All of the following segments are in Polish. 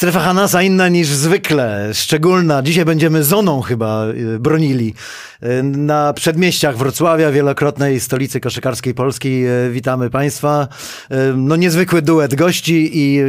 Strefa Hanasa inna niż zwykle, szczególna. Dzisiaj będziemy zoną chyba y, bronili. Y, Na przedmieściach Wrocławia, wielokrotnej stolicy koszykarskiej Polski. Y, Witamy Państwa. No niezwykły duet gości i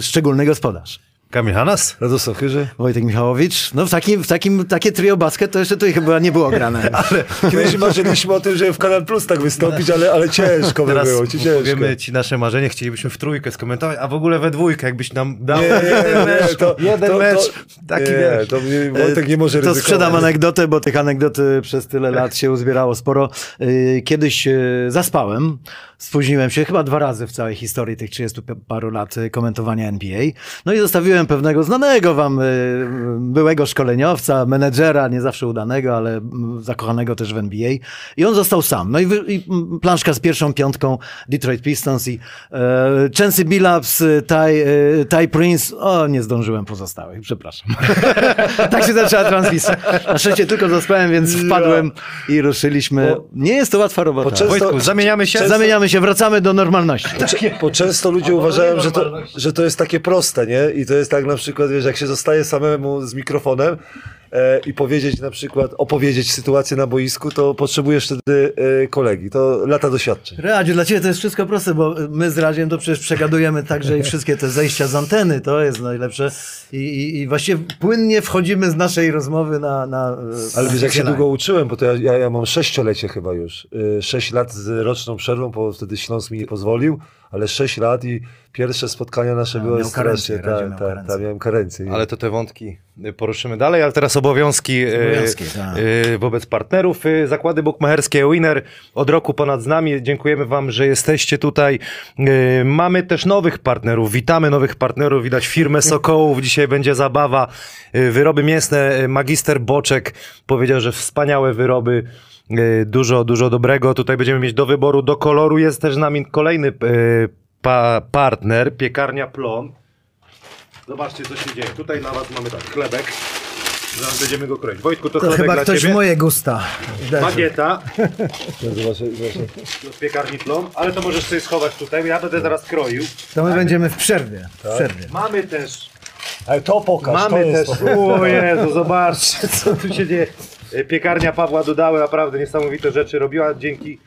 szczególny gospodarz. Kamil Hanas? Radosław Chyży. Wojtek Michałowicz. No w takim, w takim takie trio basket to jeszcze tutaj chyba nie było grane. Ale kiedyś marzyliśmy o tym, żeby w Kanal Plus tak wystąpić, ale, ale ciężko by było, ci ciężko. powiemy ci nasze marzenie, chcielibyśmy w trójkę skomentować, a w ogóle we dwójkę, jakbyś nam dał Nie, jeden mecz, to- jeden to- mecz, to- taki nie, to Wojtek nie może To ryzykować. sprzedam anegdotę, bo tych anegdot przez tyle lat się uzbierało sporo. Y, Kiedyś y, zaspałem, spóźniłem się chyba dwa razy w całej historii tych 30 paru lat komentowania NBA. No i zostawiłem pewnego znanego wam y, byłego szkoleniowca, menedżera, nie zawsze udanego, ale zakochanego też w NBA. I on został sam. No i, i planszka z pierwszą piątką Detroit Pistons i e, Chancy Billups, y, Ty, y, Ty Prince. O, nie zdążyłem pozostałych, przepraszam. tak się zaczęła transmisja. Na szczęście tylko zaspałem, więc wpadłem i ruszyliśmy. Bo- Nie jest to łatwa robota. bo często- Wojtku, zamieniamy się? Zamieniamy się, wracamy do normalności. Cze- Bo często ludzie uważają, że to, że to jest takie proste, nie? I to jest tak na przykład, wiesz, jak się zostaje samemu z mikrofonem e, i powiedzieć na przykład, opowiedzieć sytuację na boisku, to potrzebujesz wtedy e, kolegi. To lata doświadczeń. Radziu, dla ciebie to jest wszystko proste, bo my z Radziem to przecież przegadujemy także i wszystkie te zejścia z anteny, to jest najlepsze. I, i, i właściwie płynnie wchodzimy z naszej rozmowy na... na Ale na wiesz, jak się długo uczyłem, bo to ja, ja, ja mam sześciolecie chyba już. Y, Sześć lat z roczną przerwą, bo wtedy Śląsk mi nie pozwolił, ale sześć lat i pierwsze spotkania nasze A, były miał karencję, strasznie. Tak, tak, tak, miałem karencję. Ale to te wątki y, poruszymy dalej, ale teraz obowiązki, y, Obowiązki, tak. y, wobec partnerów. Zakłady bukmacherskie Winner od roku ponad z nami. Dziękujemy wam, że jesteście tutaj. Y, Mamy też nowych partnerów. Witamy nowych partnerów. Widać firmę Sokołów. Dzisiaj będzie zabawa. Wyroby mięsne. Magister Boczek powiedział, że wspaniałe wyroby. Dużo, dużo dobrego. Tutaj będziemy mieć do wyboru, do koloru. Jest też z nami kolejny pa, partner, piekarnia Plon. Zobaczcie, co się dzieje. Tutaj na was mamy tak, chlebek. Zaraz będziemy go kroić. Wojtku, to, To chlebek chyba dla ktoś w ciebie. moje gusta. Bagieta z piekarni Plon, ale to możesz sobie schować tutaj. Ja będę zaraz kroił. To my będziemy w przerwie. W przerwie. Mamy też, Ale to pokaż, mamy to jest też, to. o Jezu, zobaczcie, co tu się dzieje. Piekarnia Pawła Dudały naprawdę niesamowite rzeczy robiła. Dzięki,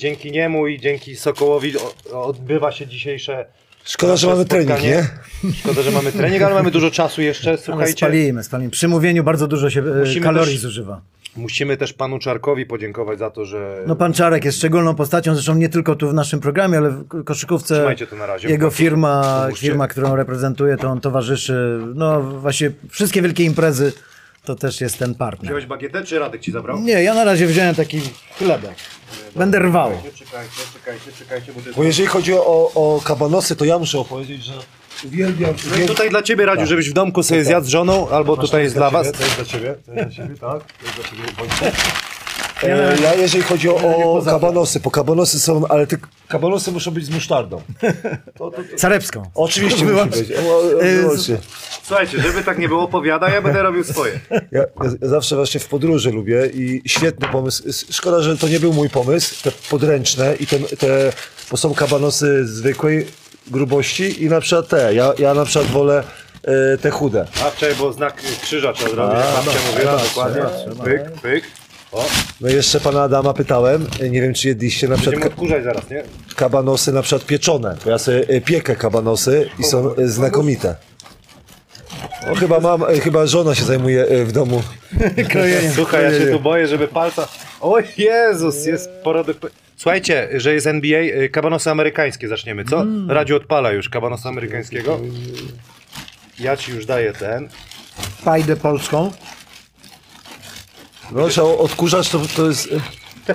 dzięki niemu i dzięki Sokołowi odbywa się dzisiejsze Szkoda, że mamy trening, spotkanie. nie? Szkoda, że mamy trening, ale mamy dużo czasu jeszcze. Ale Słuchajcie, spalimy, spalimy. Przy mówieniu bardzo dużo się e, Musimy kalorii też- zużywa. musimy też panu Czarkowi podziękować za to, że No pan Czarek jest szczególną postacią, zresztą nie tylko tu w naszym programie, ale w ko- koszykówce. Trzymajcie to na razie. Jego firma, firma, którą reprezentuje, to on towarzyszy. No właśnie wszystkie wielkie imprezy to też jest ten partner. Wziąłeś bagietę, czy Radek ci zabrał? Nie, ja na razie wziąłem taki chlebek. Będę rwał. Czekajcie, czekajcie, czekajcie, bo to jest... Bo jeżeli chodzi o, o kabanosy, to ja muszę opowiedzieć, że uwielbiam... No i tutaj dla ciebie, Radziu, żebyś w domku sobie zjadł z żoną, albo tutaj jest dla was. To jest dla ciebie, to jest dla ciebie, tak? To jest dla ciebie. E, ja jeżeli chodzi o, o kabanosy, bo kabanosy są, ale te kabanosy muszą być z musztardą. To, to, to, Carepską. oczywiście musi być. O, o, E, wyłącznie. Słuchajcie, żeby tak nie było, opowiada, ja będę robił swoje. Ja, ja, zawsze właśnie w podróży lubię i świetny pomysł. Szkoda, że to nie był mój pomysł, te podręczne i te, te bo są kabanosy zwykłej grubości i na przykład te. Ja, ja na przykład wolę e, te chude. A wczoraj, bo znak krzyża trzeba zrobić, jak babcia no, mówiła, tak, dokładnie. tak, Pyk, pyk. O, No i jeszcze pana Adama pytałem, e, nie wiem czy jedliście na przykład odkurzać zaraz, nie? kabanosy na przykład pieczone, bo ja sobie e, piekę kabanosy i są znakomite. No chyba mam, e, chyba żona się zajmuje e, w domu. Krojeniem. Słuchaj, ja się tu boję, żeby palca... O Jezus, jest porodek... Słuchajcie, że jest NBA, y, kabanosy amerykańskie zaczniemy, co? Radziu odpala już kabanosy amerykańskiego. Ja ci już daję ten. Pajdę polską. No trzeba odkurzać, to, to jest... e,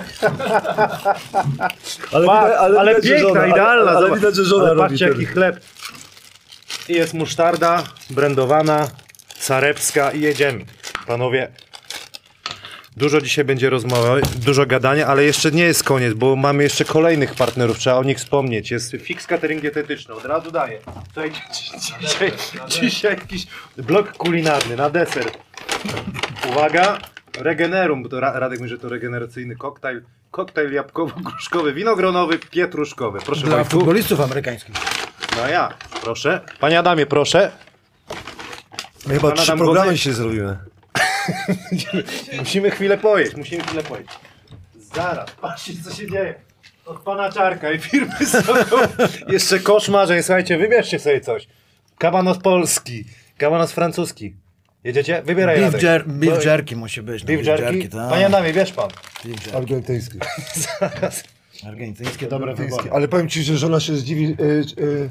Ale, Pa, widać, ale, ale widać, piękna, żona, idealna. Ale, ale widać, że żona ale robi patrzcie, ten. jaki chleb. I jest musztarda brandowana, carepska i jedziemy. Panowie, dużo dzisiaj będzie rozmowy, dużo gadania, ale jeszcze nie jest koniec, bo mamy jeszcze kolejnych partnerów, trzeba o nich wspomnieć. Jest Fix Catering Dietetyczny, od razu daję. Słuchajcie, dzisiaj, dzisiaj jakiś blok kulinarny na deser. Uwaga, Regenerum, bo to Ra- Radek mówi, że to regeneracyjny koktajl. Koktajl jabłkowo-gruszkowy, winogronowy, pietruszkowy. Proszę Dla futbolistów amerykańskich. No ja, proszę. Panie Adamie, proszę. My chyba Pan trzy Adam programy Godny- dzisiaj zrobimy. Musimy chwilę pojeść, musimy chwilę pojeść. Zaraz, patrzcie co się dzieje. Od pana Czarka i firmy Sokół. Jeszcze koszmarzeń, słuchajcie, wybierzcie sobie coś. Kabanos polski, kabanos francuski. Jedziecie? Wybieraj Beef, Radek. jer, beef Bo- jerky musi być. no, Beef jerky? tak. Panie Adamie, bierz pan. Beef jerky. Argentyński. Argentyńskie dobre wybory. Ale powiem ci, że żona się zdziwi. y, y,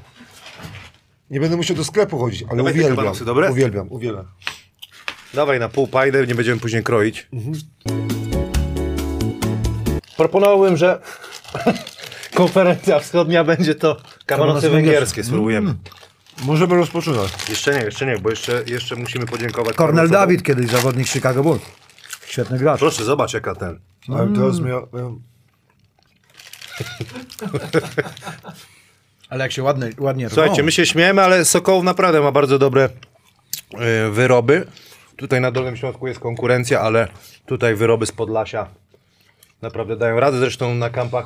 nie będę musiał do sklepu chodzić, ale Dawaj uwielbiam. kabanosy, dobre? Uwielbiam, uwielbiam. Dawaj na pół pajdę, nie będziemy później kroić. Proponowałbym, że konferencja wschodnia będzie to kabanosy węgierskie spróbujemy. Możemy rozpoczynać. Jeszcze nie, jeszcze nie, bo jeszcze, jeszcze musimy podziękować. Cornel panu David kiedyś, zawodnik Chicago Bulls. Świetny gracz. Proszę, zobacz jaka ten. Ale teraz miał, miał... Ale jak się ładnie, ładnie Słuchajcie, my się śmiejemy, ale Sokołów naprawdę ma bardzo dobre e, wyroby. Tutaj na Dolnym Śląsku jest konkurencja, ale tutaj wyroby z Podlasia naprawdę dają radę. Zresztą na kampach...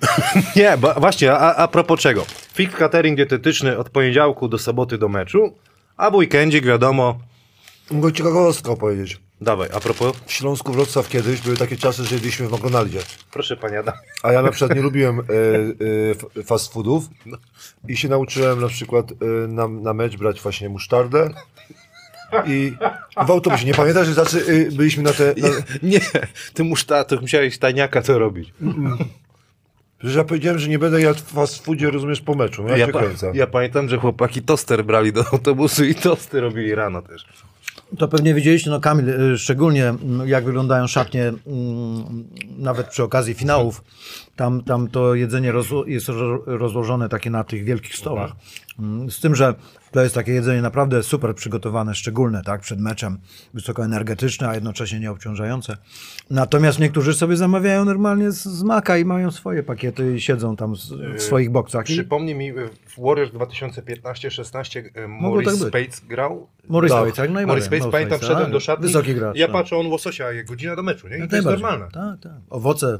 Nie, ba, właśnie, a, a propos czego? Fix catering dietetyczny od poniedziałku do soboty do meczu, a w weekendzik wiadomo... Mogę ciekawostkę opowiedzieć. Dawaj, a propos... W Śląsku Wrocław kiedyś były takie czasy, że jedliśmy w McDonaldzie. Proszę panie Adam. A ja na przykład nie lubiłem f- fast foodów i się nauczyłem na przykład e, na, na mecz brać właśnie musztardę i w autobusie. Nie pamiętasz, że znaczy, byliśmy na te... Na, Nie, ty muszta, to musiałeś tajniaka to robić. że ja powiedziałem, że nie będę jadł w fast foodzie, rozumiesz, po meczu. Ja, Ja, się pa, ja pamiętam, że chłopaki toster brali do autobusu i tosty robili rano też. To pewnie widzieliście, no Kamil, y, szczególnie mm, jak wyglądają szatnie mm, nawet przy okazji finałów. Tam, tam to jedzenie rozło- jest ro- rozłożone takie na tych wielkich stołach. Mm, Z tym, że to jest takie jedzenie naprawdę super przygotowane, szczególne, tak, przed meczem, wysokoenergetyczne, a jednocześnie nieobciążające. Natomiast niektórzy sobie zamawiają normalnie z, z maka i mają swoje pakiety i siedzą tam z, w swoich boksach. Przypomnij mi, w Warriors 2015-16 e, Maurice tak. Spates grał. Maurice Tak. Spates, jak najbardziej. Maurice Spates, pamiętam, wszedłem tak. do szatni. Wysoki gracz. Ja tak. patrzę, on łososia, godzina do meczu, nie? I to jest normalne. Tak, tak. Owoce.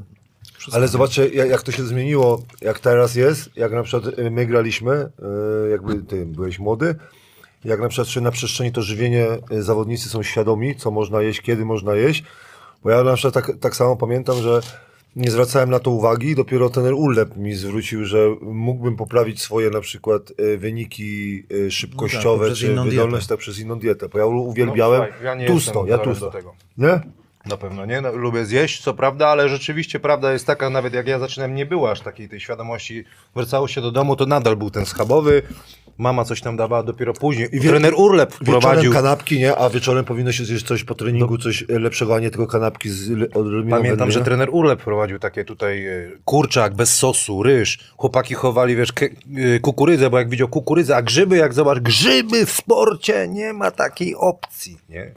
Ale zobaczcie, jak, jak to się zmieniło, jak teraz jest, jak na przykład y, my graliśmy, y, jakby ty byłeś młody, jak na przykład czy na przestrzeni to żywienie y, zawodnicy są świadomi, co można jeść, kiedy można jeść, bo ja na przykład tak, tak samo pamiętam, że nie zwracałem na to uwagi, dopiero ten Ulep mi zwrócił, że mógłbym poprawić swoje na przykład wyniki szybkościowe, poprzez czy inną wydolność tak przez inną dietę, bo ja uwielbiałem No, słuchaj, ja nie tusto, ja tusto, do tego. nie? Na pewno nie, no, lubię zjeść, co prawda, ale rzeczywiście prawda jest taka, nawet jak ja zaczynałem, nie było aż takiej tej świadomości. Wracało się do domu, to nadal był ten schabowy, mama coś tam dawała dopiero później. I trener Urlep wprowadził. kanapki, nie? A wieczorem powinno się zjeść coś po treningu, coś e, lepszego, a nie tylko kanapki z odrobiną Pamiętam, że trener Urlep prowadził takie tutaj e, kurczak bez sosu, ryż. Chłopaki chowali, wiesz, e, kukurydzę, bo jak widział kukurydzę, a grzyby, jak zobacz, grzyby w sporcie, nie ma takiej opcji, nie?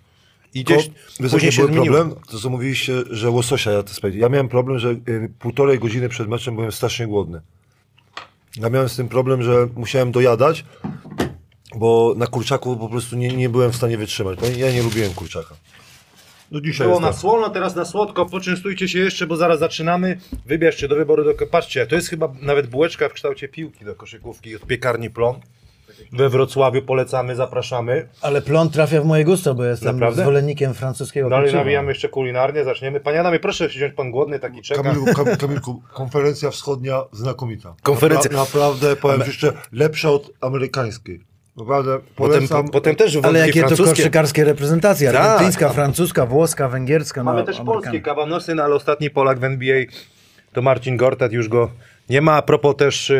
I Tylko, gdzieś wiesz, później się zmieniło. problem? To co mówiliście, że łososia ja to spędziłem. Ja miałem problem, że y, półtorej godziny przed meczem byłem strasznie głodny. Ja miałem z tym problem, że musiałem dojadać, bo na kurczaku po prostu nie, nie byłem w stanie wytrzymać. Bo Ja nie lubiłem kurczaka. Do dzisiaj Było jest na tak. słono, teraz na słodko. Poczęstujcie się jeszcze, bo zaraz zaczynamy. Wybierzcie do wyboru. Do... Patrzcie, to jest chyba nawet bułeczka w kształcie piłki do koszykówki od piekarni Plon. We Wrocławiu polecamy, zapraszamy. Ale plon trafia w moje gusto, bo jestem Naprawdę? zwolennikiem francuskiego Dalej nawijamy jeszcze kulinarnie, zaczniemy. Panie Adamie, proszę wziąć pan głodny, taki czeka. Kamilku, Kam- Kamilku, konferencja wschodnia znakomita. Konferencja- Napra- naprawdę, powiem jeszcze, lepsza od amerykańskiej. Naprawdę, Potem, po, potem też Ale jakie to francuskie. koszykarskie reprezentacje? Tak. Argentyńska, francuska, włoska, węgierska. Mamy no, też Amerykanie. polskie kabanosy, no ale ostatni Polak w NBA to Marcin Gortat, już go nie ma. A propos też y,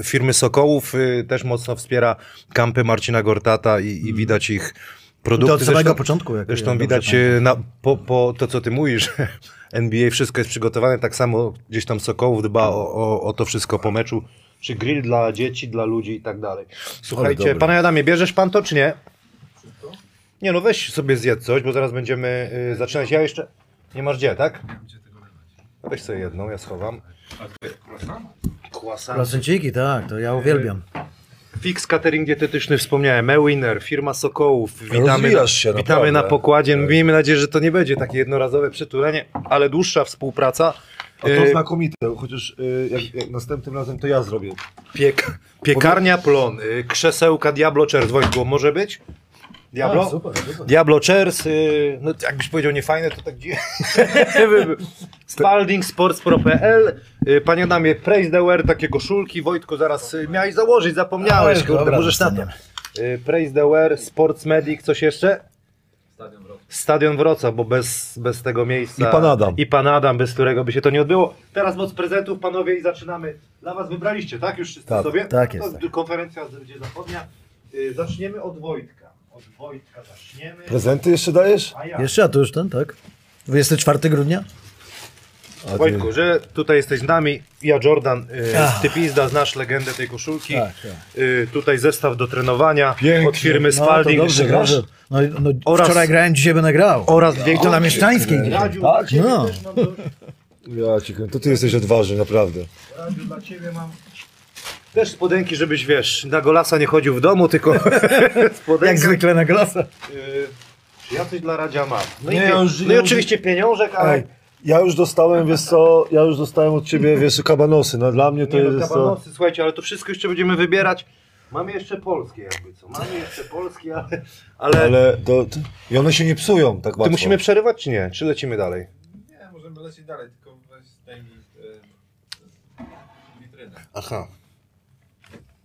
y, firmy Sokołów, y, też mocno wspiera kampy Marcina Gortata i, i widać ich produkty. To od samego Zresztą- początku, jak- Zresztą widać na, po, po to, co ty mówisz, NBA wszystko jest przygotowane, tak samo gdzieś tam Sokołów dba o, o, o to wszystko po meczu. Czy grill dla dzieci, dla ludzi i tak dalej. Słuchajcie, dobre. panie Adamie, bierzesz pan to czy nie? Nie no, weź sobie zjedz coś, bo zaraz będziemy y, zaczynać. Ja jeszcze... Nie masz gdzie, tak? Weź sobie jedną, ja schowam. Croissant. Placenciki, tak, to ja uwielbiam. Fix catering dietetyczny wspomniałem, Ewiner, firma Sokołów. Witamy, Rozwijasz się, witamy naprawdę. na pokładzie. Miejmy nadzieję, że to nie będzie takie jednorazowe przytulenie, ale dłuższa współpraca. A to E, znakomite, chociaż y, jak, jak następnym razem to ja zrobię. Piek, piekarnia Plon, y, krzesełka Diablo. Wojtku, może być? Diablo? A, super, super. Diablo Chairs, y, no jakbyś powiedział niefajne, to tak dziwnie. Spalding Sports.pl y, Panie Adamie, Praise the Wear, takie koszulki. Wojtku, zaraz y, miałeś założyć, zapomniałeś, kurde, dobra, możesz na to. Y, Praise the Wear, Sports Medic, coś jeszcze? Stadion Wrocław, bo bez, bez tego miejsca. I Pan Adam. I pan Adam, bez którego by się to nie odbyło. Teraz moc prezentów, panowie, i zaczynamy. Dla was wybraliście, tak? Już wszyscy Tak, sobie? tak jest, To tak. Konferencja będzie zachodnia. Zaczniemy od Wojtka. Od Wojtka zaczniemy. Prezenty jeszcze dajesz? A ja. Jeszcze, a to już ten, tak? 24 grudnia? A Wojtku, że tutaj jesteś z nami. Ja Jordan, y, Ach. ty pizda, znasz legendę tej koszulki. Tak, tak. Y, tutaj zestaw do trenowania Pięknie. od firmy No, to Spalding. dobrze, Grasz? dobrze. No, no, Oraz- wczoraj grałem, dzisiaj będę grał. Oraz dwie To na Mieszczańskiej. dzisiaj. Radziu, dla Tak, ciebie no. też mam do... Ja ci to ty jesteś odważny, naprawdę. Radziu, dla ciebie mam... Też spodenki, żebyś wiesz, na golasa nie chodził w domu, tylko. Jak zwykle na glasa. Y, ja coś dla Radzia mam. No, Nie, i, ja już- no i oczywiście pieniążek, ale... Ej, ja już dostałem, wiesz co, ja już dostałem od ciebie, wiesz, kabanosy, no dla mnie to Nie no, jest to... kabanosy, słuchajcie, ale to wszystko jeszcze będziemy wybierać. Mamy jeszcze polskie jakby co, mamy jeszcze polskie, ale... Ale, Ale to, to, i one się nie psują tak łatwo. Ty musimy przerywać czy nie? Czy lecimy dalej? Nie, możemy lecieć dalej, tylko weź zdejmij e, witrynę Aha.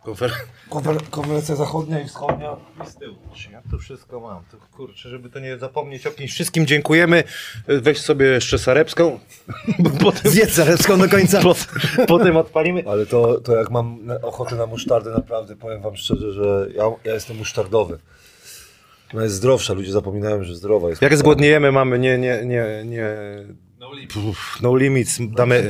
Konfer... Konfer- konferencja zachodnia i wschodnia. i z tyłu. Ja to wszystko mam. To kurczę, żeby to nie zapomnieć o kimś. Wszystkim dziękujemy. Weź sobie jeszcze sarepską. Potem, Zjedz zarebską do końca. po, potem odpalimy. Ale to, to jak mam ochotę na musztardę, naprawdę powiem wam szczerze, że ja, ja jestem musztardowy. Ona jest zdrowsza, ludzie zapominają, że zdrowa jest. Jak zgłodniejemy, mamy nie, nie, nie, nie, No. Puf, no limits, damy,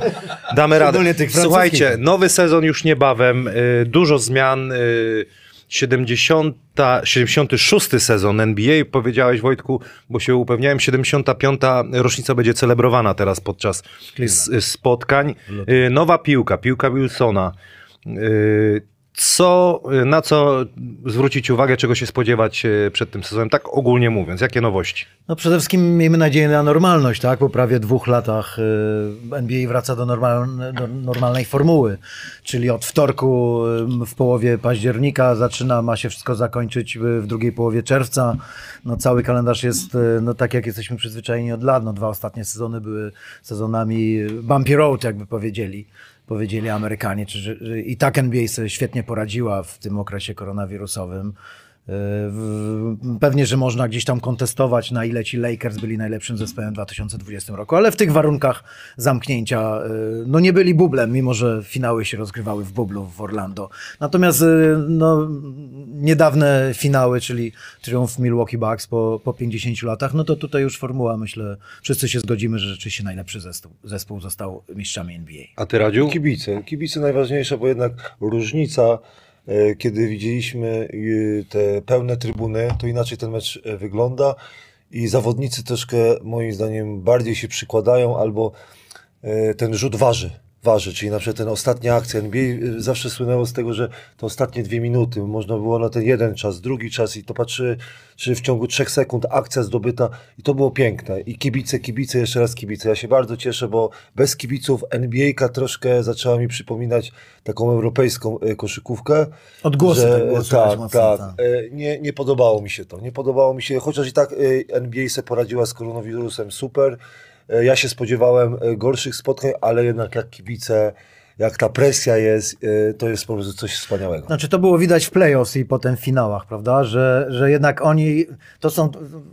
damy radę. Słuchajcie, nowy sezon już niebawem, y, dużo zmian. Y, 70, 76 sezon NBA, powiedziałeś Wojtku, bo się upewniałem, 75. rocznica będzie celebrowana teraz podczas spotkań. Y, Nowa piłka, piłka Wilsona. Co, na co zwrócić uwagę, czego się spodziewać y, przed tym sezonem, tak ogólnie mówiąc, jakie nowości? No przede wszystkim miejmy nadzieję na normalność, tak? Po prawie dwóch latach y, NBA wraca do, normal, do normalnej formuły, czyli od wtorku y, w połowie października zaczyna, ma się wszystko zakończyć w drugiej połowie czerwca. No cały kalendarz jest no tak jak jesteśmy przyzwyczajeni od lat. No dwa ostatnie sezony były sezonami bumpy road, jakby powiedzieli. Powiedzieli Amerykanie, czy, że, że i tak NBA sobie świetnie poradziła w tym okresie koronawirusowym. W- Pewnie, że można gdzieś tam kontestować, na ile ci Lakers byli najlepszym zespołem w 2020 roku, ale w tych warunkach zamknięcia y, no nie byli bublem, mimo że finały się rozgrywały w bublu w Orlando. Natomiast y, no, niedawne finały, czyli triumf Milwaukee Bucks po, po 50 latach, no to tutaj już formuła, myślę, wszyscy się zgodzimy, że rzeczywiście najlepszy zespół, zespół został mistrzami NBA. A ty Radziu? Kibice. Kibice najważniejsze, bo jednak różnica, kiedy widzieliśmy e, te pełne trybuny, to inaczej ten mecz e, wygląda i zawodnicy troszkę moim zdaniem bardziej się przykładają albo e, ten rzut waży. Waży, czyli na przykład ten ostatnia akcja NBA e, zawsze słynęło z tego, że te ostatnie dwie minuty można było na ten jeden czas, drugi czas i to patrzy, czy w ciągu trzech sekund akcja zdobyta i to było piękne. I kibice, kibice, jeszcze raz kibice. Ja się bardzo cieszę, bo bez kibiców NBA-ka troszkę zaczęła mi przypominać taką europejską e, koszykówkę. Odgłosy że- tego było tak, słychać mocno, tak. tak. Nie, nie podobało mi się to. Nie podobało mi się, chociaż i tak NBA se poradziła z koronawirusem super. Ja się spodziewałem e, gorszych spotkań, ale jednak jak kibice, jak ta presja jest, e, to jest po prostu coś wspaniałego. Znaczy to było widać w playoffs i potem w finałach, prawda, że, że jednak oni, to są,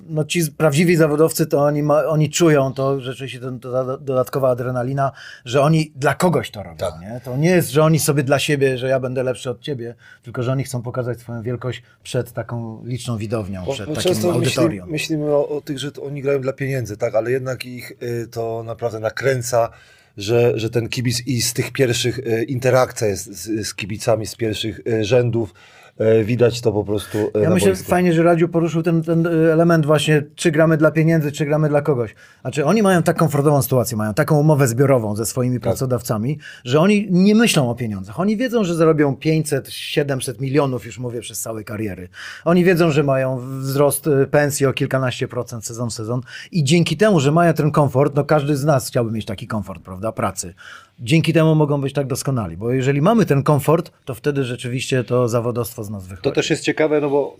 no ci prawdziwi zawodowcy, to oni, ma, oni czują to, rzeczywiście to doda- dodatkowa adrenalina, że oni dla kogoś to robią, Tak. nie? To nie jest, że oni sobie dla siebie, że ja będę lepszy od ciebie, tylko że oni chcą pokazać swoją wielkość przed taką liczną widownią, Bo- przed bo takim często audytorium. Myśli, myślimy o, o tych, że to oni grają dla pieniędzy, tak, ale jednak ich y, to naprawdę nakręca, że, że ten kibic i z tych pierwszych y, interakcja jest z, z kibicami z pierwszych y, rzędów. E, widać to po prostu e, Ja myślę, boisku. fajnie, że Radziu poruszył ten, ten y, element właśnie, czy gramy dla pieniędzy, czy gramy dla kogoś. Znaczy oni mają tak komfortową sytuację, mają taką umowę zbiorową ze swoimi pracodawcami, że oni nie myślą o pieniądzach. Oni wiedzą, że zarobią 500, 700 milionów, już mówię, przez całe kariery. Oni wiedzą, że mają wzrost pensji o kilkanaście procent sezon w sezon i dzięki temu, że mają ten komfort, no każdy z nas chciałby mieć taki komfort, prawda, pracy. Dzięki temu mogą być tak doskonali, bo jeżeli mamy ten komfort, to wtedy rzeczywiście to zawodowstwo z nas wychodzi. To też jest ciekawe, no bo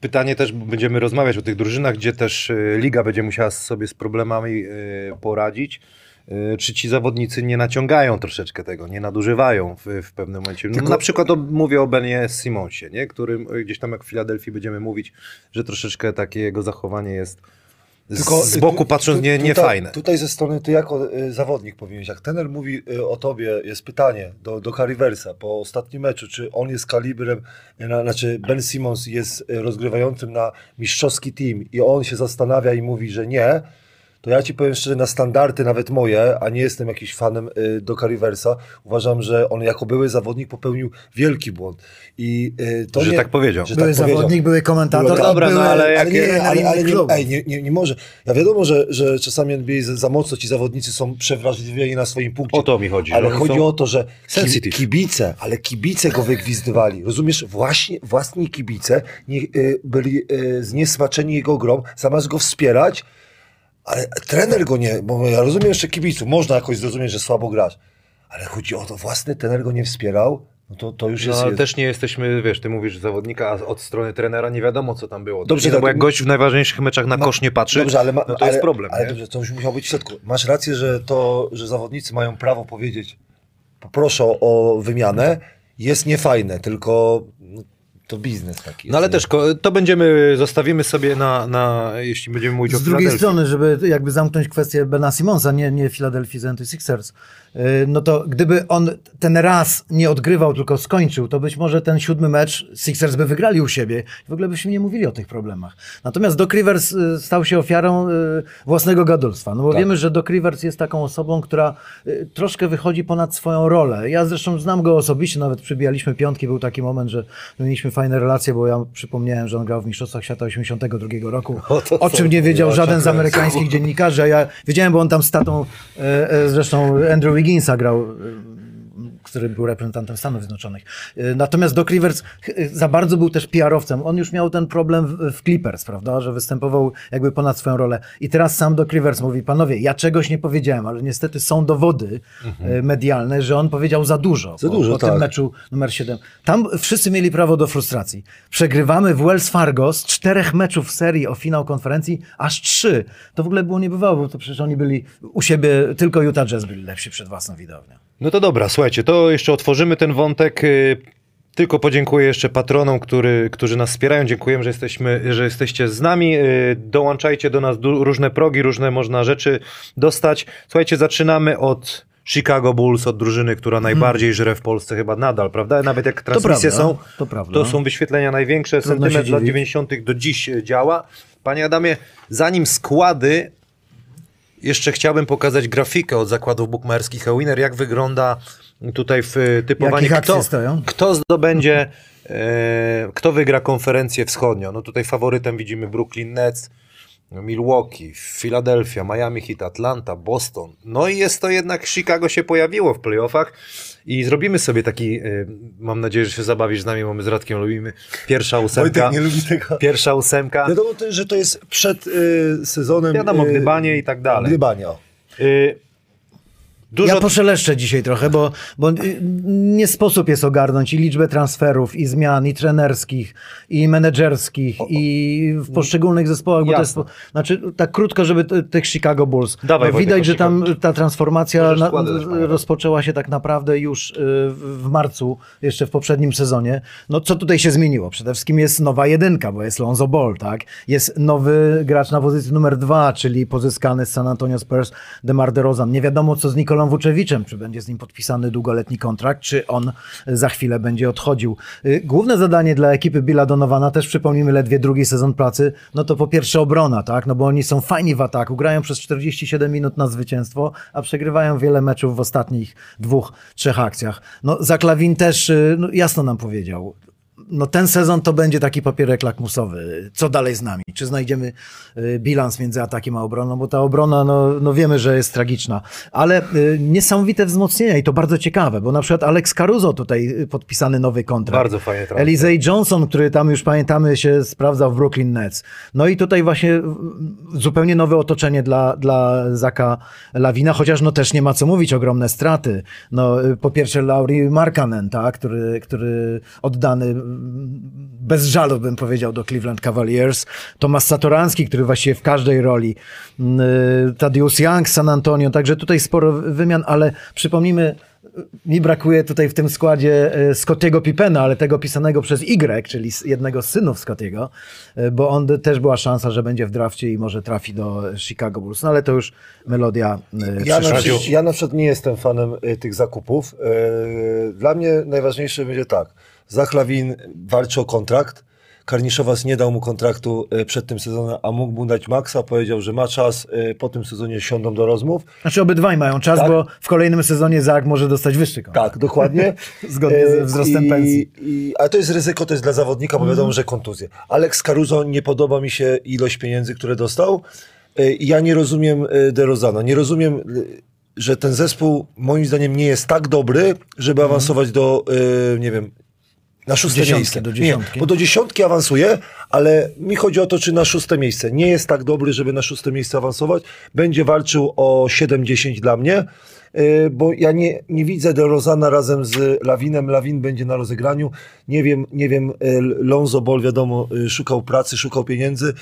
pytanie też będziemy rozmawiać o tych drużynach, gdzie też y, liga będzie musiała sobie z problemami y, poradzić. Y, Czy ci zawodnicy nie naciągają troszeczkę tego, nie nadużywają w, w pewnym momencie? No, Tylko- Na przykład o, mówię o Benie Simonsie, nie? którym gdzieś tam jak w Filadelfii będziemy mówić, że troszeczkę takie jego zachowanie jest z, z boku tu- patrząc nie, nie tutaj, fajne. Tutaj ze strony, ty jako y, zawodnik powinieneś, jak tener mówi y, o tobie, jest pytanie do, do Carriversa po ostatnim meczu, czy on jest kalibrem, y, na, znaczy Ben Simmons jest y, rozgrywającym na mistrzowski team i on się zastanawia i mówi, że nie, to ja ci powiem szczerze, na standardy nawet moje, a nie jestem jakiś fanem y, do Carriversa, uważam, że on jako były zawodnik popełnił wielki błąd. I y, to Że nie, tak powiedział. że Były tak powiedział. zawodnik, były komentator, Były- a dobra, no były ale jak- ale nie, ale, ale nie, ej, nie, nie, nie może. Ja wiadomo, że, że czasami NBA za, mocno ci zawodnicy są przewrażliwieni na swoim punkcie. O to mi chodzi, Ale chodzi są o to, że ki, sensitive. kibice, ale kibice go wygwizdywali. Rozumiesz? Właśnie własni kibice nie, y, byli y, zniesmaczeni jego grą, zamiast go wspierać, ale trener go nie, bo ja rozumiem jeszcze kibiców, można jakoś zrozumieć, że słabo grasz, ale chodzi o to, własny trener go nie wspierał, no to, to już No, jest... ale też nie jesteśmy, wiesz, ty mówisz zawodnika, a od strony trenera nie wiadomo, co tam było. Dobrze, tak- bo jak gość w najważniejszych meczach na kosz nie patrzy, Dobrze, ale ma, no to ale, jest problem. Ale nie? dobrze, to już musiało być w środku. Masz rację, że to, że zawodnicy mają prawo powiedzieć, poproszę o wymianę, jest niefajne, tylko to biznes taki. No ale jest, też to będziemy, zostawimy sobie na, na jeśli będziemy mówić o Z drugiej strony, żeby jakby zamknąć kwestię Bena Simonsa, nie, nie Philadelphia 76ers, yy, no to gdyby on ten raz nie odgrywał, tylko skończył, to być może ten siódmy mecz Sixers by wygrali u siebie. W ogóle byśmy nie mówili o tych problemach. Natomiast Doc Rivers yy, stał się ofiarą yy, własnego gadulstwa. No bo Tak. wiemy, że Doc Rivers jest taką osobą, która troszkę wychodzi ponad swoją rolę. Ja zresztą znam go osobiście, nawet przybijaliśmy piątki, był taki moment, że mieliśmy fajne relacje, bo ja przypomniałem, że on grał w Mistrzostwach Świata 82 roku, O, o czym nie wiedział żaden z amerykańskich dziennikarzy, a ja wiedziałem, bo on tam z tatą, e, e, zresztą Andrew Wigginsa grał, e, który był reprezentantem Stanów Zjednoczonych. E, Natomiast Doc Rivers ch- za bardzo był też PR-owcem. On już miał ten problem w, w Clippers, prawda, że występował jakby ponad swoją rolę. I teraz sam Doc Rivers mówi, panowie, ja czegoś nie powiedziałem, ale niestety są dowody e, medialne, że on powiedział za dużo. Za po, dużo, po tak. tym meczu numer 7. Tam wszyscy mieli prawo do frustracji. Przegrywamy w Wells Fargo z czterech meczów serii o finał konferencji, aż trzy. To w ogóle było niebywałe, bo to przecież oni byli u siebie, tylko Utah Jazz byli lepsi przed własną widownią. No to dobra, słuchajcie, to jeszcze otworzymy ten wątek. y, Tylko podziękuję jeszcze patronom, który, którzy nas wspierają. Dziękujemy, że, jesteśmy, że jesteście z nami. Y, Dołączajcie do nas różne progi, różne można rzeczy dostać. Słuchajcie, zaczynamy od Chicago Bulls, od drużyny, która najbardziej żre w Polsce chyba nadal, prawda? Nawet jak transmisje prawda, są, to prawda. to są wyświetlenia największe. Trudno Sentyment lat dziwić. 90. do dziś y, działa. Panie Adamie, zanim składy jeszcze chciałbym pokazać grafikę od zakładów bukmacherskich Winner, jak wygląda tutaj w e, typowaniu, kto, stoją? kto zdobędzie, e, kto wygra konferencję wschodnią. No tutaj faworytem widzimy Brooklyn Nets, Milwaukee, Philadelphia, Miami Heat, Atlanta, Boston. No i jest to jednak, Chicago się pojawiło w playoffach i zrobimy sobie taki, e, mam nadzieję, że się zabawisz z nami, bo my z Radkiem lubimy, pierwsza ósemka. Wojtek nie lubi tego. Pierwsza ósemka. Wiadomo też, że to jest przed y, sezonem. Wiadomo, y, gdybanie i tak dalej. Gdybanie, o. Y, Dużo Ja poszeleszczę dzisiaj trochę, bo, bo y, nie sposób jest ogarnąć i liczbę transferów, i zmian, i trenerskich, i menedżerskich, i w poszczególnych zespołach, bo Jasne. to jest, znaczy tak krótko, żeby tych Chicago Bulls. Dawaj, no, Wojtek, widać, o że tam ta transformacja na, rozpoczęła się tak naprawdę już y, w w marcu, jeszcze w poprzednim sezonie. No co tutaj się zmieniło? Przede wszystkim jest nowa jedynka, bo jest Lonzo Ball, tak? Jest nowy gracz na pozycji numer dwa, czyli pozyskany z San Antonio Spurs DeMar DeRozan. Nie wiadomo co z Nikolą Vucevicem, czy będzie z nim podpisany długoletni kontrakt, czy on za chwilę będzie odchodził. Y, Główne zadanie dla ekipy Billa Donowana, też przypomnijmy ledwie drugi sezon pracy, no to po pierwsze obrona, tak? No bo oni są fajni w ataku, grają przez 47 minut na zwycięstwo, a przegrywają wiele meczów w ostatnich dwóch, trzech akcjach. No Zaklawin też y, no, jasno nam powiedział, no ten sezon to będzie taki papierek lakmusowy. Co dalej z nami? Czy znajdziemy y, bilans między atakiem a obroną? Bo ta obrona, no, no wiemy, że jest tragiczna. Ale y, niesamowite wzmocnienia i to bardzo ciekawe, bo na przykład Alex Caruso tutaj y, podpisany nowy kontrakt. Bardzo fajnie. Elizej Johnson, który tam już pamiętamy się sprawdzał w Brooklyn Nets. No i tutaj właśnie zupełnie nowe otoczenie dla, dla Zaka Lawina, chociaż no też nie ma co mówić, ogromne straty. No, po pierwsze Lauri Markkanen, tak, który, który oddany bez żalu bym powiedział do Cleveland Cavaliers. Tomasz Satoranski, który właściwie w każdej roli. Mm, y, Tadius Young z San Antonio, także tutaj sporo wymian, ale przypomnijmy, mi brakuje tutaj w tym składzie e, Scottiego Pippena, ale tego pisanego przez Y, czyli jednego z synów Scottiego, bo on też była szansa, że będzie w drafcie i może trafi do Chicago Bulls. No ale to już melodia Ja na, ja na przykład nie jestem fanem y, tych zakupów. Y, Dla mnie najważniejsze będzie tak. Zach Lawin walczy o kontrakt. Karniszowas nie dał mu kontraktu y, przed tym sezonem, a mógł mu dać maksa. Powiedział, że ma czas. y, Po tym sezonie siądą do rozmów. Znaczy obydwaj mają czas, Tak. bo w kolejnym sezonie Zach może dostać wyższy kontrakt. Tak, dokładnie. Zgodnie ze E, wzrostem i, pensji. I, ale to jest ryzyko też dla zawodnika, bo wiadomo, że kontuzje. Alex Caruso nie podoba mi się ilość pieniędzy, które dostał. E, Ja nie rozumiem e, DeRozana. Nie rozumiem, e, że ten zespół moim zdaniem nie jest tak dobry, żeby awansować do, e, nie wiem, na szóste Dziesiątki, miejsce. do dziesiątki. Nie, bo do dziesiątki awansuje, ale mi chodzi o to, czy na szóste miejsce. Nie jest tak dobry, żeby na szóste miejsce awansować. Będzie walczył o 7-10 dla mnie, yy, bo ja nie, nie widzę DeRozana razem z Lawinem. Lawin będzie na rozegraniu. Nie wiem, nie wiem, yy, Lonzo Ball wiadomo, yy, szukał pracy, szukał pieniędzy.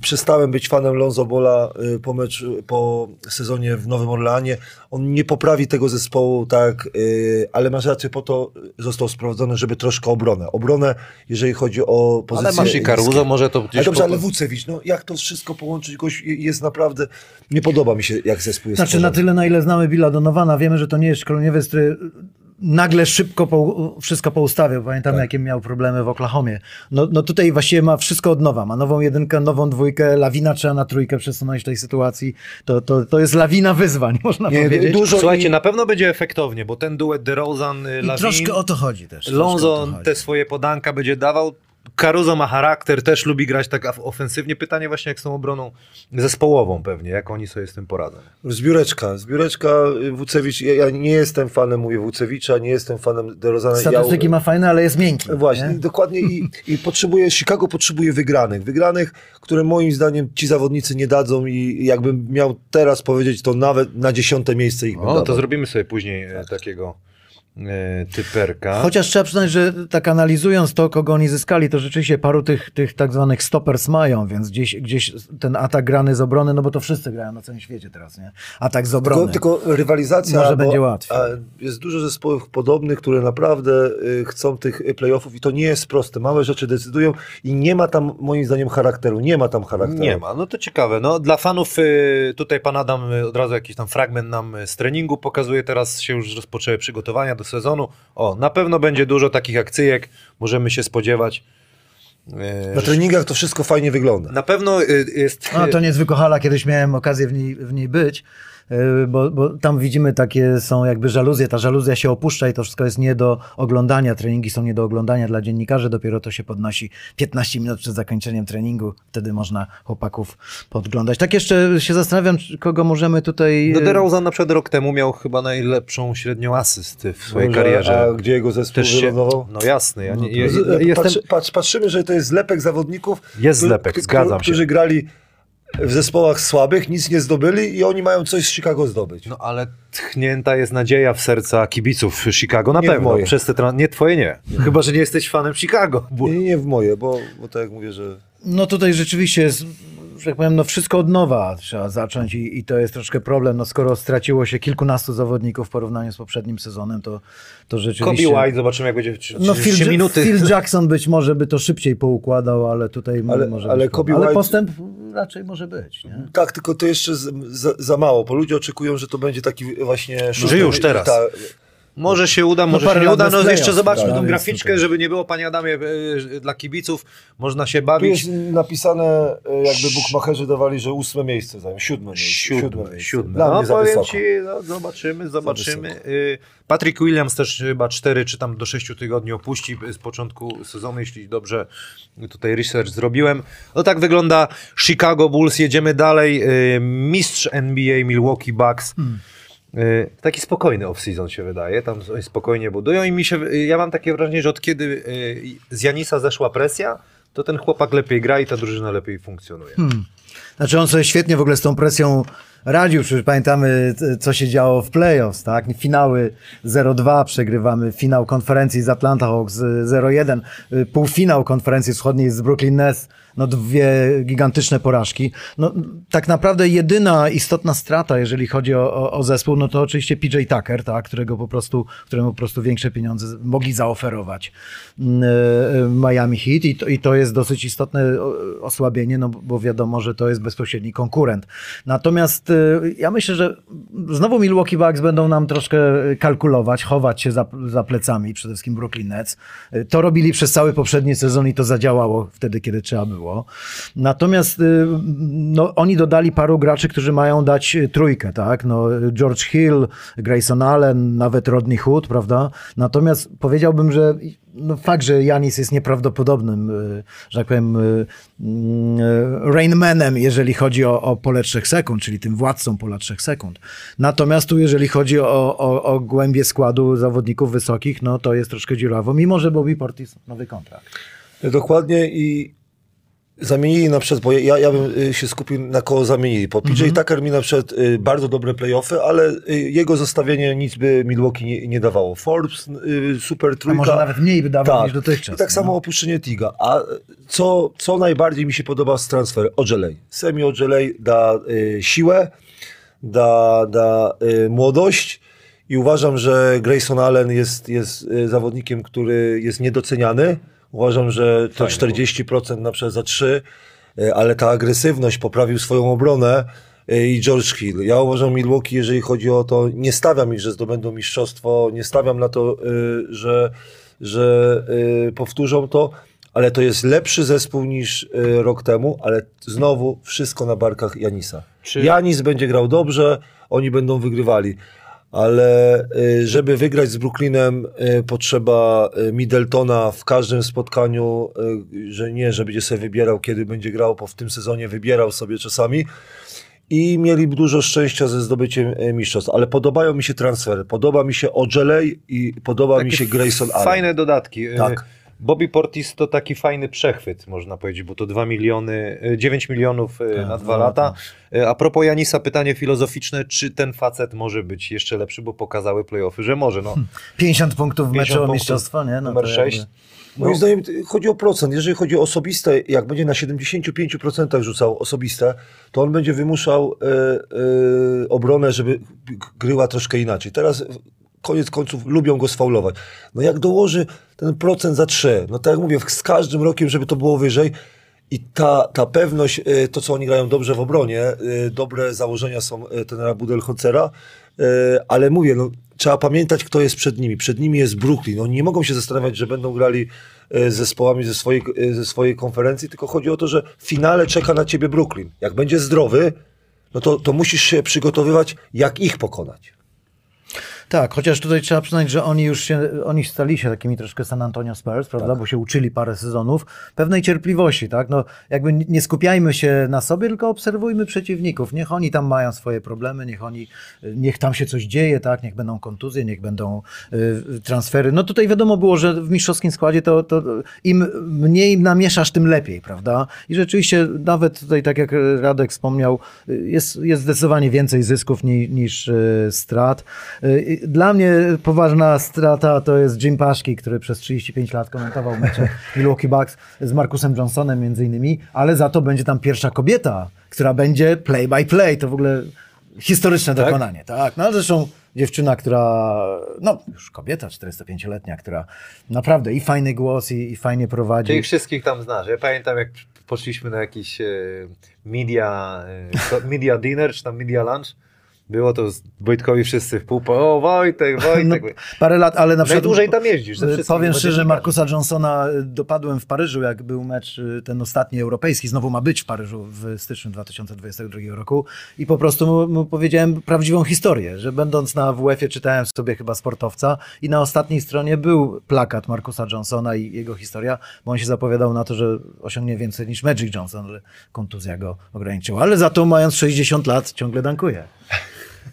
Przestałem być fanem Lonzo Bola yy, po, meczu, po sezonie w Nowym Orleanie. On nie poprawi tego zespołu, tak, yy, ale masz rację, po to został sprowadzony, żeby troszkę obronę. Obronę, jeżeli chodzi o pozycję. Ale masz i Caruso, może to Ale gdzieś... dobrze, po- ale Wucewicz, no jak to wszystko połączyć? Gość jest naprawdę, nie podoba mi się, jak zespół jest Znaczy na stworzony. tyle, na ile znamy Billa Donowana, wiemy, że to nie jest szkoleniowiec, który nagle szybko po, wszystko poustawiał. Pamiętamy, Tak. jakie miał problemy w Oklahomie. No, no tutaj właściwie ma wszystko od nowa. Ma nową jedynkę, nową dwójkę, lawina trzeba na trójkę przesunąć w tej sytuacji. To, to, to jest lawina wyzwań, można Nie, powiedzieć. dużo Słuchajcie, i- na pewno będzie efektownie, bo ten duet DeRozan, y, Lawin, troszkę o to chodzi też. Lonzo o to chodzi. te swoje podanka będzie dawał. Caruso ma charakter, też lubi grać tak ofensywnie. Pytanie właśnie jak z tą obroną zespołową pewnie, jak oni sobie z tym poradzą. Zbióreczka, zbióreczka y, Wucewicz, ja, ja nie jestem fanem, mówię, Wucewicza, nie jestem fanem DeRozana. Statystyki ja, ma fajne, ale jest miękki. Właśnie, nie? dokładnie i, i potrzebuje, Chicago potrzebuje wygranych. Wygranych, które moim zdaniem ci zawodnicy nie dadzą i jakbym miał teraz powiedzieć, to nawet na dziesiąte miejsce ich bym O, to dawał. zrobimy sobie później e, takiego typerka. Chociaż trzeba przyznać, że tak analizując to, kogo oni zyskali, to rzeczywiście paru tych, tych tak zwanych stoppers mają, więc gdzieś, gdzieś ten atak grany z obrony, no bo to wszyscy grają na całym świecie teraz, nie? Atak z obrony. Tylko, tylko rywalizacja. Może bo, będzie łatwiej. Jest dużo zespołów podobnych, które naprawdę y, chcą tych y, playoffów i to nie jest proste. Małe rzeczy decydują i nie ma tam moim zdaniem charakteru. Nie ma tam charakteru. Nie ma, no to ciekawe. No, dla fanów y, tutaj pan Adam od razu jakiś tam fragment nam z treningu pokazuje. Teraz się już rozpoczęły przygotowania do sezonu. O, na pewno będzie dużo takich akcyjek, możemy się spodziewać. Y, Na treningach to wszystko fajnie wygląda. Na pewno y, jest. No, to niezwykła hala, kiedyś miałem okazję w niej, w niej być, bo, bo tam widzimy takie są jakby żaluzje, ta żaluzja się opuszcza i to wszystko jest nie do oglądania, treningi są nie do oglądania dla dziennikarzy, dopiero to się podnosi 15 minut przed zakończeniem treningu, wtedy można chłopaków podglądać. Tak jeszcze się zastanawiam, kogo możemy tutaj... No yy, DeRozan na przykład rok temu miał chyba najlepszą średnią asysty w swojej Może, karierze. A gdzie jego zespół Też się, no jasne, ja nie, Z- ja, jestem, Patrzy, patrz, patrzymy, że to jest zlepek zawodników. Jest zlepek, zgadzam się. Którzy grali w zespołach słabych, nic nie zdobyli i oni mają coś z Chicago zdobyć. no ale tchnięta jest nadzieja w serca kibiców Chicago, na Nie w pewno. moje. Przez te, tra- nie twoje nie. Chyba, że nie jesteś fanem Chicago. Bo... Nie, nie w moje, bo, bo tak jak mówię, że... No tutaj rzeczywiście jest, że tak powiem, no wszystko od nowa trzeba zacząć i, i to jest troszkę problem. No skoro straciło się kilkunastu zawodników w porównaniu z poprzednim sezonem, to, to Kobe rzeczywiście... White, zobaczymy jak będzie w No 30 Phil, minuty. Phil Jackson być może by to szybciej poukładał, ale tutaj Ale- może ale być Kobe problem. Ale White- postęp raczej może być. Nie? Tak, tylko to jeszcze za, za mało, bo ludzie oczekują, że to będzie taki właśnie... Że już teraz. Ta, Może się uda, może parę się nie uda. No jeszcze zobaczmy tak, tą graficzkę, żeby nie było, panie Adamie, e, dla kibiców. Można się Tu bawić. jest napisane, e, jakby bukmacherzy dawali, że ósme miejsce zajmą, siódme miejsce. Siódme, miejsce. siódme. Dla No powiem ci, no, zobaczymy, zobaczymy. Y, Patrick Williams też chyba 4 czy tam do 6 tygodni opuści z początku sezonu, jeśli dobrze tutaj research zrobiłem. No tak wygląda Chicago Bulls, jedziemy dalej. Y, Mistrz NBA Milwaukee Bucks. Y, Taki spokojny off-season się wydaje, tam spokojnie budują i mi się, y, ja mam takie wrażenie, że od kiedy y, z Janisa zeszła presja, to ten chłopak lepiej gra i ta drużyna lepiej funkcjonuje. Znaczy on sobie świetnie w ogóle z tą presją radził, przecież pamiętamy co się działo w playoffs, tak? Finały 0-2 przegrywamy, finał konferencji z Atlanta Hawks y, 0-1, y, półfinał konferencji wschodniej z Brooklyn Nets, no dwie gigantyczne porażki. No tak naprawdę jedyna istotna strata, jeżeli chodzi o, o, o zespół, no to oczywiście PJ Tucker, tak? Którego po prostu, któremu po prostu większe pieniądze mogli zaoferować mm, e, Miami Heat i to, i to jest dosyć istotne osłabienie, no bo wiadomo, że to jest bezpośredni konkurent. Natomiast e, ja myślę, że znowu Milwaukee Bucks będą nam troszkę kalkulować, chować się za, za plecami, przede wszystkim Brooklyn Nets. E, To robili przez cały poprzedni sezon i to zadziałało wtedy, kiedy trzeba było. Natomiast e, no, oni dodali paru graczy, którzy mają dać e, trójkę, tak? No, George Hill, Grayson Allen, nawet Rodney Hood, prawda? Natomiast powiedziałbym, że no fakt, że Janis jest nieprawdopodobnym, y, że tak powiem, y, y, Rainmanem, jeżeli chodzi o, o pole trzech sekund, czyli tym władcą pola trzech sekund. Natomiast tu, jeżeli chodzi o, o, o głębie składu zawodników wysokich, no to jest troszkę dziurawo, mimo że Bobby Portis nowy kontrakt. Dokładnie i zamienili na przykład, bo ja, ja bym y, się skupił na koło zamienili. Po PJ Tucker mi na przykład y, bardzo dobre playoffy, ale y, jego zostawienie nic by Milwaukee nie, nie dawało. Forbes, super A trójka. może nawet mniej by dawał tak. niż dotychczas. I tak no. samo opuszczenie Tiga. A co, co najbardziej mi się podoba z transfer? Ojelej. Semi Ojelej da y, siłę, da, da y, młodość i uważam, że Grayson Allen jest, jest zawodnikiem, który jest niedoceniany. Uważam, że to 40% na przykład za 3, y, ale ta agresywność poprawił swoją obronę y, i George Hill. Ja uważam Milwaukee, jeżeli chodzi o to, nie stawiam ich, że zdobędą mistrzostwo, nie stawiam na to, y, że, że powtórzą to, ale to jest lepszy zespół niż rok temu, ale znowu wszystko na barkach Janisa. Czy- Janis będzie grał dobrze, oni będą wygrywali. Ale y, żeby wygrać z Brooklynem y, potrzeba y, Middletona w każdym spotkaniu, że nie, że będzie sobie wybierał kiedy będzie grał, bo w tym sezonie wybierał sobie czasami i mieli dużo szczęścia ze zdobyciem mistrzostw. Ale podobają mi się transfery. Podoba mi się Ojeley i podoba mi się Grayson Allen. Fajne dodatki. Tak. Bobby Portis to taki fajny przechwyt, można powiedzieć, bo to 2 miliony, y, 9 milionów y, Tak, na dwa lata. Y, A propos Janisa, pytanie filozoficzne, czy ten facet może być jeszcze lepszy, bo pokazały playoffy, że może. No. 50 punktów w 50 meczu o mistrzostwo, nie? No numer to 6. jakby- Moim zdaniem y, chodzi o procent. Jeżeli chodzi o osobiste, jak będzie na 75% rzucał osobiste, to on będzie wymuszał e, e, obronę, żeby gryła troszkę inaczej. Teraz koniec końców lubią go sfaulować. No jak dołoży ten procent za 3, no tak jak mówię, z każdym rokiem, żeby to było wyżej, i ta, ta pewność, e, to co oni grają dobrze w obronie, e, dobre założenia są e, tenera Budelhocera, ale mówię, no, trzeba pamiętać, kto jest przed nimi. Przed nimi jest Brooklyn. Oni nie mogą się zastanawiać, że będą grali z zespołami ze swojej, ze swojej konferencji, tylko chodzi o to, że w finale czeka na ciebie Brooklyn. Jak będzie zdrowy, no to, to musisz się przygotowywać, jak ich pokonać. Tak, chociaż tutaj trzeba przyznać, że oni już się, oni stali się takimi troszkę San Antonio Spurs, prawda, bo się uczyli parę sezonów, pewnej cierpliwości, tak, no jakby nie skupiajmy się na sobie, tylko obserwujmy przeciwników, niech oni tam mają swoje problemy, niech oni, niech tam się coś dzieje, tak, niech będą kontuzje, niech będą y, transfery, no tutaj wiadomo było, że w mistrzowskim składzie to, to im mniej namieszasz, tym lepiej, prawda, i rzeczywiście nawet tutaj, tak jak Radek wspomniał, y, jest, jest zdecydowanie więcej zysków niż, niż y, strat. Y, Dla mnie poważna strata to jest Jim Paszki, który przez 35 lat komentował mecze Milwaukee Bucks z Markusem Johnsonem między innymi, ale za to będzie tam pierwsza kobieta, która będzie play by play. To w ogóle historyczne dokonanie. Tak, no zresztą dziewczyna, która, no już kobieta 45-letnia, która naprawdę i fajny głos i, i fajnie prowadzi. Ich wszystkich tam znasz. Ja pamiętam, jak poszliśmy na jakiś e, media, e, media dinner, czy tam media lunch. Było to z Wojtkowi wszyscy w pół, po, o Wojtek, Wojtek. No, parę lat, ale na przykład... Najdłużej tam jeździsz. Y, Powiem szczerze. Markusa Johnsona y, dopadłem w Paryżu, jak był mecz y, ten ostatni europejski, znowu ma być w Paryżu w styczniu 2022 roku i po prostu mu, mu powiedziałem prawdziwą historię, że będąc na WF-ie czytałem sobie chyba sportowca i na ostatniej stronie był plakat Markusa Johnsona i jego historia, bo on się zapowiadał na to, że osiągnie więcej niż Magic Johnson, ale kontuzja go ograniczyła. Ale za to mając 60 lat ciągle dankuje.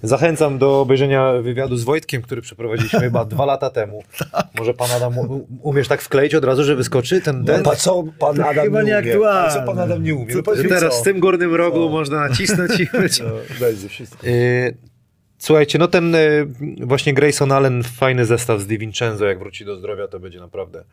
Zachęcam do obejrzenia wywiadu z Wojtkiem, który przeprowadziliśmy chyba dwa lata temu. Może pan Adam u- umiesz tak wkleić od razu, że wyskoczy ten ten? Pa, co pan Adam Chyba nie umie? nieaktualne. A co pan Adam nie umie? Co No Teraz co? w tym górnym rogu można nacisnąć i być. No. Yy, Słuchajcie, no ten yy, właśnie Grayson Allen, fajny zestaw z DiVincenzo, jak wróci do zdrowia, to będzie naprawdę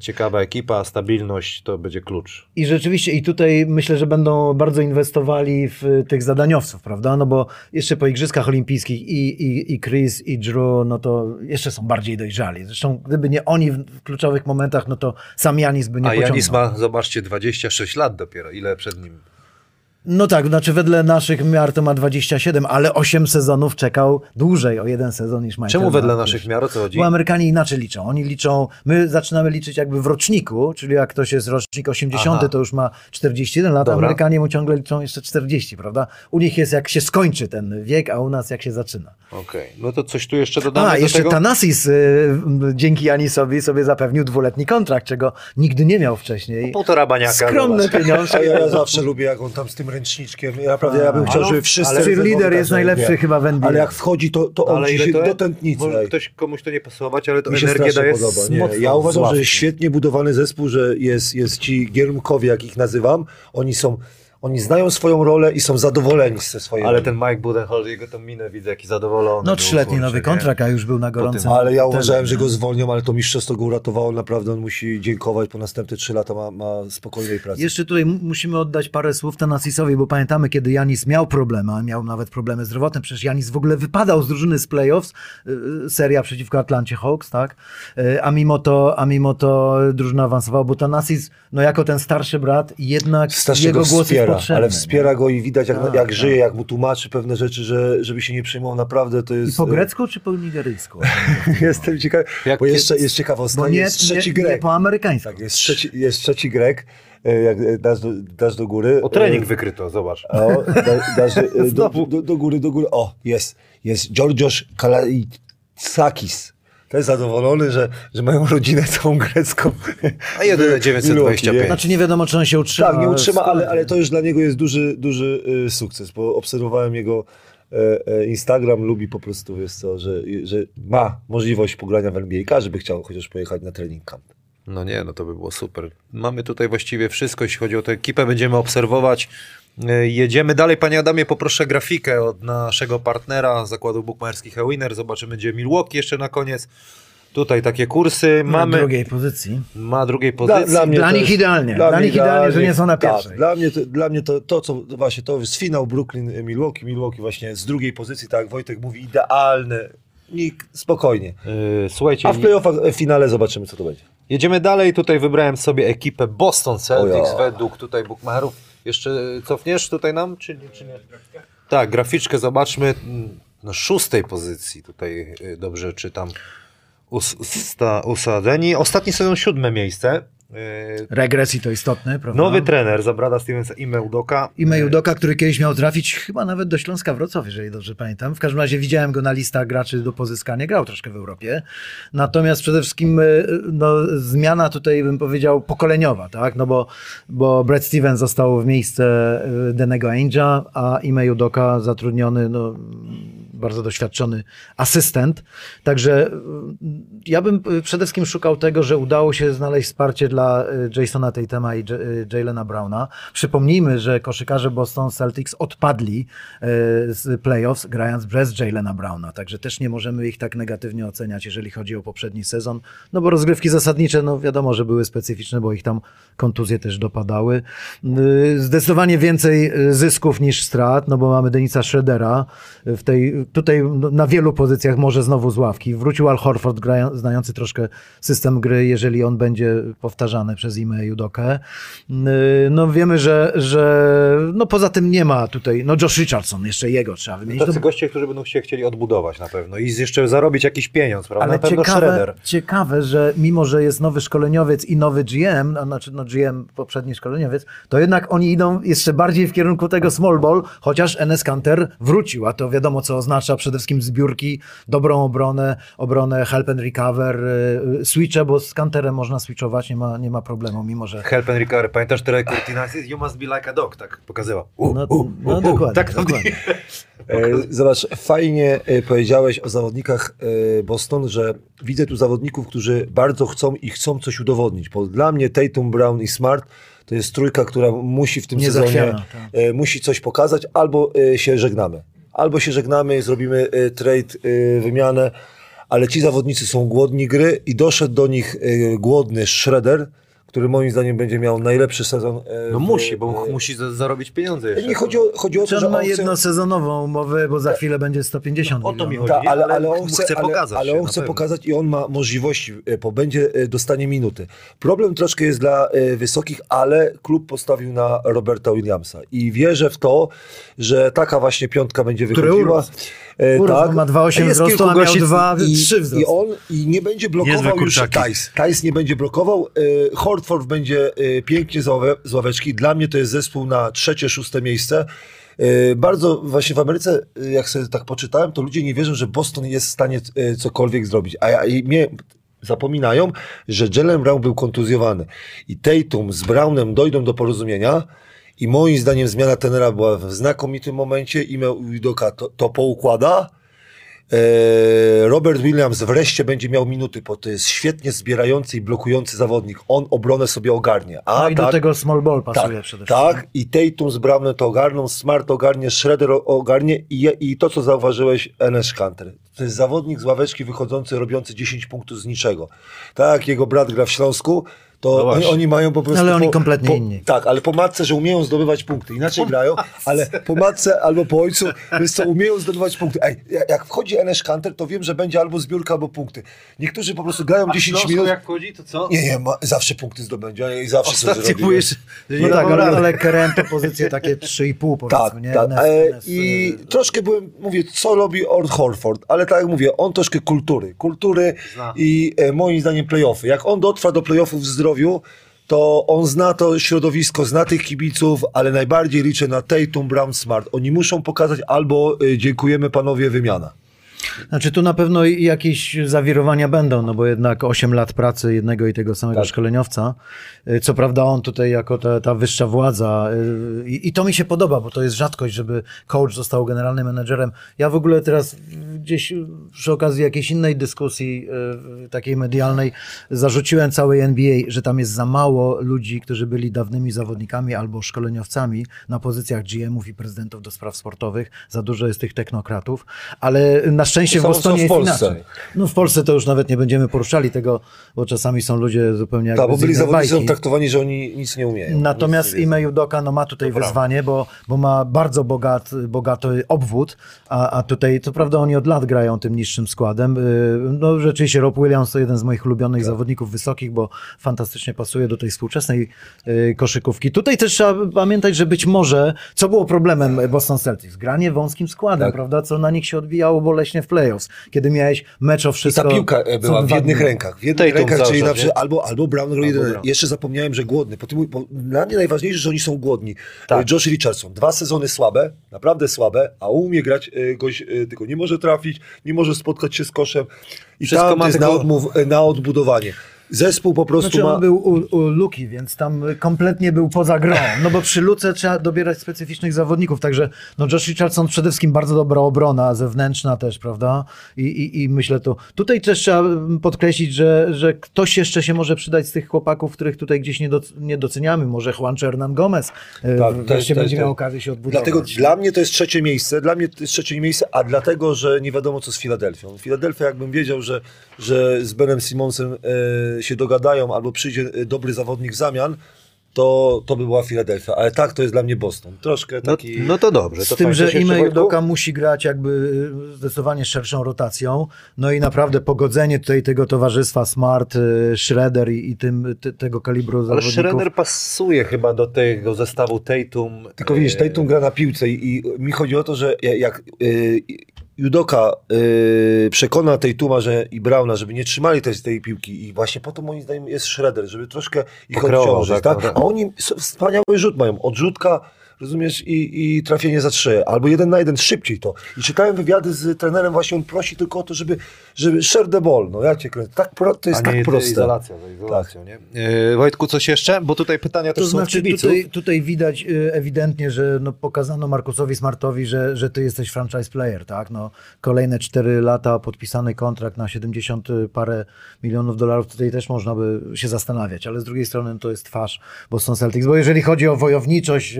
ciekawa ekipa, stabilność to będzie klucz. I rzeczywiście, i tutaj myślę, że będą bardzo inwestowali w tych zadaniowców, prawda? No bo jeszcze po Igrzyskach Olimpijskich i, i, i Chris, i Drew, no to jeszcze są bardziej dojrzali. Zresztą gdyby nie oni w, w kluczowych momentach, no to sam Janis by nie A pociągnął. Janis ma, zobaczcie, 26 lat dopiero, ile przed nim. No tak, znaczy wedle naszych miar to ma 27, ale 8 sezonów czekał dłużej o jeden sezon niż Michael. Czemu wedle naszych miar, o co chodzi? Bo Amerykanie inaczej liczą. Oni liczą, my zaczynamy liczyć jakby w roczniku, czyli jak ktoś jest rocznik 80, Aha. to już ma 41 lat, Dobra. Amerykanie mu ciągle liczą jeszcze 40, prawda? U nich jest jak się skończy ten wiek, a u nas jak się zaczyna. Okej, no to coś tu jeszcze dodamy A, do jeszcze tego? Tanasis y, dzięki Janisowi sobie zapewnił dwuletni kontrakt, czego nigdy nie miał wcześniej. Półtora baniaka. Skromne pieniądze. A ja, ja zawsze lubię, jak on tam z tym ręczniczkiem. Ja naprawdę, ja bym chciał, żeby wszyscy... ale tak jest najlepszy chyba w NBA. Ale jak wchodzi, to, to on ci się to do tętnicy. Może ktoś komuś to nie pasować, ale to Mi się energię daje podoba. Nie, ja uważam, że świetnie budowany zespół, że jest, jest ci giermkowie, jak ich nazywam, oni są, oni znają swoją rolę i są zadowoleni ze swojej Ale roli. ten Mike Budenholzer, jego tą minę widzę, jaki zadowolony. No trzyletni nowy nie? kontrakt, a już był na gorącym. Ale ja uważałem, że go zwolnią, ale to mistrzostwo go uratowało. Naprawdę on musi dziękować. Po następne trzy lata ma, ma spokojnej pracy. Jeszcze tutaj musimy oddać parę słów Tanasisowi, bo pamiętamy, kiedy Janis miał problemy, a miał nawet problemy zdrowotne, przecież Janis w ogóle wypadał z drużyny z playoffs, y, y, seria przeciwko Atlancie Hawks, tak? Y, A mimo to, a mimo to drużyna awansowała, bo Tanasis, no jako ten starszy brat, jednak Strasznie jego go głos jest wspiera, ale wspiera go i widać jak, Tak, jak tak. żyje, jak mu tłumaczy pewne rzeczy, że, żeby się nie przejmował. Naprawdę to I jest... po grecku czy po nigeryjsku? Jestem ciekawy, Jak- bo jeszcze jest ciekawostka, Bo nie, jest trzeci nie, Grek. nie po amerykańsku. Tak, jest trzeci, jest trzeci Grek, e, jak e, dasz do, dasz do góry. O trening e, wykryto, zobacz. O, da, dasz e, do, do, do góry, do góry. O, jest. Jest Georgios Kalaitsakis. To jest zadowolony, że, że mają rodzinę całą grecką. A jedyne 925. Znaczy nie wiadomo, czy on się utrzyma. Tak, nie utrzyma, ale, ale to już dla niego jest duży, duży y, sukces, bo obserwowałem jego e, e, Instagram, lubi po prostu, wiesz co, że, że ma możliwość pogrania w NBA. Każdy by chciał chociaż pojechać na trening camp. No nie, no to by było super. Mamy tutaj właściwie wszystko, jeśli chodzi o tę ekipę, będziemy obserwować. Yy, Jedziemy dalej. Panie Adamie, poproszę grafikę od naszego partnera zakładu bukmacherskich Ewiner. Zobaczymy, gdzie Milwaukee jeszcze na koniec. Tutaj takie kursy. Mamy, drugiej pozycji. ma drugiej pozycji. Dla to nich jest- idealnie. Dla nich idealnie, że nie są na pierwszej. Tak, dla mnie, to, dla mnie to, to, co właśnie to jest finał Brooklyn-Milwaukee. Milwaukee właśnie z drugiej pozycji, tak jak Wojtek mówi, idealne. Nikt, spokojnie. Yy, Słuchajcie, A w playoffach, w finale zobaczymy, co to będzie. jedziemy dalej. Tutaj wybrałem sobie ekipę Boston Celtics według tutaj bukmacherów. Jeszcze cofniesz tutaj nam, czy? Czy nie? Tak, graficzkę zobaczmy. Na szóstej pozycji tutaj y, dobrze czytam. Us, usta, usadzeni. Ostatni sezon siódme miejsce. Y, Regresji to istotne, prawda? Nowy trener Zabrada Stevensa i Meudoka. I Mejudoka, który kiedyś miał trafić chyba nawet do Śląska Wrocław, jeżeli dobrze pamiętam. W każdym razie widziałem go na listach graczy do pozyskania, grał troszkę w Europie. Natomiast przede wszystkim e, no, zmiana tutaj bym powiedział pokoleniowa, tak? No bo, bo Brad Stevens został w miejsce e, Denego Ainge'a, a Ime Judoka zatrudniony, no, bardzo doświadczony asystent. Także ja bym przede wszystkim szukał tego, że udało się znaleźć wsparcie dla y, Jasona Tatema i y, Jalena Browna. Przypomnijmy, że koszykarze Boston Celtics odpadli y, z playoffs grając bez Jalena Browna, także też nie możemy ich tak negatywnie oceniać, jeżeli chodzi o poprzedni sezon, no bo rozgrywki zasadnicze, no wiadomo, że były specyficzne, bo ich tam kontuzje też dopadały. Zdecydowanie więcej zysków niż strat, no bo mamy Denisa Schroedera w tej tutaj no, na wielu pozycjach może znowu z ławki. Wrócił Al Horford, grają, znający troszkę system gry, jeżeli on będzie powtarzany przez Ime Judokę. Y, No wiemy, że, że no poza tym nie ma tutaj, no Josh Richardson, jeszcze jego trzeba wymienić. Tacy goście, którzy będą się chcieli odbudować na pewno i jeszcze zarobić jakiś pieniądz, prawda? ale ciekawe, Shredder. ciekawe, że mimo, że jest nowy szkoleniowiec i nowy GM, a znaczy no GM poprzedni szkoleniowiec, to jednak oni idą jeszcze bardziej w kierunku tego small ball, chociaż NS Kanter wrócił, a to wiadomo co oznacza przede wszystkim zbiórki, dobrą obronę, obronę help and recover, y, y, switche, bo z Kanterem można switchować, nie ma, nie ma problemu, mimo że... Help and recovery. Pamiętasz te Curtina? You must be like a dog, tak pokazała. U, No, u, no u, dokładnie, Tak dokładnie. E, Zobacz, fajnie e, powiedziałeś o zawodnikach e, Boston, że widzę tu zawodników, którzy bardzo chcą i chcą coś udowodnić, bo dla mnie Tatum, Brown i Smart to jest trójka, która musi w tym sezonie Niezachwiana, tak. musi coś pokazać, albo się żegnamy. Albo się żegnamy, zrobimy trade, wymianę, ale ci zawodnicy są głodni gry i doszedł do nich e, głodny Shredder, który moim zdaniem będzie miał najlepszy sezon. e, No w- musi, bo e, musi za- zarobić pieniądze jeszcze. Nie chodzi o, chodzi o Czy to, że on ma on chce- jednosezonową umowę, bo za chwilę będzie 150 No, o to mi chodzi. Ta, ale, ale ale on chce chce, ale, pokazać ale się, on chce pokazać i on ma możliwości, bo będzie dostanie minuty. Problem troszkę jest dla wysokich, ale klub postawił na Roberta Williamsa i wierzę w to, że taka właśnie piątka będzie Który wychodziła. urósł. E, Urósł, bo ma 2,8 Jest wzrostu, a miał gości- 2,3 i, wzrostu. I on i nie będzie blokował już. Tajs. Tajs nie będzie blokował. E, Hortford będzie e, pięknie z, ławe, z ławeczki. Dla mnie to jest zespół na trzecie, szóste miejsce. E, Bardzo właśnie w Ameryce, e, jak sobie tak poczytałem, to ludzie nie wierzą, że Boston jest w stanie e, cokolwiek zrobić. A ja, i mnie zapominają, że Jalen Brown był kontuzjowany. I Tatum z Brownem dojdą do porozumienia. I moim zdaniem zmiana tenera była w znakomitym momencie. Ime Udoka to, to poukłada. E, Robert Williams wreszcie będzie miał minuty, bo to jest świetnie zbierający i blokujący zawodnik. On obronę sobie ogarnie. A No i do tak, tego small ball pasuje tak, przede wszystkim. tak, i Tatum z Brownem to ogarną, Smart ogarnie, Schroeder o- ogarnie i, i to, co zauważyłeś, Enes Kanter. To jest zawodnik z ławeczki wychodzący, robiący 10 punktów z niczego. Tak jego brat gra w Śląsku, to No oni, oni mają po prostu... Ale oni po, kompletnie po, inni. Tak, ale po matce, że umieją zdobywać punkty. Inaczej grają, ale po matce albo po ojcu, wiesz co, umieją zdobywać punkty. Ej, jak wchodzi Enes Kanter, to wiem, że będzie albo zbiórka, albo punkty. Niektórzy po prostu grają 10 minut... jak wchodzi, to co? Nie, nie, ma, zawsze punkty zdobędzie i zawsze coś Ostatnio zrobi. że No nie tak, dał ale, rady. ale Kerem to pozycje takie 3,5 powiedzmy, Tak, nie? tak. E, I troszkę byłem, mówię, co robi Ord Horford, ale tak jak mówię, on troszkę kultury. Kultury Zna. i e, moim zdaniem playoffy. Jak on dotrwa do playoffów w zdrowiu, to on zna to środowisko, zna tych kibiców, ale najbardziej liczę na Tatum, Brown, Smart. Oni muszą pokazać albo e, dziękujemy panowie, wymiana. Znaczy tu na pewno jakieś zawirowania będą, no bo jednak 8 lat pracy jednego i tego samego Tak. szkoleniowca. Y, Co prawda on tutaj jako ta, ta wyższa władza y, i, i to mi się podoba, bo to jest rzadkość, żeby coach został generalnym menedżerem. Ja w ogóle teraz gdzieś przy okazji jakiejś innej dyskusji y, takiej medialnej zarzuciłem całej NBA, że tam jest za mało ludzi, którzy byli dawnymi zawodnikami albo szkoleniowcami na pozycjach GM-ów i prezydentów do spraw sportowych. Za dużo jest tych technokratów, ale na szczęście w Są- są Bostonie w jest Polsce. No w Polsce to już nawet nie będziemy poruszali tego, bo czasami są ludzie zupełnie jakby Tak, bo byli zawodnicy bajki. traktowani, że oni nic nie umieją. Natomiast nie. Ime Judoka no, ma tutaj wyzwanie, bo, bo ma bardzo bogat, bogaty obwód, a, a tutaj, co prawda oni od lat grają tym niższym składem. Y, No rzeczywiście Rob Williams to jeden z moich ulubionych zawodników wysokich, bo fantastycznie pasuje do tej współczesnej y, koszykówki. Tutaj też trzeba pamiętać, że być może, co było problemem Boston Celtics? Granie wąskim składem, Tak. prawda? Co na nich się odbijało boleśnie w playoffs, kiedy miałeś mecz o I wszystko. ta piłka e, była w jednych rękach. W jednych Tatum rękach, czyli na przykład albo, albo Brown jeden. Brown. Jeszcze zapomniałem, że głodny. Po tym, bo dla mnie najważniejsze, że oni są głodni. Tak. E, Josh Richardson. Dwa sezony słabe, naprawdę słabe, a umie grać e, gość, e, tylko nie może trafić, nie może spotkać się z koszem. I Wszystko tam ma jest tylko- na, odmów, na odbudowanie. Zespół po prostu Znaczy ma... on był u, u Luki, więc tam kompletnie był poza grą. No bo przy Luce trzeba dobierać specyficznych zawodników, także no Josh Richardson przede wszystkim bardzo dobra obrona, zewnętrzna też, prawda? I, i, i myślę to. Tutaj też trzeba podkreślić, że, że ktoś jeszcze się może przydać z tych chłopaków, których tutaj gdzieś nie, doc, nie doceniamy. Może Juan Hernan Gomez Tak, tak, wreszcie będzie miał okazję się odbudować. Dlatego dla mnie to jest trzecie miejsce, dla mnie to jest trzecie miejsce, a dlatego, że nie wiadomo co z Filadelfią. Filadelfia jakbym wiedział, że, że z Benem Simonsem e, się dogadają albo przyjdzie e, dobry zawodnik w zamian, to, to by była Filadelfia. Ale tak, to jest dla mnie Boston. Troszkę No, taki... no to dobrze. Z to tym, fajnie. że Coś jeszcze, Ime Wojtku? Udoka musi grać jakby y, zdecydowanie szerszą rotacją. No i naprawdę pogodzenie tutaj tego towarzystwa Smart, y, Schroeder i, i tym, ty, tego kalibru Ale zawodników. Schroeder pasuje chyba do tego zestawu Tatum. Tylko widzisz, e, Tatum gra na piłce i, i mi chodzi o to, że ja- jak y, Judoka y, przekona Tatuma że, i Brauna, żeby nie trzymali tej, tej piłki i właśnie po to moim zdaniem jest Shredder, żeby troszkę ich Pokreował, odciążyć, tak, tak? A oni wspaniały rzut mają, odrzutka, rozumiesz, i, i trafienie za trzy, albo jeden na jeden, szybciej to. I czytałem wywiady z trenerem, właśnie on prosi tylko o to, żeby, żeby share the ball, no ja cię kręcę, tak, pro, to jest a nie tak proste. izolacja za izolacją, nie? E, Wojtku, coś jeszcze? Bo tutaj pytania też To są od znaczy kibiców. tutaj, tutaj widać y, ewidentnie, że no, pokazano Markusowi Smartowi, że, że ty jesteś franchise player, tak? No, kolejne 4 lata, podpisany kontrakt na 70 parę milionów dolarów, tutaj też można by się zastanawiać, ale z drugiej strony to jest twarz Boston Celtics, bo jeżeli chodzi o wojowniczość,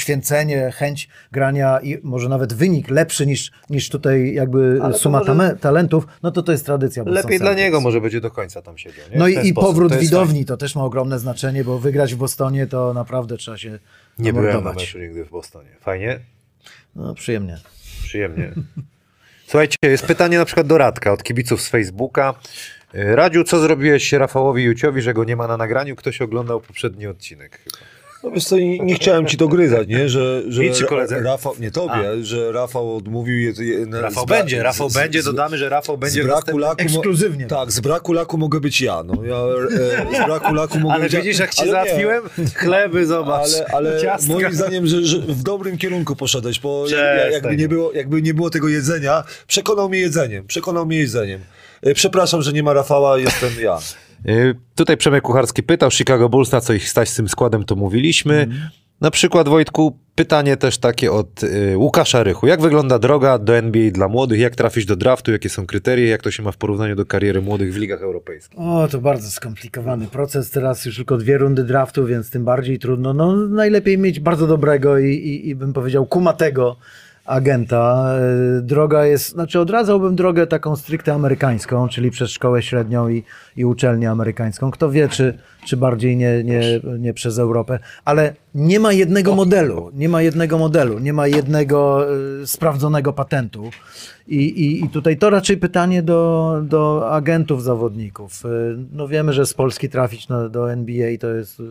poświęcenie, chęć grania i może nawet wynik lepszy niż, niż tutaj jakby Ale suma może- talentów, no to to jest tradycja Boston Lepiej dla niego może będzie do końca tam siedział. Nie? No i, i powrót To widowni to też ma ogromne znaczenie, bo wygrać w Bostonie to naprawdę trzeba się Nie byłem na meczu nigdy w Bostonie. Fajnie? No przyjemnie. Przyjemnie. Słuchajcie, jest pytanie na przykład do Radka od kibiców z Facebooka. Radziu, co zrobiłeś Rafałowi Juciowi, że go nie ma na nagraniu? Ktoś oglądał poprzedni odcinek chyba. No wiesz co, nie, nie chciałem ci dogryzać, nie? Że, że koledze? Rafał, nie tobie, że Rafał odmówił... Je, je, Rafał będzie, Rafał z- będzie, dodamy, że Rafał będzie braku laku Ekskluzywnie. Tak, z braku laku mogę być ja. No. ja e, z braku laku mogę Ale być ja. widzisz, jak cię załatwiłem? Chleby, zobacz. Ale, ale Ciastka. moim zdaniem, że, że w dobrym kierunku poszedłeś, bo jakby, nie było, jakby nie było tego jedzenia, przekonał mnie jedzeniem, przekonał mnie jedzeniem. E, Przepraszam, że nie ma Rafała, jestem ja. Y, Tutaj Przemek Kucharski pytał Chicago Bulls, na co ich stać z tym składem, to mówiliśmy. Na przykład, Wojtku, pytanie też takie od y, Łukasza Rychu. Jak wygląda droga do NBA dla młodych? Jak trafić do draftu? Jakie są kryteria? Jak to się ma w porównaniu do kariery młodych w ligach europejskich? O, to bardzo skomplikowany proces. Teraz już tylko dwie rundy draftu, więc tym bardziej trudno. No, najlepiej mieć bardzo dobrego i, i, i bym powiedział kumatego agenta. E, Droga jest, znaczy odradzałbym drogę taką stricte amerykańską, czyli przez szkołę średnią i, i uczelnię amerykańską. Kto wie, czy, czy bardziej nie, nie, nie przez Europę, ale nie ma jednego modelu, nie ma jednego modelu, nie ma jednego e, sprawdzonego patentu. I, i, I tutaj to raczej pytanie do, do agentów zawodników. E, No wiemy, że z Polski trafić na, do NBA to jest e,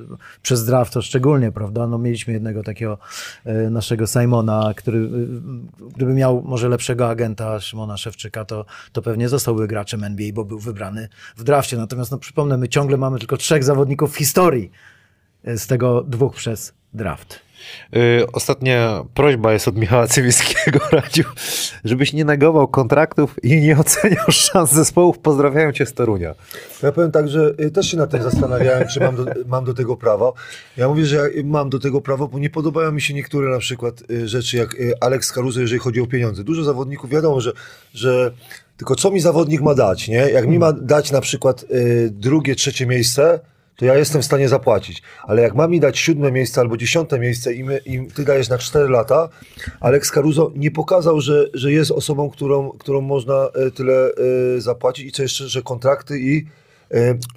przez draft to szczególnie, prawda? No mieliśmy jednego takiego e, naszego Simona, który e, gdyby miał może lepszego agenta Szymona Szewczyka, to, to pewnie zostałby graczem NBA, bo był wybrany w drafcie. Natomiast no przypomnę, my ciągle mamy tylko trzech zawodników w historii, z tego dwóch przez draft. Y, Ostatnia prośba jest od Michała Cywickiego, Radziu, żebyś nie negował kontraktów i nie oceniał szans zespołów. Pozdrawiają cię z Torunia. Ja powiem tak, że y, też się nad tym zastanawiałem, czy mam do, mam do tego prawo. Ja mówię, że ja mam do tego prawo, bo nie podobają mi się niektóre na przykład rzeczy jak Alex Caruso, jeżeli chodzi o pieniądze. Dużo zawodników, wiadomo, że, że tylko co mi zawodnik ma dać, nie? Jak mi ma dać na przykład drugie, trzecie miejsce, to ja jestem w stanie zapłacić. Ale jak ma mi dać siódme miejsce albo dziesiąte miejsce i, my, i ty dajesz na cztery lata, Alex Caruso nie pokazał, że, że jest osobą, którą, którą można y, tyle y, zapłacić i co jeszcze, że kontrakty i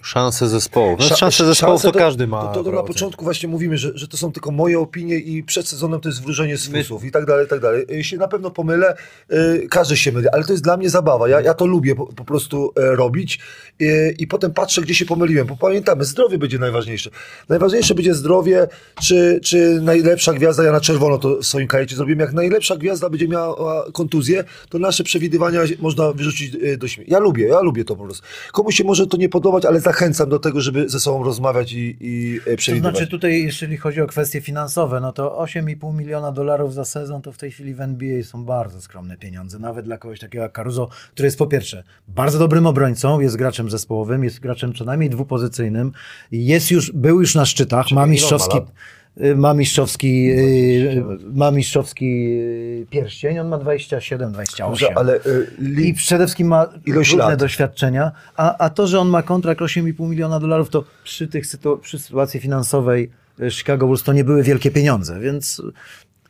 Szanse zespołów. No, Sza- szanse zespołów szanse to każdy ma. To, to, to na początku właśnie mówimy, że, że to są tylko moje opinie i przed sezonem to jest wróżenie z fusów i tak dalej, i tak dalej. Jeśli na pewno pomylę, y, każdy się myli, ale to jest dla mnie zabawa. Ja, ja to lubię po, po prostu e, robić y, i potem patrzę, gdzie się pomyliłem, bo pamiętamy, zdrowie będzie najważniejsze. Najważniejsze będzie zdrowie, czy, czy najlepsza gwiazda, ja na czerwono to w swoim kajecie zrobiłem, jak najlepsza gwiazda będzie miała kontuzję, to nasze przewidywania można wyrzucić y, do śmieci. Ja lubię, ja lubię to po prostu. Komuś się może to nie podobać, ale zachęcam do tego, żeby ze sobą rozmawiać i, i e, To przewidywać. znaczy tutaj, jeżeli chodzi o kwestie finansowe, no to 8,5 miliona dolarów za sezon to w tej chwili w NBA są bardzo skromne pieniądze. Nawet dla kogoś takiego jak Caruso, który jest po pierwsze bardzo dobrym obrońcą, jest graczem zespołowym, jest graczem co najmniej dwupozycyjnym, jest już, był już na szczytach, ma ile on ma mistrzowski... lat? Y, Ma mistrzowski, y, ma mistrzowski y, pierścień, on ma 27, 28. Dobrze, ale e, I li, przede wszystkim ma różne lat. doświadczenia, a, a to, że on ma kontrakt 8,5 miliona dolarów, to przy, tych sytu- przy sytuacji finansowej Chicago Bulls to nie były wielkie pieniądze, więc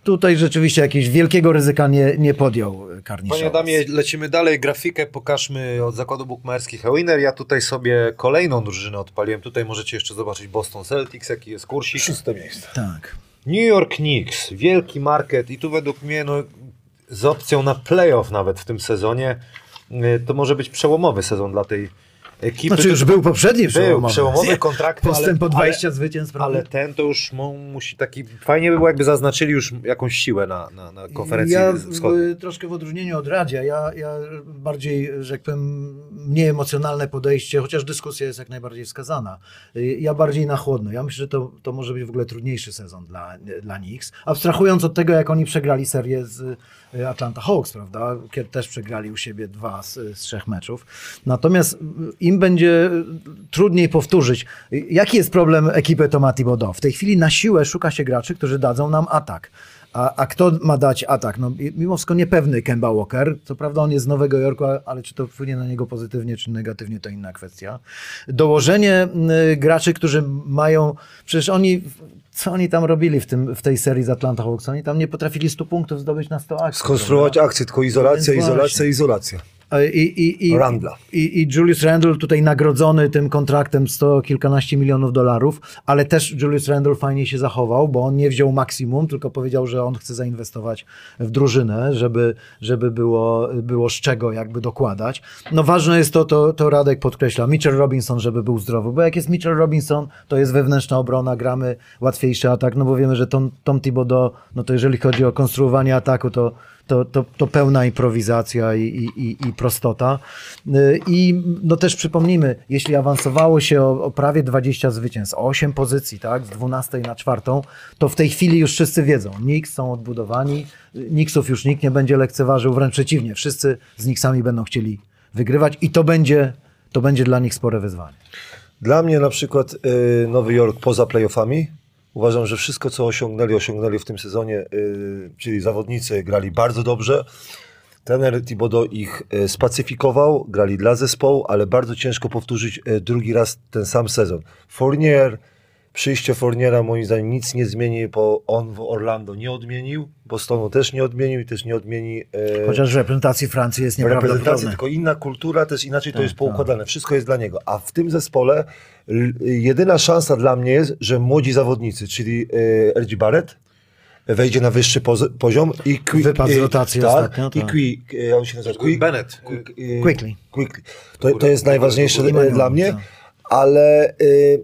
tutaj rzeczywiście jakiegoś wielkiego ryzyka nie, nie podjął Karniszow. Panie Adamie, lecimy dalej. Grafikę pokażmy od zakładu bukmacherskich Winner. Ja tutaj sobie kolejną drużynę odpaliłem. Tutaj możecie jeszcze zobaczyć Boston Celtics, jaki jest kursik. Szóste miejsce. Tak. New York Knicks, wielki market i tu według mnie no, z opcją na playoff nawet w tym sezonie y, to może być przełomowy sezon dla tej ekipy. Znaczy już był poprzedni był przełomowy. przełomowy kontrakt, Postęp po ale, 20 zwycięstw, prawda? ale ten to już mu, musi taki, fajnie by było jakby zaznaczyli już jakąś siłę na, na, na konferencji Ja wschodniej. troszkę w odróżnieniu od Radzia, ja, ja bardziej, że jak powiem, mniej emocjonalne podejście, chociaż dyskusja jest jak najbardziej wskazana. Ja bardziej na chłodno. Ja myślę, że to, to może być w ogóle trudniejszy sezon dla, dla Knicks. Abstrahując od tego, jak oni przegrali serię z y, Atlanta Hawks, prawda? Kiedy też przegrali u siebie dwa z, z trzech meczów. Natomiast y, im będzie trudniej powtórzyć. Jaki jest problem ekipy Toma Thibodeau? W tej chwili na siłę szuka się graczy, którzy dadzą nam atak. A, a kto ma dać atak? No, mimo wszystko niepewny Kemba Walker. Co prawda on jest z Nowego Jorku, ale czy to wpłynie na niego pozytywnie, czy negatywnie, to inna kwestia. Dołożenie graczy, którzy mają... Przecież oni... Co oni tam robili w, tym, w tej serii z Atlanta Hawks? Oni tam nie potrafili 100 punktów zdobyć na 100 akcji. Skonstruować akcję, tylko izolacja, izolacja, izolacja. I, i, i, Randla. I, I Julius Randle tutaj nagrodzony tym kontraktem 100 kilkanaście milionów dolarów, ale też Julius Randle fajnie się zachował, bo on nie wziął maksimum, tylko powiedział, że on chce zainwestować w drużynę, żeby, żeby było, było z czego jakby dokładać. No ważne jest to, to, to Radek podkreśla, Mitchell Robinson, żeby był zdrowy, bo jak jest Mitchell Robinson, to jest wewnętrzna obrona, gramy łatwiejszy atak, no bo wiemy, że Tom, Tom Thibodeau, no to jeżeli chodzi o konstruowanie ataku, to to, to, to pełna improwizacja i, i, i, prostota. Y, I no też przypomnijmy, jeśli awansowało się o, o prawie 20 zwycięstw, o 8 pozycji, tak, z 12 na czwartą, to w tej chwili już wszyscy wiedzą, Knicks są odbudowani, Knicksów już nikt nie będzie lekceważył, wręcz przeciwnie, wszyscy z Knicksami będą chcieli wygrywać i to będzie, to będzie dla nich spore wyzwanie. Dla mnie na przykład y, Nowy Jork poza playoffami. Uważam, że wszystko, co osiągnęli, osiągnęli w tym sezonie, y, czyli zawodnicy grali bardzo dobrze. Trener Thibodeau ich y, spacyfikował, grali dla zespołu, ale bardzo ciężko powtórzyć y, drugi raz ten sam sezon. Fournier, przyjście Fourniera moim zdaniem nic nie zmieni, bo on w Orlando nie odmienił, Bostonu też nie odmienił i też nie odmieni Chociaż w reprezentacji Francji jest reprezentacji, nieprawdopodobne. tylko inna kultura, też inaczej to Tak, jest poukładane. Wszystko jest dla niego. A w tym zespole jedyna szansa dla mnie jest, że młodzi zawodnicy, czyli e, RG Barrett, wejdzie na wyższy poz- poziom i Qui- Wypadł z e, rotacji tak, ostatnio, I tak. Qui, e, on się nazywa? Qui- Bennett. Quick, e, Quickly. Quickly. To, to jest najważniejsze dla mnie, tak. ale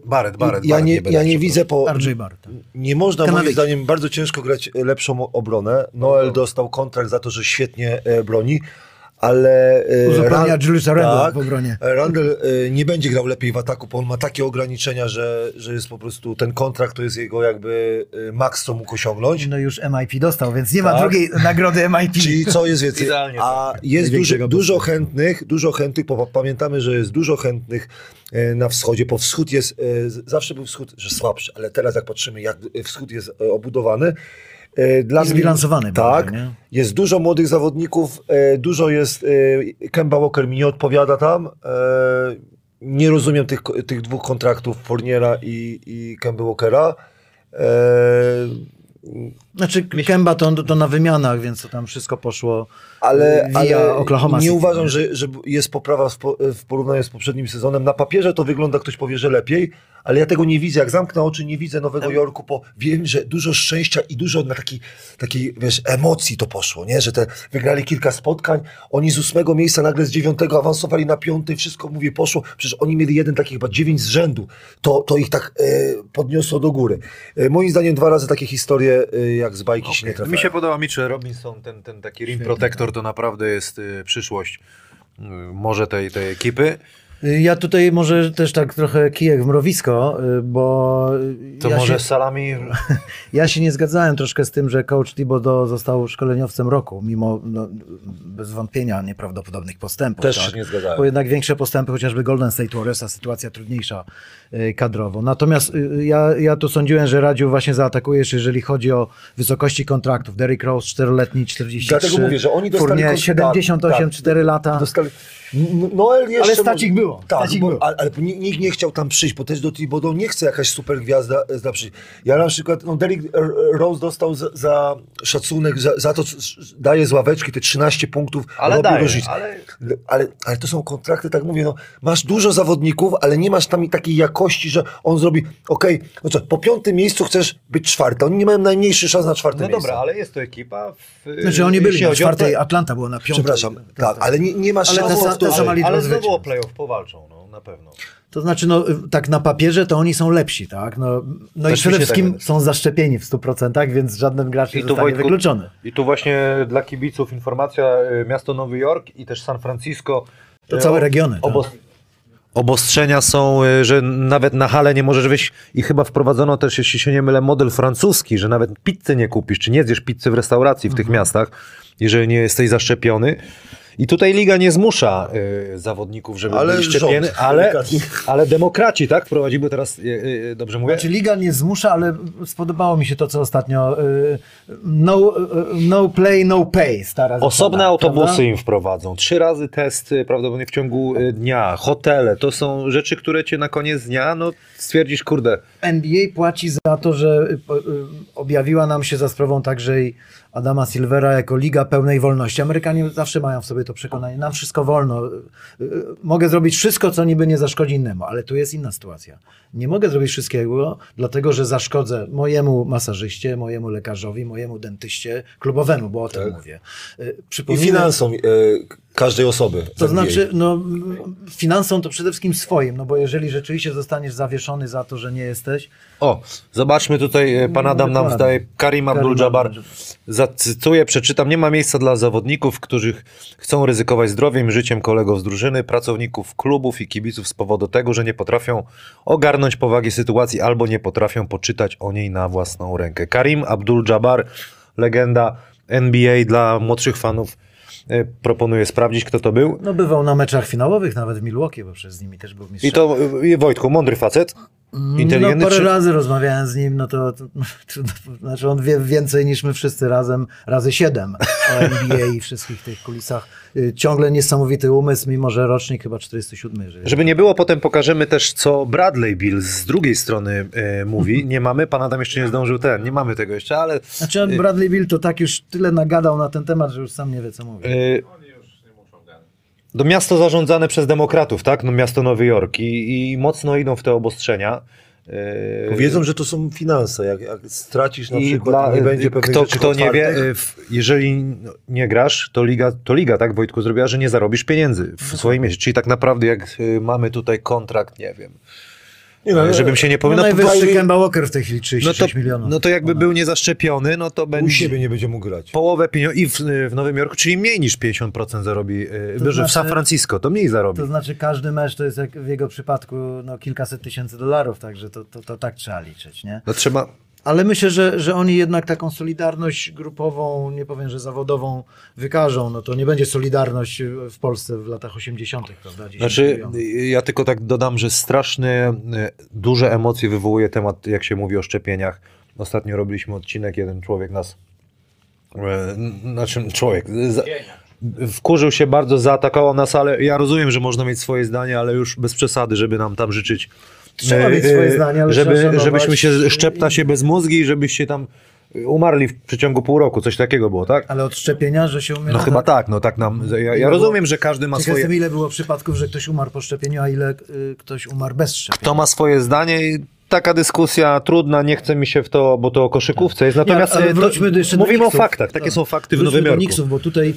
Barrett, Barrett, ja Barrett, nie, nie ja nie widzę po... RJ Barrett. tak. Nie można moim Kanadyjczyk. zdaniem bardzo ciężko grać lepszą obronę. Noel dostał kontrakt za to, że świetnie broni, ale... e, Uzupełnia Juliusa Randle w obronie. Randle e, nie będzie grał lepiej w ataku, bo on ma takie ograniczenia, że, że jest po prostu ten kontrakt to jest jego jakby e, maks, co mógł osiągnąć. No już MIP dostał, więc nie ma Tak. drugiej nagrody MIP. Czyli co jest więcej? Idealnie A jest Największego dużo, dużo chętnych, dużo chętnych, bo pamiętamy, że jest dużo chętnych na wschodzie, bo wschód jest, zawsze był wschód, że słabszy, ale teraz jak patrzymy, jak wschód jest obudowany, dla I zbilansowany Tak, bardziej, jest dużo młodych zawodników, e, dużo jest, e, Kemba Walker mi nie odpowiada tam, e, nie rozumiem tych, tych dwóch kontraktów, Fourniera i, i Kemba Walkera, e, Znaczy Kemba to, to na wymianach, więc to tam wszystko poszło ale, via ale Oklahoma nie uważam, że, że jest poprawa w, po- w porównaniu z poprzednim sezonem. Na papierze to wygląda, ktoś powie, że lepiej, ale ja tego nie widzę. Jak zamknę oczy, nie widzę Nowego Jorku, bo wiem, że dużo szczęścia i dużo na takiej, takiej wiesz, emocji to poszło, nie? Że te wygrali kilka spotkań, oni z ósmego miejsca nagle z dziewiątego awansowali na piąty, wszystko, mówię, poszło. Przecież oni mieli jeden taki chyba dziewięć z rzędu. To, to ich tak e, podniosło do góry. E, moim zdaniem dwa razy takie historie, e, jak z bajki się nie trafiają. Mi się podoba Mitchell Robinson, ten, ten taki rim protector to naprawdę jest y, przyszłość y, może tej, tej ekipy. Ja tutaj może też tak trochę kijek w mrowisko, y, bo To ja, może się, z salami ja się nie zgadzałem troszkę z tym, że coach Thibodeau został szkoleniowcem roku, mimo no, bez wątpienia nieprawdopodobnych postępów. Też tak? się nie zgadzałem. Bo jednak większe postępy, chociażby Golden State Warriors, a sytuacja trudniejsza y, kadrowo. Natomiast y, ja, ja tu sądziłem, że Radziu właśnie zaatakujesz, jeżeli chodzi o wysokości kontraktów. Derrick Rose, 4-letni, 43. Dlatego mówię, że oni dostali kontrakt- 78, tak, 4 lata. Dostali... Noel jeszcze Ale stać może- ich było. Tak, Stać ich bo, było. ale, ale ni- nikt nie chciał tam przyjść, bo też do Thibodeau nie chce jakaś super gwiazda e, za przyjść. Ja na przykład, no Derrick e, Rose dostał za, za szacunek, za, za to, co daje z ławeczki te 13 punktów, Ale daje, ale- ale... Ale, to są kontrakty, tak mówię, no, masz dużo zawodników, ale nie masz tam takiej jakości, że on zrobi, okej, no co, po piątym miejscu chcesz być czwarty, oni nie mają najmniejszy szans na czwarte No miejsce. dobra, ale jest to ekipa. W, Znaczy oni byli jeśli na czwartej, Atlanta było na piątej. Przepraszam, tak, ale nie, nie masz Ale szans Ale zwycięstw. znowu o playoff powalczą, no na pewno. To znaczy, no tak na papierze to oni są lepsi, tak? No, no i Też mi przede się wszystkim tak są zaszczepieni w 100%, więc żaden gracz nie zostanie wykluczony. I tu właśnie dla kibiców informacja, y, miasto Nowy Jork i też San Francisco. To y, całe o- regiony, tak. Obos- Obostrzenia są, y, że nawet na halę nie możesz wyjść i chyba wprowadzono też, jeśli się nie mylę, model francuski, że nawet pizzy nie kupisz, czy nie zjesz pizzy w restauracji w tych Mhm. miastach, jeżeli nie jesteś zaszczepiony. I tutaj liga nie zmusza y, zawodników, żeby Ale byli rząd szczepieni, ale, ale demokraci, tak? Wprowadzimy teraz, y, y, dobrze mówię? Znaczy liga nie zmusza, ale spodobało mi się to, co ostatnio y, no, y, no play, no pay, stara Osobne zasada, autobusy prawda? im wprowadzą. Trzy razy testy prawdopodobnie w ciągu y, dnia. Hotele. To są rzeczy, które cię na koniec dnia, no stwierdzisz, kurde, NBA płaci za to, że objawiła nam się za sprawą także i Adama Silvera jako liga pełnej wolności. Amerykanie zawsze mają w sobie to przekonanie, nam wszystko wolno. Y, y, Mogę zrobić wszystko, co niby nie zaszkodzi innemu, ale tu jest inna sytuacja. Nie mogę zrobić wszystkiego, dlatego że zaszkodzę mojemu masażyście, mojemu lekarzowi, mojemu dentyście, klubowemu, bo o tym mówię. Y, I finansom e, każdej osoby. to znaczy, no, finansom to przede wszystkim swoim, no bo jeżeli rzeczywiście zostaniesz zawieszony za to, że nie jesteś, O, zobaczmy tutaj, e, pan Adam nam wdaje, Karim Abdul-Jabbar, zacytuję, przeczytam, nie ma miejsca dla zawodników, którzy chcą ryzykować zdrowiem i życiem kolegów z drużyny, pracowników klubów i kibiców z powodu tego, że nie potrafią ogarnąć powagi sytuacji albo nie potrafią poczytać o niej na własną rękę. Karim Abdul-Jabbar, legenda NBA dla młodszych fanów, proponuję sprawdzić, kto to był. no bywał na meczach finałowych, nawet w Milwaukee, bo przez z nimi też był mistrzem. I to, e, Wojtku, mądry facet, no inteligentny, parę czy- razy rozmawiałem z nim, no to, to, to, to znaczy on wie więcej niż my wszyscy razem, razy siedem o NBA i wszystkich tych kulisach. Y, Ciągle niesamowity umysł, mimo że rocznik chyba 47. Jeżeli... Żeby nie było, potem pokażemy też, co Bradley Bill z drugiej strony e, mówi. Nie mamy, pan Adam jeszcze nie zdążył ten, nie mamy tego jeszcze, ale Znaczy on, Bradley Bill to tak już tyle nagadał na ten temat, że już sam nie wie co mówi. e, Oni już nie muszą gadać. Do miasto zarządzane przez demokratów, tak? No miasto Nowy Jork i, i mocno idą w te obostrzenia. Wiedzą, że to są finanse. Jak, jak stracisz na I przykład, dla, nie będzie pewnych kto, kto nie wie, jeżeli no, nie grasz, to liga, to liga, tak Wojtku zrobiła, że nie zarobisz pieniędzy w swoim mieście. Czyli tak naprawdę jak e, mamy tutaj kontrakt, nie wiem, Nie no, żebym się nie No, powinno... najwyższy Kyrie- Kemba Walker w tej chwili no 36 to, milionów. no to jakby był niezaszczepiony, no to u będzie... siebie nie będzie mógł grać. połowę pieniędzy i w, w Nowym Jorku, czyli mniej niż 50% zarobi, że w znaczy- San Francisco to mniej zarobi. To znaczy każdy mecz to jest jak w jego przypadku no, kilkaset tysięcy dolarów, także to, to, to tak trzeba liczyć, nie? No trzeba, Ale myślę, że, że oni jednak taką solidarność grupową, nie powiem, że zawodową wykażą. No to nie będzie solidarność w Polsce w latach 80., prawda? 10 znaczy ja tylko tak dodam, że strasznie duże emocje wywołuje temat, jak się mówi o szczepieniach. Ostatnio robiliśmy odcinek, jeden człowiek nas, e, znaczy człowiek, za, wkurzył się bardzo, zaatakował nas, ale ja rozumiem, że można mieć swoje zdanie, ale już bez przesady, żeby nam tam życzyć. Trzeba mieć swoje e, zdanie, ale żeby, Żebyśmy się szczepta się bez mózgi i żebyście tam umarli w przeciągu pół roku, coś takiego było, tak? Ale od szczepienia, że się umiera? No chyba tak, no tak nam. Ja, ja rozumiem, było- że każdy ma swoje. jestem, ile było przypadków, że ktoś umarł po szczepieniu, a ile y, ktoś umarł bez szczepienia. Kto ma swoje zdanie i taka dyskusja trudna, nie chce mi się w to, bo to o koszykówce jest. Natomiast ale e, to, wróćmy do jeszcze do mówimy o Knicksów. faktach, takie Tak. są fakty w Wróćmy Nowym do Jorku. Knicksów, bo tutaj.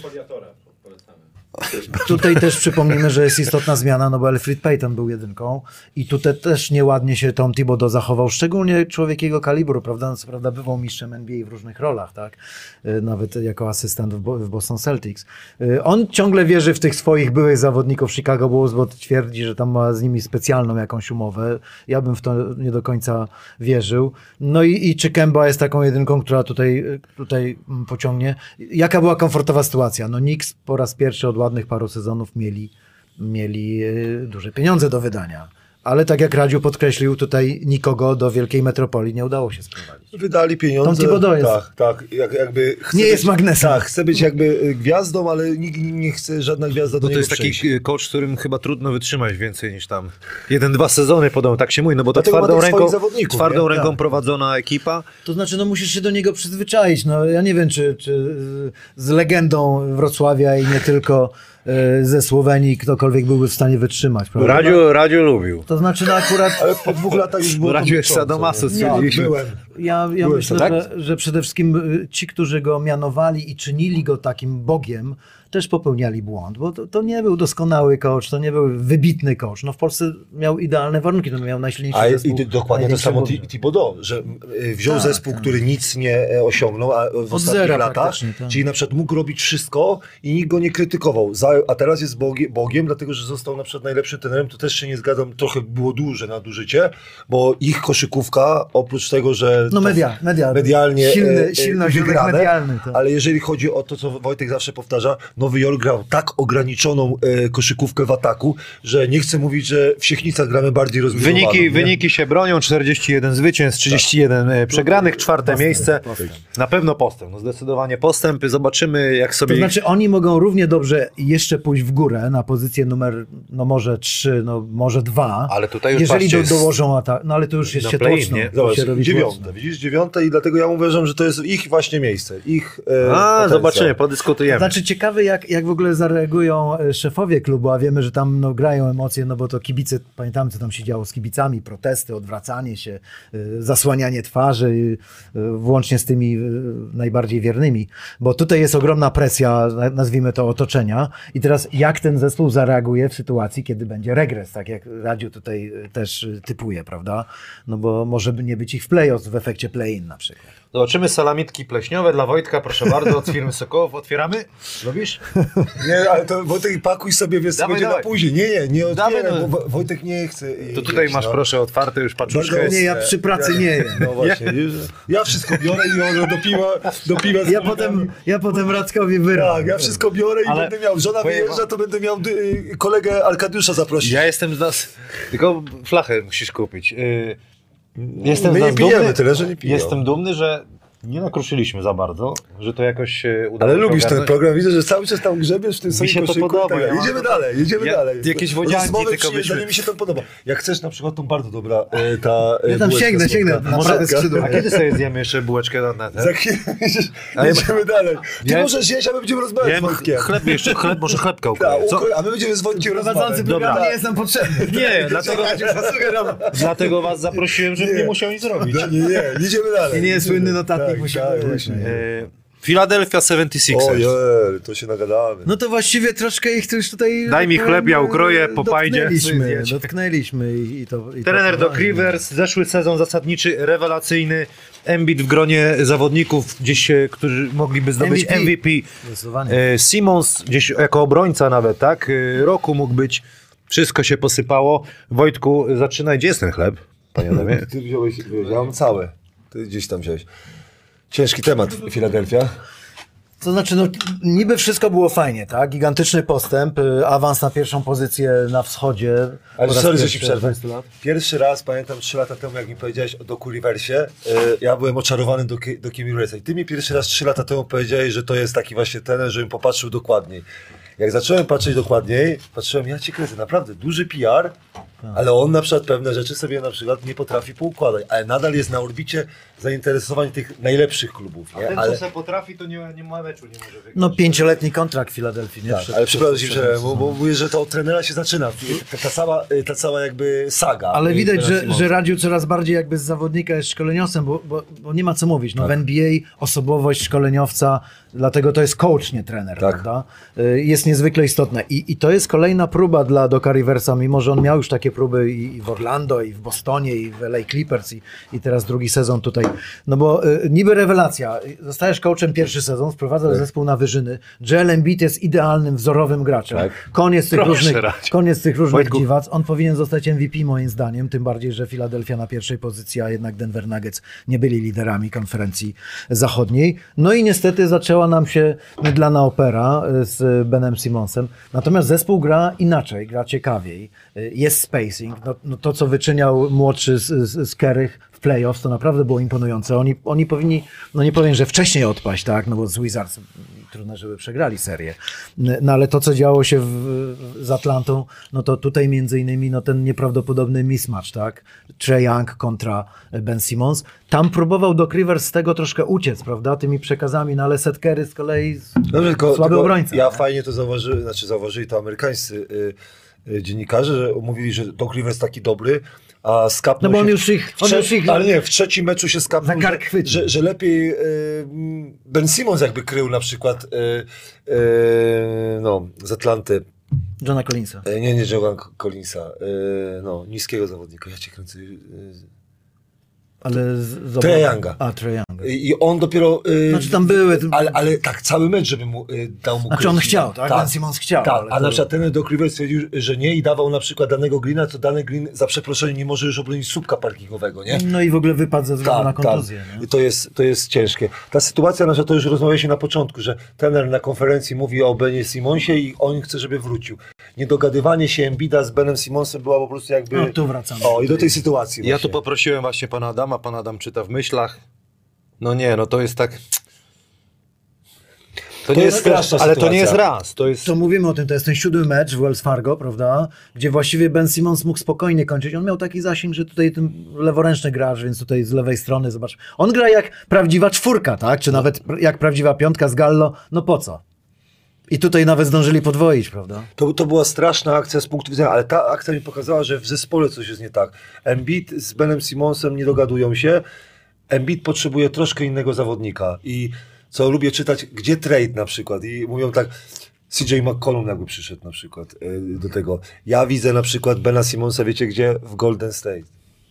tutaj też przypomnimy, że jest istotna zmiana, no bo Elfrid Payton był jedynką i tutaj też nieładnie się Tom Thibodeau zachował, szczególnie człowiek jego kalibru, prawda? Co prawda bywał mistrzem NBA w różnych rolach, tak? Y, Nawet jako asystent w, Bo- w Boston Celtics. Y, On ciągle wierzy w tych swoich byłych zawodników Chicago Bulls, bo twierdzi, że tam ma z nimi specjalną jakąś umowę. Ja bym w to nie do końca wierzył. No i, i czy Kemba jest taką jedynką, która tutaj, tutaj mm, pociągnie? Jaka była komfortowa sytuacja? No Knicks po raz pierwszy od ładnych paru sezonów mieli, mieli y, duże pieniądze do wydania. Ale tak jak Radziu podkreślił, tutaj nikogo do wielkiej metropolii nie udało się sprowadzić. Wydali pieniądze. Tom Thibodeau jest- Tak, tak. Jak, jakby chce Nie być, jest magnesem. Tak, chce być jakby y, gwiazdą, ale nikt nie chce żadna gwiazda do Bo to niego jest taki przyjść. e, coach, którym chyba trudno wytrzymać więcej niż tam jeden, dwa sezony podobno, tak się mówi, no bo to twardą ręką, twardą nie? ręką Tak. prowadzona ekipa. To znaczy, no musisz się do niego przyzwyczaić. No, ja nie wiem, czy, czy z legendą Wrocławia i nie tylko ze Słowenii ktokolwiek byłby w stanie wytrzymać. Prawda? Radziu, Radziu lubił. To znaczy, no akurat Ale po dwóch latach już było... Radziu jest sadomaso, nie? stwierdziliśmy. Ja byłem. Ja, ja myślę, to, tak? że, że przede wszystkim y, ci, którzy go mianowali i czynili go takim bogiem, też popełniali błąd, bo to, to nie był doskonały coach, to nie był wybitny coach. No w Polsce miał idealne warunki, to miał najsilniejszy A zespół. i ty, dokładnie to samo Thibodeau, że y, wziął Tak, zespół, tak. który nic nie e, osiągnął a w ostatnich zera latach, tak. czyli na przykład mógł robić wszystko i nikt go nie krytykował, a teraz jest bogiem, bogiem, dlatego że został na przykład najlepszym trenerem, to też się nie zgadzam, trochę było duże nadużycie, bo ich koszykówka, oprócz tego, że No media, media. medialnie Silny, e, e, silny wygrane, medialny. tak. To. ale jeżeli chodzi o to, co Wojtek zawsze powtarza, Nowy Jork grał tak ograniczoną e, koszykówkę w ataku, że nie chcę mówić, że w Siechnicach gramy bardziej rozbudowaną. Wyniki, nie? wyniki się bronią, 41 zwycięstw, 31 e, przegranych, czwarte miejsce. Na pewno postęp, no zdecydowanie postęp. Zobaczymy jak sobie... To znaczy oni mogą równie dobrze jeszcze pójść w górę na pozycję numer, no może trzy, no może dwa. Ale tutaj już Jeżeli do, dołożą atak, no ale to już jest się to Zobacz, się robi dziewiąte, tłoczno. widzisz, dziewiąte i dlatego ja uważam, że to jest ich właśnie miejsce, ich e, A, potencjał. zobaczymy, podyskutujemy. Znaczy ciekawe, jak, jak w ogóle zareagują e, szefowie klubu, a wiemy, że tam no, grają emocje, no bo to kibice, pamiętamy, co tam się działo z kibicami, protesty, odwracanie się, e, zasłanianie twarzy, e, włącznie z tymi najbardziej wiernymi, bo tutaj jest ogromna presja, na- nazwijmy to otoczenia i teraz jak ten zespół zareaguje w sytuacji, kiedy będzie regres, tak jak Radziu tutaj też typuje, prawda? No bo może nie być ich w playoffs w efekcie play-in na przykład. Zobaczymy salamitki pleśniowe dla Wojtka, proszę bardzo, od firmy Sokołów. Otwieramy? Lubisz? Nie, ale to Wojtek pakuj sobie, wiesz, co Dawaj, będzie dawaj. na później. Nie, nie, nie Dawaj, otwieraj, no. bo Wo- Wojtek nie chce. To tutaj jeść, masz no. proszę otwarte już paczuszkę. Bardzo- Nie, ja przy pracy nie jem. No właśnie, wiesz, ja wszystko biorę i ono do piwa, do piwa Ja potem, ja potem Radkowi wyram. Tak, ja wszystko biorę i Ale będę miał. Żona wyjeżdża, to będę miał y, kolegę Arkadiusza zaprosić. Ja jestem z nas... Tylko flachę musisz kupić. Yy, Jestem My nie pijemy dumny, tyle, że nie piją. Jestem dumny, że nie nakruszyliśmy za bardzo, że to jakoś się udało. Ale lubisz ten ogarnąć. program, widzę, że cały czas tam grzebiesz w tym swoim się to koszyku. podoba, Tak, ja jedziemy dalej, jedziemy Ja- dalej. jakieś wodzianki tylko byśmy- mi się to podoba. Jak chcesz na przykład tą bardzo dobra e, ta e, Ja tam sięgnę, sięgnę na Może- prawe skrzydło. A kiedy sobie zjemy jeszcze bułeczkę na netę? Za chwilę jedziemy dalej. Ty Ja- możesz jeść, a my będziemy rozmawiać z Wojtkiem. chleb jeszcze, chleb, może chlebka Tak, ukroję. A my będziemy z Wojtkiem rozmawiać. Program Dobra. nie jest nam potrzebny. Nie, dlatego, dlatego was zaprosiłem, żebym nie musiał nic robić. No, Nie, nie, jedziemy dalej. I nie jest słynny notatnik, Tak, musi tak, być. właśnie. E, Philadelphia 76ers. Ojej, to się nagadamy. No to właściwie troszkę ich tu już tutaj... Daj mi chleb, ja ukroję, popajdzie. Dotknęliśmy, dotknęliśmy i, i to... I Trener to Doc Rivers, zeszły sezon zasadniczy, rewelacyjny. Embiid w gronie zawodników, gdzieś, e, którzy mogliby zdobyć MVP. MVP. E, Simons gdzieś jako obrońca nawet, tak? E, Roku mógł być. Wszystko się posypało. Wojtku, zaczynaj. Gdzie jest ten chleb? Panie Adamie? Ty wziąłeś, ja mam całe. Ty gdzieś tam wziąłeś. Ciężki temat, Filadelfia. To znaczy, no niby wszystko było fajnie, tak? Gigantyczny postęp, y, awans na pierwszą pozycję na wschodzie. Ale sorry, że ci przerwę. od 20 lat. Pierwszy raz, pamiętam trzy lata temu, jak mi powiedziałeś o Doku Riversie, y, ja byłem oczarowany do, do Kim Riversa. I ty mi pierwszy raz trzy lata temu powiedziałeś, że to jest taki właśnie trener, żebym popatrzył dokładniej. Jak zacząłem patrzeć dokładniej, patrzyłem, ja ci kręcę, naprawdę duży PR, ale on na przykład pewne rzeczy sobie na przykład nie potrafi poukładać, ale nadal jest na orbicie zainteresowań tych najlepszych klubów. Nie? Ale, se potrafi, to nie, nie ma meczu, nie może wygrać. No pięcioletni kontrakt w Filadelfii, nie? tak, Przed- ale przepraszam przed- że, bo, bo mówię, że to od trenera się zaczyna. Ta, ta, cała, ta cała jakby saga. Ale widać, że, że radził coraz bardziej jakby z zawodnika jest szkoleniowcem, bo, bo, bo nie ma co mówić. No, W NBA osobowość szkoleniowca, dlatego to jest coach, nie trener, Tak. prawda? Y, Jest niezwykle istotna. I, I to jest kolejna próba dla Doka Riversa, mimo że on miał już takie próby i, w Orlando, i w Bostonie, i w LA Clippers, i, i teraz drugi sezon tutaj. No bo y, niby rewelacja. Zostajesz coachem pierwszy sezon, wprowadzasz zespół na wyżyny. Joel Embiid jest idealnym, wzorowym graczem. Tak. Koniec tych Proszę, różnych, koniec tych różnych Wojtku. dziwac. On powinien zostać MVP moim zdaniem, tym bardziej, że Philadelphia na pierwszej pozycji, a jednak Denver Nuggets nie byli liderami konferencji zachodniej. No i niestety zaczęła nam się mydlana opera y, z Benem Simonsem, natomiast zespół gra inaczej, gra ciekawiej. Y, Jest no, no to co wyczyniał młodszy z, z, z Kerych w playoffs, to naprawdę było imponujące. Oni, oni powinni, no nie powiem, że wcześniej odpaść, tak, no bo z Wizards trudno, żeby przegrali serię. No ale to, co działo się w, z Atlantą, no to tutaj między innymi no, ten nieprawdopodobny mismatch, tak? Trey Young kontra Ben Simmons. Tam próbował Doc Rivers z tego troszkę uciec, prawda? Tymi przekazami, no ale Seth Curry z kolei Dobrze, słaby tylko obrońca. Ja nie? fajnie to zauważyłem, znaczy zauważyli to amerykańscy y, dziennikarze, że mówili, że Doc Rivers taki dobry, a skapnął No bo on się już ich- on już ich- Ale nie, w trzecim meczu się skapnął, Za kark że, że, że lepiej y, Ben Simmons jakby krył na przykład y, y, no, z Atlanty. Johna Collinsa. Y, nie, nie Joan Collinsa, y, no, niskiego zawodnika, ja cię kręcę. Ale z, Younga. A, Trae Younga. I on dopiero. y, Znaczy tam były- Ale, ale tak, cały mecz, żeby mu y, dał mu Znaczy on kryć. chciał, tak? Ben Simmons chciał, Tak, a to- na przykład ten Doc Rivers stwierdził, że nie i dawał na przykład danego Greena, to dany Green za przeproszeniem nie może już obronić słupka parkingowego, nie? No i w ogóle wypadł ze względu na kontuzję. tak. nie? To jest, to jest ciężkie. Ta sytuacja, nasza, to już rozmawialiśmy na początku, że trener na konferencji mówi o Benie Simonsie i on chce, żeby wrócił. Niedogadywanie się Embida z Benem Simonsem była po prostu jakby... No, tu wracamy. O, i do tej sytuacji Ja tu poprosiłem właśnie pana Adama, pan Adam czyta w myślach. No nie, no to jest tak... To, nie jest straszna ale to nie jest raz, to jest... To mówimy o tym, to jest ten siódmy mecz w Wells Fargo, prawda? Gdzie właściwie Ben Simmons mógł spokojnie kończyć. On miał taki zasięg, że tutaj ten leworęczny gracz, więc tutaj z lewej strony, zobacz. On gra jak prawdziwa czwórka, tak? Czy nawet jak prawdziwa piątka z Gallo. No po co? I tutaj nawet zdążyli podwoić, prawda? To, to była straszna akcja z punktu widzenia, ale ta akcja mi pokazała, że w zespole coś jest nie tak. Embiid z Benem Simonsem nie dogadują się. Embiid potrzebuje troszkę innego zawodnika i co lubię czytać, gdzie trade na przykład i mówią tak, CJ McCollum jakby przyszedł na przykład y, do tego. Ja widzę na przykład Bena Simonsa, wiecie gdzie? W Golden State.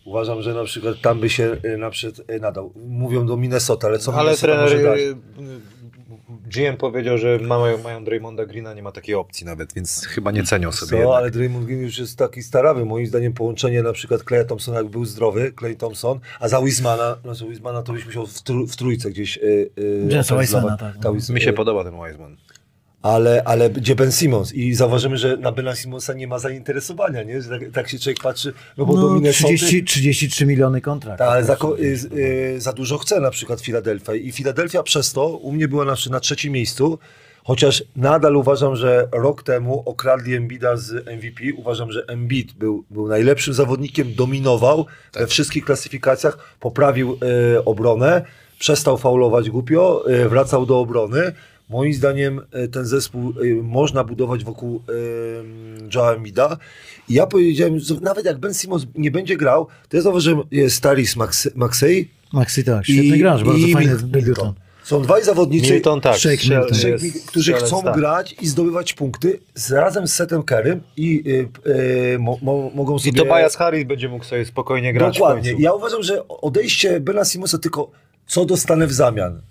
Uważam, że na przykład tam by się y, na przykład y, nadał. Mówią do Minnesota, ale co Ale Minnesota trener może dać? GM powiedział, że mają, mają Draymonda Greena, nie ma takiej opcji nawet, więc chyba nie cenią sobie jednak. ale Draymond Green już jest taki starawy. Moim zdaniem połączenie na przykład Kleja Thompsona, jak był zdrowy, Clay Thompson, a za Wismana, no za Wismana to byś musiał w, tru, w trójce gdzieś yy, yy. Wisemana, tak, no. Ta Wis- Mi się y, podoba ten Wiseman. Ale, ale gdzie Ben Simmons? I zauważymy, że na Bena Simmonsa nie ma zainteresowania, nie? Że tak, tak się człowiek patrzy, no bo No, Minnesoty... 30, 33 miliony kontrakt. Tak, ale za, y, y, za dużo chce na przykład Filadelfia. I Filadelfia przez to u mnie była na, na trzecim miejscu, chociaż nadal uważam, że rok temu okradli Embida z MVP. Uważam, że Embiid był, był najlepszym zawodnikiem, dominował we wszystkich klasyfikacjach, poprawił y, obronę, przestał faulować głupio, y, wracał do obrony. Moim zdaniem y, ten zespół y, można budować wokół y, Joe Embida. I ja powiedziałem, że nawet jak Ben Simmons nie będzie grał, to ja zauważyłem, jest Taris Max- Maxey Maxi tak, świetny gracz, bardzo i fajny debiutant. Są dwaj zawodnicy, Milton tak. Shake Milton. Shake jest- Mil- którzy chcą tak. grać i zdobywać punkty z, razem z Setem Kerem i y, y, mo, mo, mogą sobie... I Tobias Harris będzie mógł sobie spokojnie grać w Dokładnie. końcu. Ja uważam, że odejście Bena Simonsa tylko co dostanę w zamian.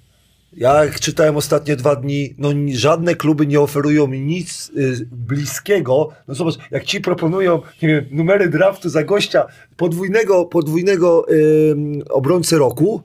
Ja jak czytałem ostatnie dwa dni, no żadne kluby nie oferują nic y, bliskiego. No zobacz, jak ci proponują, nie wiem, numery draftu za gościa podwójnego, podwójnego ym, obrońcy roku,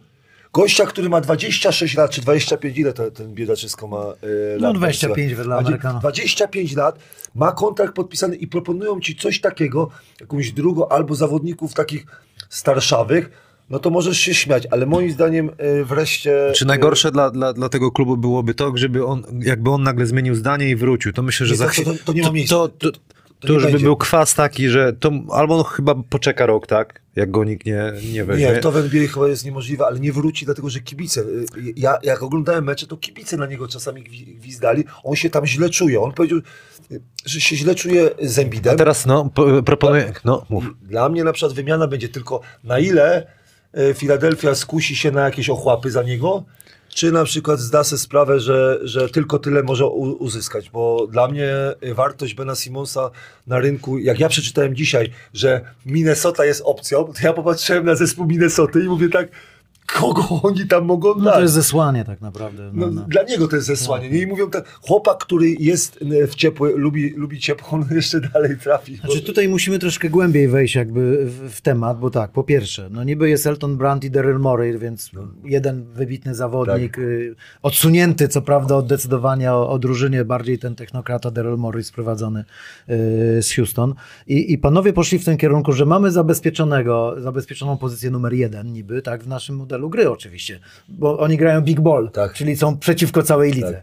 gościa, który ma 26 lat, czy 25, ile to, ten biedaczysko ma y, No, lat? 25 wedle Amerykanów. 25 lat, ma kontrakt podpisany i proponują ci coś takiego, jakąś drugą, albo zawodników takich starszawych, no to możesz się śmiać, ale moim zdaniem y, wreszcie... Czy najgorsze dla, dla, dla tego klubu byłoby to, żeby on, jakby on nagle zmienił zdanie i wrócił, to myślę, że Nie, za to- to- to nie ma miejsca. To, to, to, już by był kwas taki, że to albo on chyba poczeka rok, tak? Jak go nikt nie, nie weźmie. Nie, to w NBA chyba jest niemożliwe, ale nie wróci, dlatego że kibice. y, Ja jak oglądałem mecze, to kibice na niego czasami gwi- gwizdali. On się tam źle czuje. On powiedział, y, że się źle czuje z Embidem. A teraz no, po, proponuję... No, mów. Dla mnie na przykład wymiana będzie tylko na ile e, Filadelfia skusi się na jakieś ochłapy za niego, czy na przykład zda sobie sprawę, że, że tylko tyle może uzyskać, bo dla mnie e, wartość Bena Simonsa na rynku, jak ja przeczytałem dzisiaj, że Minnesota jest opcją, to ja popatrzyłem na zespół Minnesoty i mówię tak, kogo oni tam mogą No dać. to jest zesłanie tak naprawdę. No, No, no. Dla niego to jest zesłanie. Nie? I mówią tak, chłopak, który jest e, w ciepły, lubi, lubi ciepło, on jeszcze dalej trafi. Znaczy tutaj musimy troszkę głębiej wejść jakby w, w temat, bo tak, po pierwsze, no niby jest Elton Brand i Daryl Morey, więc jeden wybitny zawodnik, y, odsunięty co prawda od decydowania o, o drużynie, bardziej ten technokrata Daryl Morey sprowadzony y, z Houston. I, I panowie poszli w tym kierunku, że mamy zabezpieczonego, zabezpieczoną pozycję numer jeden niby, tak, w naszym modelu gry oczywiście, bo oni grają big ball, Tak. czyli są przeciwko całej lidze,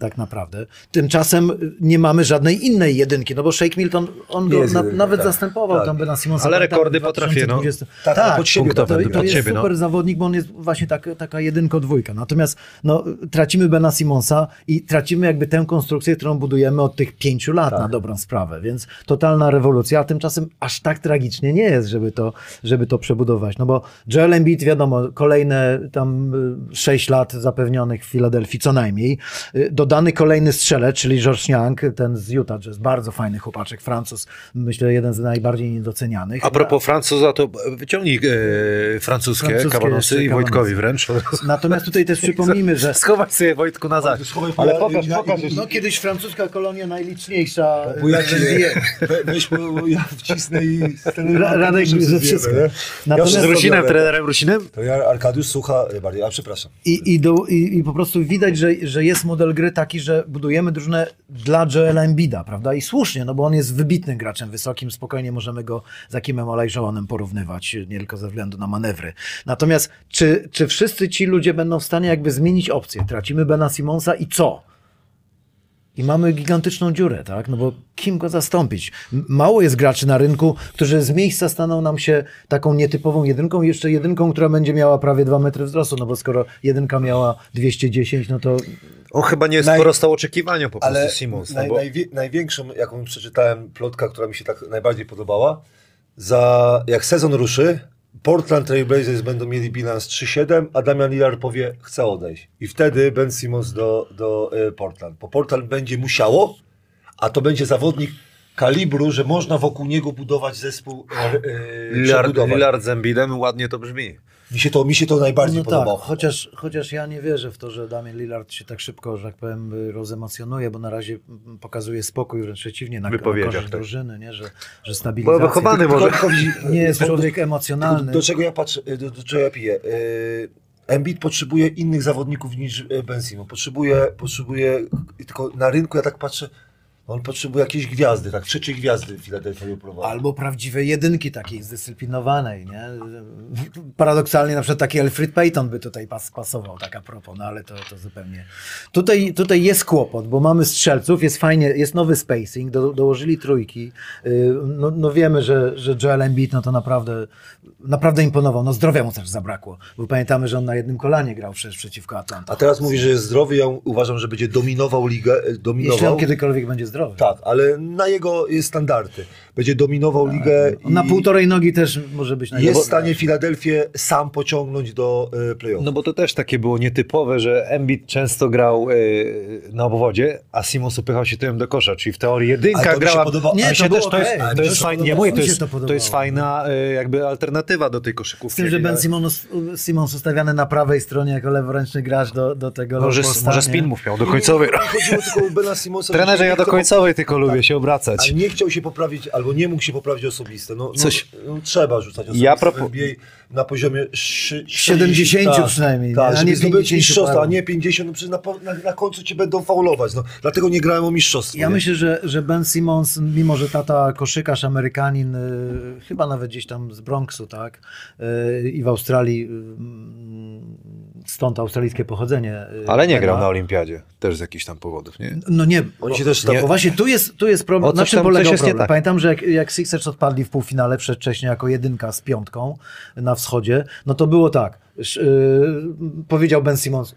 tak, naprawdę. Tymczasem nie mamy żadnej innej jedynki, no bo Shake Milton, on go na, jedynka, nawet tak. zastępował Tak. tam Bena Simonsa. Ale rekordy w potrafi, no. 2020. Tak, Tak, pod siebie, to, to, pod jest siebie, no. super zawodnik, bo on jest właśnie tak, taka jedynko-dwójka. Natomiast no, tracimy Bena Simonsa i tracimy jakby tę konstrukcję, którą budujemy od tych pięciu lat Tak. na dobrą sprawę, więc totalna rewolucja, a tymczasem aż tak tragicznie nie jest, żeby to, żeby to przebudować. No bo Joel Embiid, wiadomo, kolejne tam y, sześć lat zapewnionych w Filadelfii co najmniej. Y, Dodany kolejny strzelec, czyli George Young, ten z Utah Jazz, bardzo fajny chłopaczek, Francuz, myślę jeden z najbardziej niedocenianych. A propos Francuza, to wyciągnij e, francuskie, Francuskie jeszcze i Wojtkowi wręcz. Natomiast tutaj też przypomnijmy, że Schowaj sobie Wojtku na zaś. Ale pokaż, pokaż. no, kiedyś francuska kolonia najliczniejsza ja we- weź, bo ja wcisnę i Radek ze wszystko. Ja Natomiast- Z wszystko Rusinem, trenerem Rusinem? To ja Arkadiusz słucha e, bardziej, a przepraszam. I, i, do, i, I po prostu widać, że, że jest model gry taki, że budujemy drużynę dla Joela Embida, prawda? I słusznie, no bo on jest wybitnym graczem wysokim, spokojnie możemy go z Akimem Olajżołanem porównywać, nie tylko ze względu na manewry. Natomiast czy, czy wszyscy ci ludzie będą w stanie jakby zmienić opcję? Tracimy Bena Simonsa i co? I mamy gigantyczną dziurę, tak? No bo kim go zastąpić? Mało jest graczy na rynku, którzy z miejsca staną nam się taką nietypową jedynką, jeszcze jedynką, która będzie miała prawie 2 metry wzrostu, no bo skoro jedynka miała 210, no to On chyba nie Naj- sprostał oczekiwaniom po prostu Ale Simons. No naj, bo... najwie, największą, jaką przeczytałem, plotka, która mi się tak najbardziej podobała, za jak sezon ruszy, Portland Trail Blazers będą mieli bilans 3-7, a Damian Lillard powie, chce odejść. I wtedy Ben Simmons do, do e, Portland. Bo Portland będzie musiało, a to będzie zawodnik kalibru, że można wokół niego budować zespół e, Lillard. Lillard z Embidem, ładnie to brzmi. Mi się to, mi się to najbardziej no tak, podobało. chociaż, chociaż ja nie wierzę w to, że Damian Lillard się tak szybko, że tak powiem, rozemocjonuje, bo na razie pokazuje spokój, wręcz przeciwnie, na, na korzyść tak. drużyny, nie? Że, że stabilizacja. Bo wychowany może. Nie jest człowiek Do, emocjonalny. do czego ja patrzę, do, do czego ja piję? Yy, Embiid potrzebuje innych zawodników niż e, Ben Simmons. Potrzebuje, potrzebuje, tylko na rynku ja tak patrzę, on potrzebuje jakiejś gwiazdy, tak, trzeciej gwiazdy Filadelfia wypróbował. Albo prawdziwej jedynki takiej zdyscyplinowanej, nie? Paradoksalnie na przykład taki Alfred Payton by tutaj pas, pasował, tak a propos, no ale to, to zupełnie... Tutaj, tutaj jest kłopot, bo mamy strzelców, jest fajnie, jest nowy spacing, do, dołożyli trójki, Yy, no, no wiemy, że, że Joel Embiid, no to naprawdę, naprawdę imponował, no zdrowia mu też zabrakło, bo pamiętamy, że on na jednym kolanie grał przecież przeciwko Atlanta. A teraz mówi, że jest zdrowy, ja uważam, że będzie dominował ligę, e, Jeśli dominował. on kiedykolwiek będzie zdrowy. Tak, ale na jego standardy. Będzie dominował ligę i Na półtorej nogi też może być jest najlepszy. w stanie Filadelfię sam pociągnąć do e, playoff. No bo to też takie było nietypowe, że Embiid często grał e, na obwodzie, a Simons upychał się tyłem do kosza, czyli w teorii jedynka grała... Nie, to się też, to jest. Ale to jest nie mówię, to jest, to to, podobało. jest fajna e, jakby alternatywa do tej koszykówki. Z tym, że Ben Simons, Simons ustawiany na prawej stronie jako leworęczny gracz do, do tego Może, może spin move miał do końcowej. Chodziło tylko o Bena Simonsa. Trenerze, ja do chce- końcowej tylko lubię się obracać. Ale nie chciał się poprawić, albo nie mógł się poprawić osobiste. No, no, Coś- no trzeba rzucać osobiste Ja w propo- NBA na poziomie szy- 70 tak, przynajmniej, nie? Tak, A żeby nie zdobyć 50 mistrzostwo, a nie 50, no przecież na, na, na końcu cię będą faulować. No, dlatego nie grałem o mistrzostwo. Ja nie? myślę, że, że Ben Simmons, mimo że tata koszykarz Amerykanin, y, chyba nawet gdzieś tam z Bronxu, tak, y, i w Australii, y, stąd australijskie pochodzenie. y, Ale nie Bena. grał na olimpiadzie, też z jakichś tam powodów, nie? No nie. Oni się też Bo tam- właśnie tu jest, tu jest problem. O, Na czym tam- polegał nie problem? tak. Pamiętam, że jak, jak Sixers odpadli w półfinale przedwcześnie jako jedynka z piątką na wschodzie, no to było tak. Sz- Yy, powiedział Ben Simmons,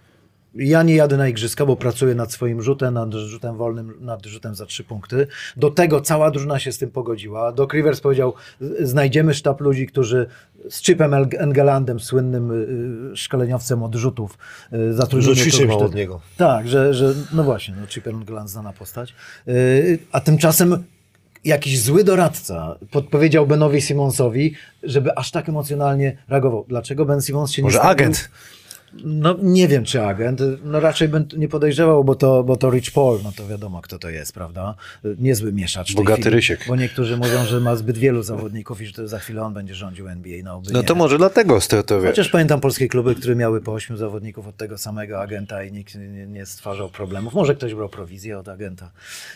ja nie jadę na igrzyska, bo pracuję nad swoim rzutem, nad rzutem wolnym, nad rzutem za trzy punkty. Do tego cała drużyna się z tym pogodziła. Doc Rivers powiedział, znajdziemy sztab ludzi, którzy z Chipem El- Engelandem, słynnym y, szkoleniowcem od rzutów, y, zatrudnili kogoś od niego. tak, że, że no właśnie, no Chip Glan znana postać. A tymczasem jakiś zły doradca podpowiedział Benowi Simonsowi, żeby aż tak emocjonalnie reagował. Dlaczego Ben Simons się nie Może agent. No nie wiem, czy agent. No raczej bym nie podejrzewał, bo to, bo to Rich Paul, no to wiadomo, kto to jest, prawda? Niezły mieszacz. Bogaty chwili, Rysiek. Bo niektórzy mówią, że ma zbyt wielu zawodników i że to za chwilę on będzie rządził NBA. No, No nie. to może dlatego to wiesz. Chociaż pamiętam polskie kluby, które miały po ośmiu zawodników od tego samego agenta i nikt nie, nie stwarzał problemów. Może ktoś brał prowizję od agenta,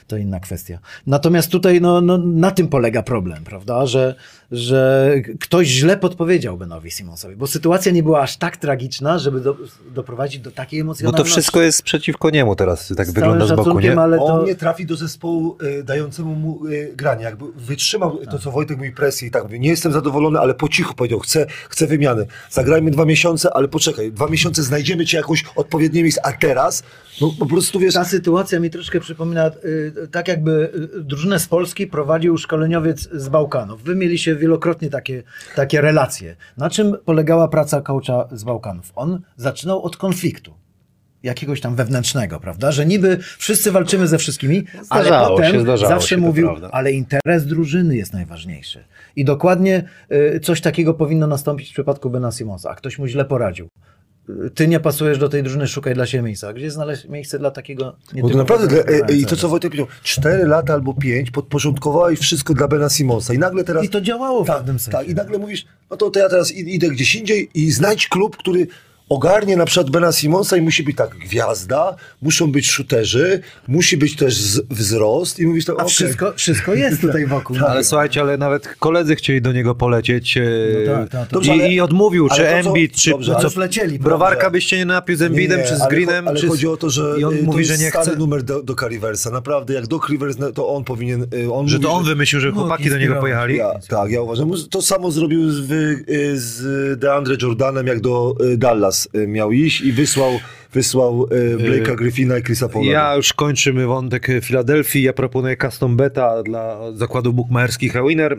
to inna kwestia. Natomiast tutaj no, no, na tym polega problem, prawda, że, że ktoś źle podpowiedział Benowi Simonsowi, bo sytuacja nie była aż tak tragiczna, żeby do, doprowadzić do takiej Bo emocjonalności. to wszystko jest przeciwko niemu teraz, tak Z wygląda z boku, nie? ale to... On nie trafi do zespołu y, dającemu mu y, granie. Jakby wytrzymał to, co Wojtek mówi, presję i tak mówi, nie jestem zadowolony, ale po cichu powiedział, chcę, chcę wymiany. Zagrajmy dwa miesiące, ale poczekaj, dwa miesiące znajdziemy ci jakąś odpowiednie miejsce, a teraz, no po prostu wiesz, Ta sytuacja mi troszkę przypomina, y, tak jakby drużynę z Polski prowadził szkoleniowiec z Bałkanów. Wy mieliście wielokrotnie takie, takie relacje. Na czym polegała praca coacha z Bałkanów? On zaczynał od konfliktu. Jakiegoś tam wewnętrznego, prawda? Że niby wszyscy walczymy ze wszystkimi, ale Zdarzało potem się, zawsze mówił, ale interes drużyny jest najważniejszy. I dokładnie y, coś takiego powinno nastąpić w przypadku Bena Simonsa. A ktoś mu źle poradził. Y, Ty nie pasujesz do tej drużyny, szukaj dla siebie miejsca. A Gdzie znaleźć miejsce dla takiego Bo to naprawdę, e, i to co Wojtek powiedział, 4 lata albo 5 podporządkowałeś wszystko dla Bena Simonsa i nagle teraz... I to działało w pewnym sensie. Tak, i nagle mówisz, no to, to ja teraz id- idę gdzieś indziej i znajdź klub, który ogarnie na przykład Bena Simonsa i musi być tak gwiazda, muszą być shooterzy, musi być też z, wzrost i mówisz to, okej. wszystko, wszystko jest tutaj wokół. Ale słuchajcie, ale nawet koledzy chcieli do niego polecieć e, No tak, tak, to- i, ale- i odmówił, ale czy Embiid, czy dobrze, co, ale już lecieli, browarka dobrze. byś się nie napił z Embidem, Nie, czy z ale Greenem, Ale czy z- chodzi o to, że i on y, to mówi, jest że nie stary chce, numer do, do Riversa. Naprawdę, jak Doc Rivers, no, to on powinien... y, On że mówi, to on wymyślił, że chłopaki do niego pojechali. Ja, tak, ja uważam. To samo zrobił z, y, z DeAndre Jordanem, jak do Dallas y, miał iść i wysłał, wysłał y, Blake'a Griffina i Chrisa Paula. Ja już kończymy wątek Filadelfii. Ja proponuję custom beta dla zakładów bukmacherskich Winner.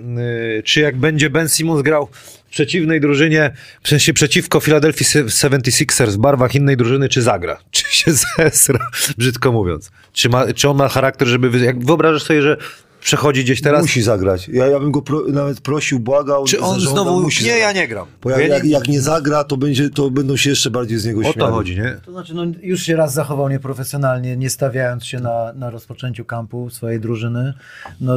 Czy jak będzie Ben Simmons grał w przeciwnej drużynie, w sensie przeciwko Philadelphia 76ers w barwach innej drużyny, czy zagra? Czy się zesra, brzydko mówiąc? Czy, ma, czy on ma charakter, żeby... Jak wyobrażasz sobie, że przechodzi gdzieś teraz... Musi zagrać. Ja, ja bym go pro, nawet prosił, błagał. Czy on zażądał, znowu... musi Nie, zagrać. ja nie gram. Bo jak, Ja jak, nie- jak nie zagra, to, będzie, to będą się jeszcze bardziej z niego O śmiali. to chodzi, nie? To znaczy, no, już się raz zachował nieprofesjonalnie, nie stawiając się na, na rozpoczęciu kampu swojej drużyny. No,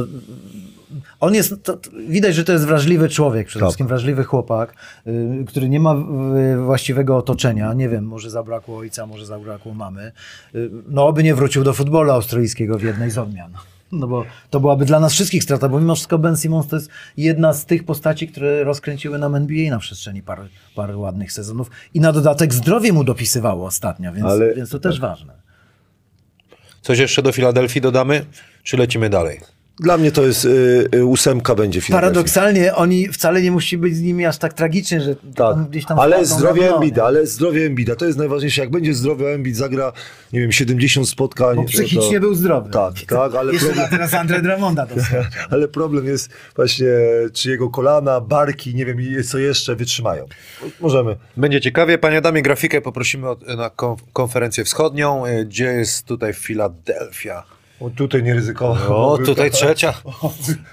on jest, to, to, widać, że to jest wrażliwy człowiek, przede Tak. wszystkim wrażliwy chłopak, y, który nie ma y, właściwego otoczenia. Nie wiem, może zabrakło ojca, może zabrakło mamy. Y, no, oby nie wrócił do futbolu australijskiego w jednej z odmian. No bo to byłaby dla nas wszystkich strata, bo mimo wszystko Ben Simmons to jest jedna z tych postaci, które rozkręciły nam NBA na przestrzeni paru, paru ładnych sezonów i na dodatek zdrowie mu dopisywało ostatnio, więc, Ale- więc to też ważne. Coś jeszcze do Filadelfii dodamy? Czy lecimy dalej? Dla mnie to jest y, y, ósemka będzie Philadelphia. Paradoksalnie oni wcale nie musi być z nimi aż tak tragicznie, że Tak, tam gdzieś tam ale zdrowie Embida, ale zdrowie Embida, to jest najważniejsze. Jak będzie zdrowy, Embid zagra, nie wiem, 70 spotkań. Bo psychicznie to, był zdrowy. Tak, tak, ale Jeszcze problem, teraz Andre Dramonda ale problem jest właśnie, czy jego kolana, barki, nie wiem, i co jeszcze wytrzymają. Możemy. Będzie ciekawie. Panie Adamie, grafikę poprosimy o, na konf- konferencję wschodnią. Y, Gdzie jest tutaj Filadelfia? O, tutaj nie ryzykował. O, tutaj trzecia.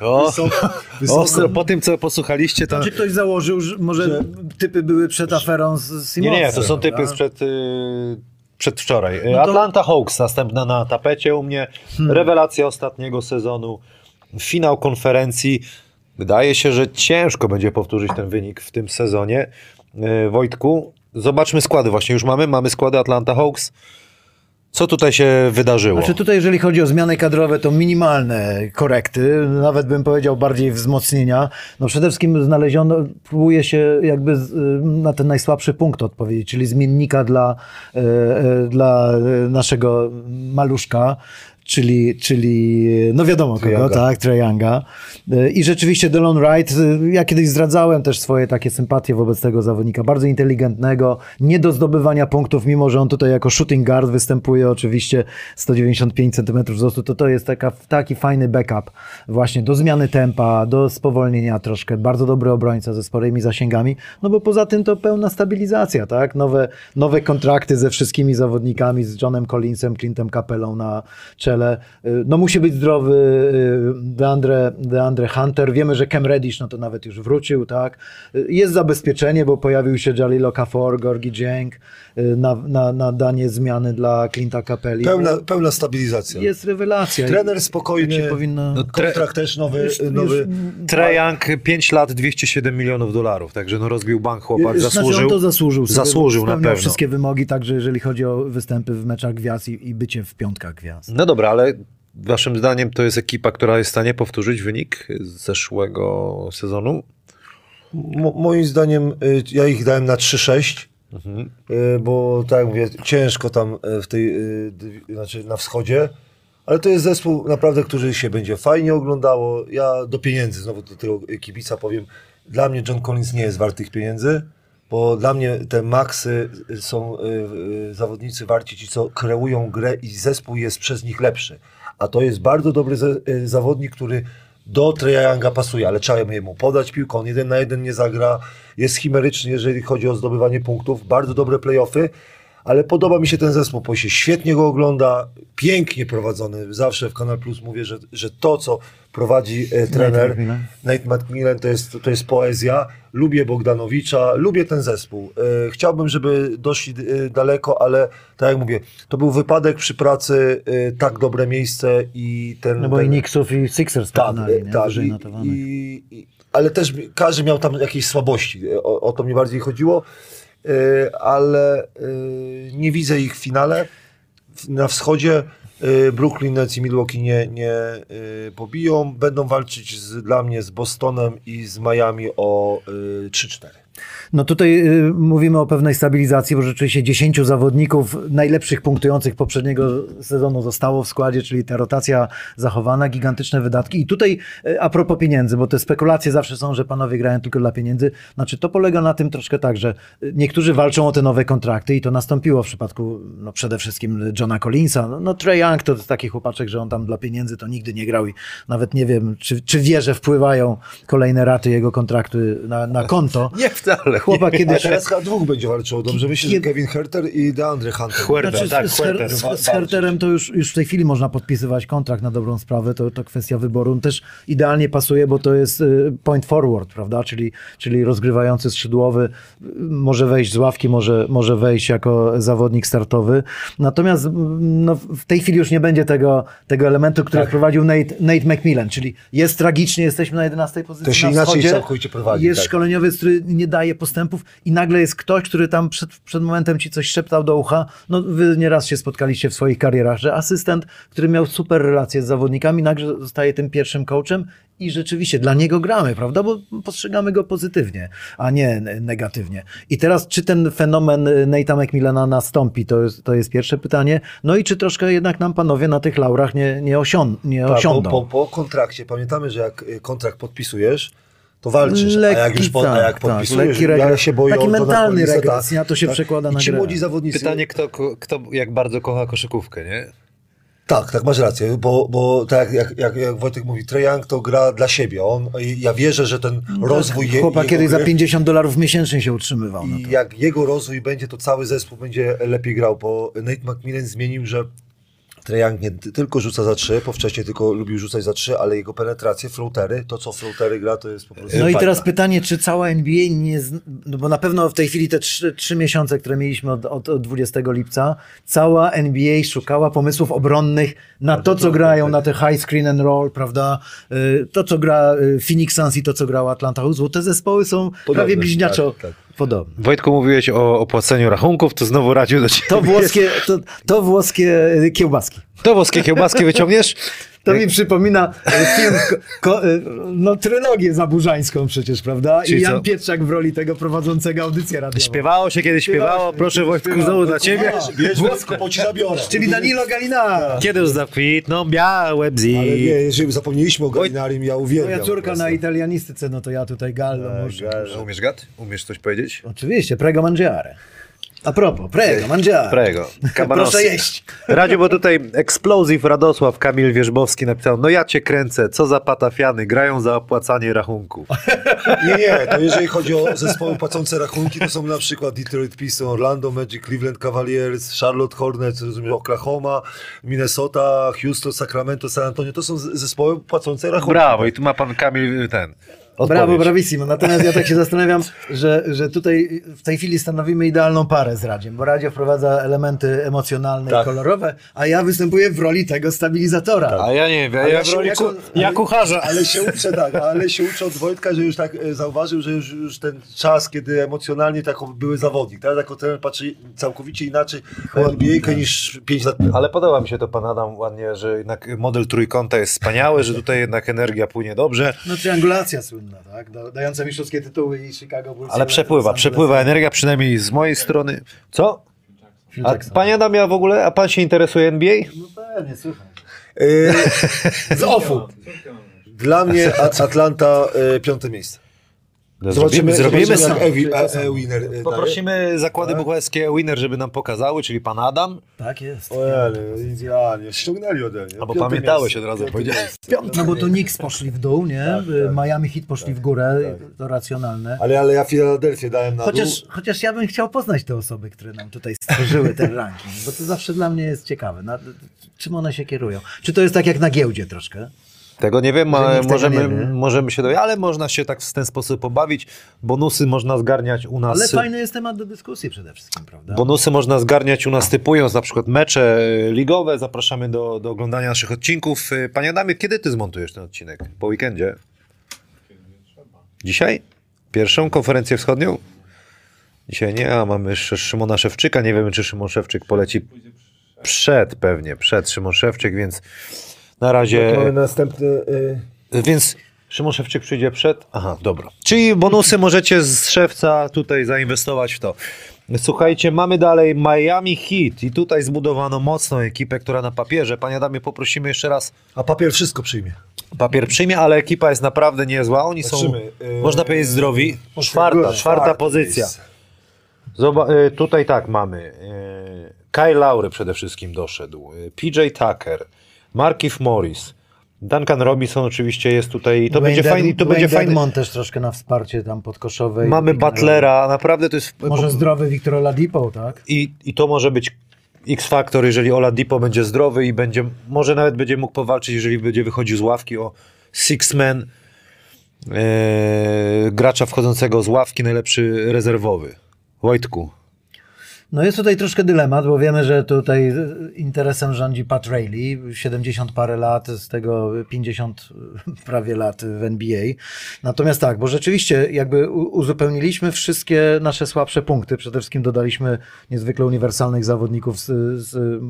O, Wysoko, ostro, po tym, co posłuchaliście, to... Czy ktoś założył, że może typy były przed aferą z Nie, Simonsem? nie, to są typy prawda? sprzed, y, przedwczoraj. No to- Atlanta Hawks następna na tapecie u mnie. Rewelacja ostatniego sezonu. Finał konferencji. Wydaje się, że ciężko będzie powtórzyć ten wynik w tym sezonie. Y, Wojtku, zobaczmy składy. Właśnie już mamy. Mamy składy Atlanta Hawks. Co tutaj się wydarzyło? Znaczy tutaj, jeżeli chodzi o zmiany kadrowe, to minimalne korekty, nawet bym powiedział bardziej wzmocnienia. No przede wszystkim znaleziono, próbuje się jakby na ten najsłabszy punkt odpowiedzieć, czyli zmiennika dla, e, e, dla e, naszego maluszka. Czyli, czyli, no wiadomo kogo, Younga. tak, Trae Younga. E, I rzeczywiście Delon Wright, e, ja kiedyś zdradzałem też swoje takie sympatie wobec tego zawodnika, bardzo inteligentnego, nie do zdobywania punktów, mimo że on tutaj jako shooting guard występuje oczywiście 195 cm wzrostu, to to jest taka, taki fajny backup właśnie do zmiany tempa, do spowolnienia troszkę, bardzo dobry obrońca ze sporymi zasięgami, no bo poza tym to pełna stabilizacja, tak, nowe, nowe kontrakty ze wszystkimi zawodnikami, z Johnem Collinsem, Clintem Capellą na czele, czele. Y, No musi być zdrowy y, DeAndre, DeAndre Hunter. Wiemy, że Cam Reddish no to nawet już wrócił, tak. Y, Jest zabezpieczenie, bo pojawił się Jalil Okafor, Gorgi Dzięk na, na, na danie zmiany dla Clint'a Capelli. Pełna, pełna stabilizacja. Jest rewelacja. Trener spokojny, powinno... No, kontrakt też nowy. Już- nowy. już- Trae Young 5 lat, 207 milionów dolarów, także no rozbił bank chłopak, Znaczy, zasłużył. on to zasłużył. sobie, Zasłużył na pewno. wszystkie wymogi, także jeżeli chodzi o występy w meczach gwiazd i, i bycie w piątkach gwiazd. No dobra, ale waszym zdaniem to jest ekipa, która jest w stanie powtórzyć wynik z zeszłego sezonu? Mo- moim zdaniem y, ja ich dałem na 3-6. Mhm. Y, bo tak jak mówię, ciężko tam y, w tej, znaczy na wschodzie, ale to jest zespół naprawdę, który się będzie fajnie oglądało. Ja do pieniędzy, znowu do tego kibica powiem, dla mnie John Collins nie jest wart tych pieniędzy, bo dla mnie te maksy y, są y, y, zawodnicy warci ci, co kreują grę i zespół jest przez nich lepszy. A to jest bardzo dobry zawodnik, który do Treya Younga pasuje, ale trzeba mu podać piłkę, on jeden na jeden nie zagra, jest chimeryczny, jeżeli chodzi o zdobywanie punktów, bardzo dobre playoffy, ale podoba mi się ten zespół, bo się świetnie go ogląda, pięknie prowadzony, zawsze w Kanal Plus mówię, że, że to, co prowadzi e, trener McMillan. Nate McMillan, to jest, to jest poezja, lubię Bogdanowicza, lubię ten zespół, e, chciałbym, żeby doszli e, daleko, ale tak jak mówię, to był wypadek przy pracy, e, tak dobre miejsce i ten... No bo ten, i Knicksów i Sixers tak, tak. I, i, i, ale też każdy miał tam jakieś słabości. E, O, o to mi bardziej chodziło. E, Ale e, nie widzę ich w finale. Na wschodzie e, Brooklyn Nets i Milwaukee nie, nie pobiją. Będą walczyć z, dla mnie z Bostonem i z Miami o e, 3-4. No tutaj y, mówimy o pewnej stabilizacji, bo rzeczywiście 10 zawodników najlepszych punktujących poprzedniego sezonu zostało w składzie, czyli ta rotacja zachowana, gigantyczne wydatki. I tutaj y, a propos pieniędzy, bo te spekulacje zawsze są, że panowie grają tylko dla pieniędzy. Znaczy to polega na tym troszkę tak, że y, niektórzy walczą o te nowe kontrakty i to nastąpiło w przypadku no przede wszystkim Johna Collinsa. No, no Trey Young to taki chłopaczek, że on tam dla pieniędzy to nigdy nie grał i nawet nie wiem, czy, czy wie, że wpływają kolejne raty jego kontraktu na, na konto. Nie wcale. Chłopak A kiedyś... teraz chyba dwóch będzie walczyło. Dobrze, myślę, że Kevin Herter i DeAndre Hunter. Huerta, Znaczy, tak, z, z, Her- Huerta. z, z Herterem to już, już w tej chwili można podpisywać kontrakt na dobrą sprawę, to, to kwestia wyboru. On też idealnie pasuje, bo to jest y, point forward, prawda? Czyli, czyli rozgrywający skrzydłowy, może wejść z ławki, może, może wejść jako zawodnik startowy. Natomiast mm, no, w tej chwili już nie będzie tego, tego elementu, który wprowadził Nate, Nate McMillan, czyli jest tragicznie, jesteśmy na 11 pozycji To się na inaczej wschodzie, całkowicie prowadzi, Jest tak. szkoleniowiec, który nie daje postępów i nagle jest ktoś, który tam przed, przed momentem ci coś szeptał do ucha. No wy nieraz się spotkaliście w swoich karierach, że asystent, który miał super relacje z zawodnikami, nagle zostaje tym pierwszym coachem i rzeczywiście dla niego gramy, prawda? Bo postrzegamy go pozytywnie, a nie negatywnie. I teraz, czy ten fenomen y, Nate'a McMillana nastąpi, to jest, to jest pierwsze pytanie. No i czy troszkę jednak nam panowie na tych laurach nie, nie, osią, nie Tak, po, osiądą? po, po kontrakcie, pamiętamy, że jak y, kontrakt podpisujesz, to walczysz, a Lekki, jak już po, a jak tak, podpisujesz, lekki ja regres. się boję Taki mentalny regres, nie? A to się przekłada I na ci grę. młodzi zawodnicy, Pytanie, kto, kto jak bardzo kocha koszykówkę, nie? tak, tak, masz rację, bo, bo tak jak, jak, jak Wojtek mówi, Trae Young to gra dla siebie, on, ja wierzę, że ten rozwój je, No tak, Chłopak jego kiedyś za gry- 50 dolarów miesięcznie się utrzymywał. No I to. jak jego rozwój będzie, to cały zespół będzie lepiej grał, bo Nate McMillan zmienił, że Trae Young nie ty- tylko rzuca za trzy, bo wcześniej tylko lubił rzucać za trzy, ale jego penetracje, floatery, to co floatery gra, to jest po prostu... No i bajka. teraz pytanie, czy cała NBA nie. No bo na pewno w tej chwili te trzy, miesiące, które mieliśmy od, od, od 20 lipca, cała NBA szukała pomysłów obronnych na to, co grają, na te high screen and roll, prawda? Y, To, co gra y, Phoenix Suns i to, co grała Atlanta Hawks, bo te zespoły są prawie bliźniaczo tak, tak. Podobne. Wojtku, mówiłeś o opłaceniu rachunków, to znowu radził do ciebie. To włoskie, to, to włoskie y, kiełbaski. To włoskie kiełbaski wyciągniesz? To mi przypomina e, film, ko, e, no trylogię zaburzańską przecież, prawda? I Czyli Jan co? Pietrzak w roli tego prowadzącego audycję radiową. Śpiewało się kiedy śpiewało, proszę Wojtku, znowu dla ciebie. Bierz włosko, bo ci zabiorę. Czyli Danilo Galina. Kiedy już zakwitną białe bzy. Ale nie, jeżeli zapomnieliśmy o Galinarim, ja uwielbiam. Moja córka na italianistyce, no to ja tutaj gallo. może. Umiesz gad? Umiesz coś powiedzieć? Oczywiście, prego mangiare. A propos, prego, mangiare. Prego. Proszę jeść. Radziu, bo tutaj Explosive Radosław Kamil Wierzbowski napisał, no ja cię kręcę, co za patafiany, grają za opłacanie rachunków. Nie, nie, to jeżeli chodzi o zespoły płacące rachunki, to są na przykład Detroit Pistons, Orlando Magic, Cleveland Cavaliers, Charlotte Hornets, rozumiem, Oklahoma, Minnesota, Houston, Sacramento, San Antonio. To są zespoły płacące rachunki. Brawo, i tu ma pan Kamil ten. Brawo, odpowiedź. bravissimo. Natomiast ja tak się zastanawiam, że, że tutaj w tej chwili stanowimy idealną parę z Radziem, bo Radzie wprowadza elementy emocjonalne i Tak. kolorowe, a ja występuję w roli tego stabilizatora. A ja nie wiem, Ale ja, ja w roli ku, ja kucharza. Ale się uczę, tak, ale się uczę od Wojtka, że już tak e, zauważył, że już, już ten czas, kiedy emocjonalnie tak były zawodnik, tak? Jako trener patrzy całkowicie inaczej na NBA niż 5 lat temu. Ale podoba mi się to pan Adam ładnie, że jednak model trójkąta jest wspaniały, że tutaj jednak energia płynie dobrze. No triangulacja słynna, tak? Da- Dająca mistrzowskie tytuły i Chicago Bulls. Ale przepływa, przepływa energia, przynajmniej z mojej strony. Co? A panie Adam, ja w ogóle, a pan się interesuje NBA? No pewnie, słuchaj. E, Z offu. Dla mnie At- Atlanta e, piąte miejsce. Zobaczymy, zrobimy zobaczymy sam. jak Ewi, e, e, winner daje. Poprosimy zakłady bukmacherskie Winner, żeby nam pokazały, czyli pan Adam. Tak jest. Ojej, idealnie. Ściągnęli ode mnie. Albo pamiętałeś miejsce. od razu, powiedziałeś. No bo to Knicks poszli w dół, nie? Tak, tak. Miami Heat poszli w górę, to racjonalne. Ale, ale ja Filadelfię dałem na Chociaż, dół. chociaż ja bym chciał poznać te osoby, które nam tutaj stworzyły ten ranking, bo to zawsze dla mnie jest ciekawe. Na, czym one się kierują? Czy to jest tak jak na giełdzie troszkę? Tego nie wiem, ale możemy, nie wie. możemy się dowiedzieć, ale można się tak w ten sposób pobawić. Bonusy można zgarniać u nas. Ale fajny jest temat do dyskusji przede wszystkim, prawda? Bonusy można zgarniać u nas typując na przykład mecze e, ligowe. Zapraszamy do, do oglądania naszych odcinków. E, Panie Adamie, kiedy ty zmontujesz ten odcinek? Po weekendzie? Dzisiaj? Pierwszą konferencję wschodnią? Dzisiaj nie, a mamy jeszcze Szymona Szewczyka. Nie wiemy, czy Szymon Szewczyk poleci przed pewnie, przed Szymon Szewczyk, więc na razie... Mamy następny... e, Więc Szymon Szewczyk przyjdzie przed. Aha, dobra. Czyli bonusy możecie z szewca tutaj zainwestować w to. Słuchajcie, mamy dalej Miami Heat i tutaj zbudowano mocną ekipę, która na papierze, panie Adamie, poprosimy jeszcze raz, A papier wszystko przyjmie. papier przyjmie, ale ekipa jest naprawdę niezła. Oni są. Yy, można powiedzieć, zdrowi. Czwarta, czwarta pozycja. Zoba- y, tutaj tak mamy. y, Kyle Lowry przede wszystkim doszedł. PJ Tucker, Markif Morris, Duncan Robinson oczywiście jest tutaj. To będzie Wayne fajny. Dead- To będzie fajny. Też troszkę na wsparcie tam podkoszowe. Mamy Butlera, naprawdę to jest. Może zdrowy Victor Oladipo, tak? I, I to może być X-Factor, jeżeli Oladipo będzie zdrowy i będzie, może nawet będzie mógł powalczyć, jeżeli będzie wychodził z ławki o six-man e, gracza wchodzącego z ławki, najlepszy rezerwowy. Wojtku. No jest tutaj troszkę dylemat, bo wiemy, że tutaj interesem rządzi Pat Riley, 70 parę lat, z tego 50 prawie lat w NBA. Natomiast tak, bo rzeczywiście jakby uzupełniliśmy wszystkie nasze słabsze punkty. Przede wszystkim dodaliśmy niezwykle uniwersalnych zawodników z, z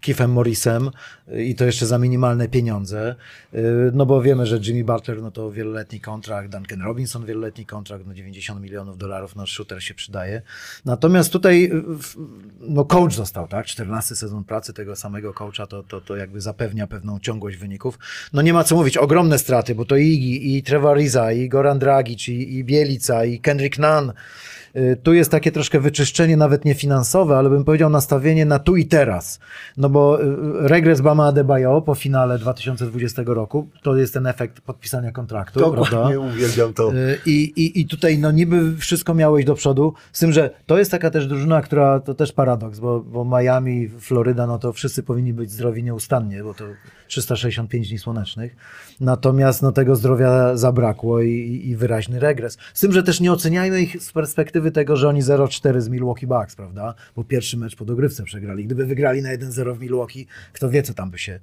Keithem Morrisem i to jeszcze za minimalne pieniądze. Y, No bo wiemy, że Jimmy Butler no to wieloletni kontrakt, Duncan Robinson wieloletni kontrakt, no 90 milionów dolarów, no shooter się przydaje. Natomiast tutaj y, no coach został, tak? 14 sezon pracy tego samego coacha, to, to, to jakby zapewnia pewną ciągłość wyników. No nie ma co mówić, ogromne straty, bo to Igi, i Trevor Ariza, i Goran Dragic, i, i Bielica, i Kendrick Nunn. Y, Tu jest takie troszkę wyczyszczenie, nawet nie finansowe, ale bym powiedział nastawienie na tu i teraz. No bo y, regres Bama Adebayo po finale 2020 roku, to jest ten efekt podpisania kontraktu, prawda? Dokładnie uwielbiam to. Y, I, i, I tutaj no niby wszystko miało iść do przodu, z tym, że to jest taka też drużyna, która, to też paradoks, bo, bo Miami, Floryda, no to wszyscy powinni być zdrowi nieustannie, bo to 365 dni słonecznych. Natomiast no tego zdrowia zabrakło i, i- wyraźny regres. Z tym, że też nie oceniajmy ich z perspektywy tego, że oni 0-4 z Milwaukee Bucks, prawda? Bo pierwszy mecz po dogrywce przegrali. Gdyby wygrali na 1-0 w Milwaukee, kto wie, co tam by się,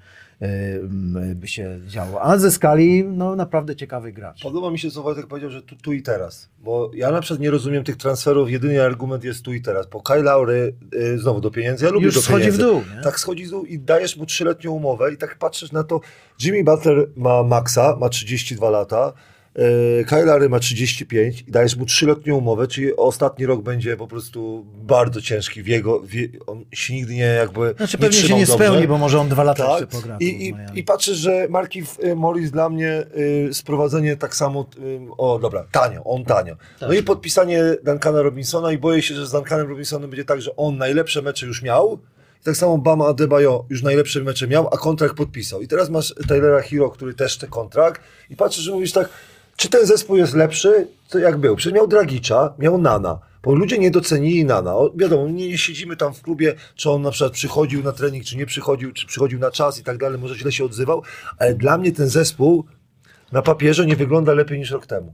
by się działo. A ze skali, no naprawdę ciekawy gracz. Podoba mi się, co Wojtek powiedział, że tu, tu i teraz. Bo ja na przykład nie rozumiem tych transferów, jedyny argument jest tu i teraz. Bo Kyle Lowry y, znowu do pieniędzy, ja lubię Już do schodzi pieniędzy. w dół, nie? Tak schodzi w dół i dajesz mu trzyletnią umowę i tak patrzysz na to. Jimmy Butler ma maksa, ma 32 lata. E, Kyle Lowry ma 35 i dajesz mu trzyletnią umowę, czyli ostatni rok będzie po prostu bardzo ciężki w jego, w, on się nigdy nie jakby Znaczy nie pewnie się nie dobrze. spełni, bo może on dwa lata Tak, pogra. I, i, i patrzę, że Markif y, Morris dla mnie y, sprowadzenie tak samo, y, o dobra, tanio, on tanio. Tak. No i podpisanie Duncana Robinsona i boję się, że z Duncanem Robinsonem będzie tak, że on najlepsze mecze już miał, i tak samo Bama Adebayo już najlepsze mecze miał, a kontrakt podpisał. I teraz masz Taylora Hero, który też ten kontrakt i patrzysz, że mówisz tak, czy ten zespół jest lepszy, to jak był. Przecież miał Dragicza, miał Nana, bo ludzie nie docenili Nana. O, wiadomo, nie, nie siedzimy tam w klubie, czy on na przykład przychodził na trening, czy nie przychodził, czy przychodził na czas i tak dalej, może źle się odzywał, ale dla mnie ten zespół na papierze nie wygląda lepiej niż rok temu.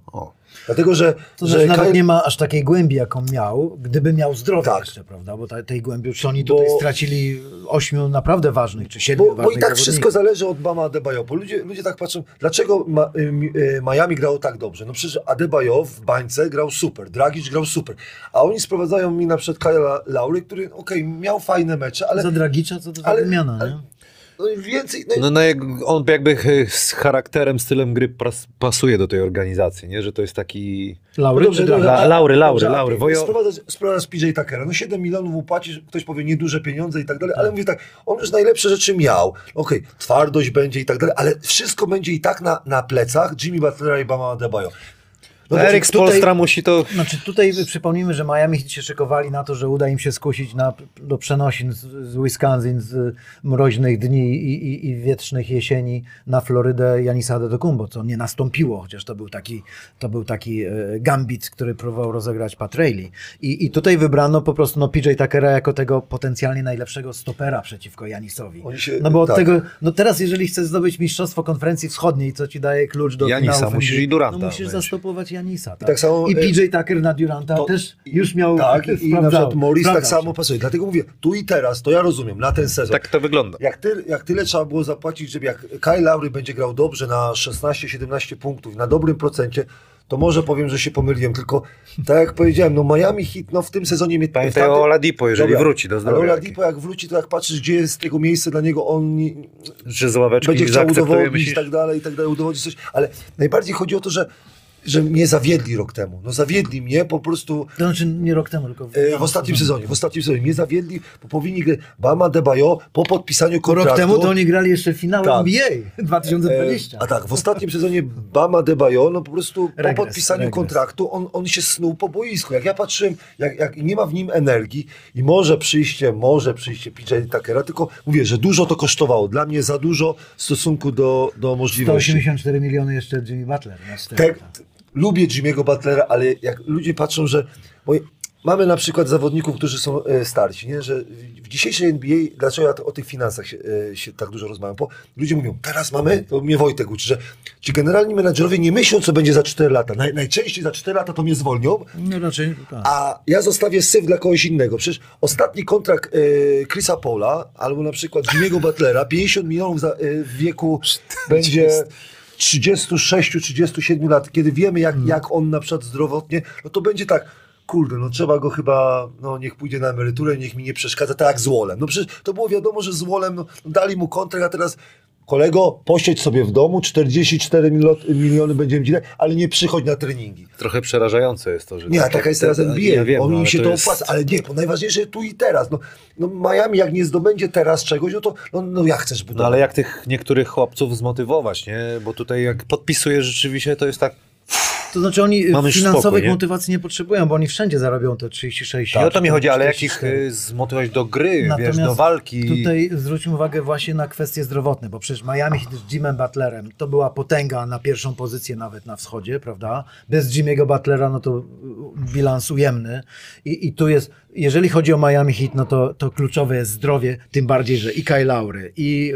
Dlatego, że, To że znaczy nawet Kyle- nie ma aż takiej głębi, jaką miał, gdyby miał zdrowie Tak. jeszcze, prawda? Bo ta, tej głębi, już oni Bo- tutaj stracili ośmiu naprawdę ważnych, czy siedmiu Bo, bo ważnych i tak zawodników. wszystko zależy od Bama Adebayo, bo ludzie, ludzie tak patrzą, dlaczego ma, y, y, Miami grało tak dobrze? No przecież Adebayo w bańce grał super, Dragic grał super, a oni sprowadzają mi na przykład Kyla Laury, który okej, miał fajne mecze, ale, Za Dragicza co to za ale- wymiana, ale- nie? No i więcej... No, i- No, no jak on jakby z charakterem, stylem gry pas, pasuje do tej organizacji, nie? Że to jest taki... Laury Dobrze, czy dobrze, Dragic? La- Laury, Laury, dobrze, Laury, wojo- Sprowadzasz, sprowadzasz PJ Tuckera, no 7 milionów upłacisz, ktoś powie nieduże pieniądze i tak dalej, ale mówię tak, on już najlepsze rzeczy miał, okej, twardość będzie i tak dalej, ale wszystko będzie i tak na, na plecach Jimmy Butlera i Bama Adebayo. No No Erik Spolstra musi to... Znaczy tutaj przypomnijmy, że Miami Heat się szykowali na to, że uda im się skusić na, do przenosin z, z Wisconsin, z mroźnych dni i, i, i wietrznych jesieni na Florydę Janisa Antetokounmpo, co nie nastąpiło, chociaż to był taki, to był taki e, gambit, który próbował rozegrać Pat Riley. I, I tutaj wybrano po prostu no, PJ Tuckera jako tego potencjalnie najlepszego stopera przeciwko Janisowi. Się- no bo od tak. tego, no teraz jeżeli chcesz zdobyć mistrzostwo konferencji wschodniej, co ci daje klucz do Janisa, finałów musisz i Duranta no musisz zastopować Janisa. Tak? tak samo, I e, PJ Tucker na Duranta To- też już miał Tak, i na sprawdzał- przykład Morris tak samo pasuje. Dlatego mówię, tu i teraz, to ja rozumiem, na ten sezon. Tak to wygląda. Jak, ty, jak tyle trzeba było zapłacić, żeby jak Kyle Lowry będzie grał dobrze na 16-17 punktów, na dobrym procencie, to może powiem, że się pomyliłem, tylko tak jak powiedziałem, no Miami Heat no w tym sezonie... Pamiętaj tamtym- o Oladipo, jeżeli Dobra, wróci do Ale zdrowia. Oladipo jak wróci, to jak patrzysz, gdzie jest tego miejsce dla niego, on Że z ławeczki będzie chciał udowodnić i tak dalej, i tak dalej, udowodnić coś, ale najbardziej chodzi o to, że że mnie zawiedli rok temu. No zawiedli mnie po prostu To znaczy nie rok temu, tylko e, w ostatnim sezonie. W ostatnim sezonie mnie zawiedli, bo powinni grać Bama Debajo po podpisaniu kontraktu. rok temu to oni grali jeszcze finał Tak. NBA 2020. E, A tak, w ostatnim sezonie Bama Debajo, no po prostu po Regres, podpisaniu regres. kontraktu on, on się snuł po boisku. Jak ja patrzyłem, jak, jak nie ma w nim energii i może przyjście, może przyjście PJ Tuckera, tylko mówię, że dużo to kosztowało. Dla mnie za dużo w stosunku do, do możliwości. 184 miliony jeszcze Jimmy Butler. Na Te, tak. t- lubię Jimmy'ego Butlera, ale jak ludzie patrzą, że... Mamy na przykład zawodników, którzy są e, starsi, nie? że w dzisiejszej NBA, dlaczego ja o tych finansach się, e, się tak dużo rozmawiam, bo ludzie mówią, teraz mamy, to mnie Wojtek uczy, że ci generalni menadżerowie nie myślą, co będzie za 4 lata. Naj, najczęściej za 4 lata to mnie zwolnią, No raczej tak. a ja zostawię syf dla kogoś innego. Przecież ostatni kontrakt e, Chrisa Paula, albo na przykład Jimmy'ego Butlera, 50 milionów za, w wieku będzie 36-37 lat, kiedy wiemy, jak, jak on na przykład zdrowotnie, no to będzie tak, kurde, no trzeba go chyba, no niech pójdzie na emeryturę, niech mi nie przeszkadza, tak jak z Wolem. No przecież to było wiadomo, że z Wolem, no, dali mu kontrakt, a teraz kolego, posiedź sobie w domu, 44 milo- miliony będziemy dzielić, ale nie przychodź na treningi. Trochę przerażające jest to, że... Nie, tak taka jest te- teraz NBA. Ja wiem, On no, im ale się to, to jest- opłaca, ale nie, bo najważniejsze tu i teraz. No, no Miami jak nie zdobędzie teraz czegoś, no to no, no jak chcesz budować? No ale jak tych niektórych chłopców zmotywować, nie? Bo tutaj jak podpisujesz rzeczywiście, to jest tak... To znaczy oni Mamy finansowych spokój, nie? motywacji nie potrzebują, bo oni wszędzie zarobią te 36 Nie o to mi chodzi, ale jak ich 44. y, zmotywować do gry, Natomiast wiesz, do walki. Tutaj zwróćmy uwagę właśnie na kwestie zdrowotne, bo przecież Miami Heat z Jimem Butlerem to była potęga na pierwszą pozycję nawet na wschodzie, prawda? Bez Jimmy'ego Butlera no to y, bilans ujemny I, i tu jest, jeżeli chodzi o Miami Heat, no to, to kluczowe jest zdrowie, tym bardziej, że i Kyle Lowry, i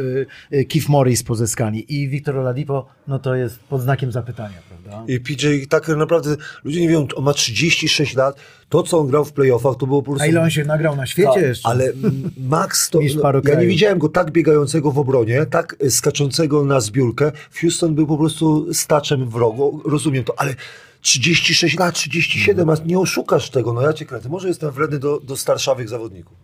y, y, Keith Morris pozyskani, i Victor Oladipo, no to jest pod znakiem zapytania, prawda? I PJ Tucker naprawdę, ludzie nie wiedzą, on ma 36 lat, to co on grał w playoffach to było po prostu... A ile on się nagrał na świecie Tak, jeszcze? Ale Max to. No, ja nie widziałem go tak biegającego w obronie, tak skaczącego na zbiórkę. Houston był po prostu staczem wrogu, rozumiem to, ale 36 lat, 37, a nie oszukasz tego, no ja cię kręcę. Może jestem wredny do, do starszawych zawodników.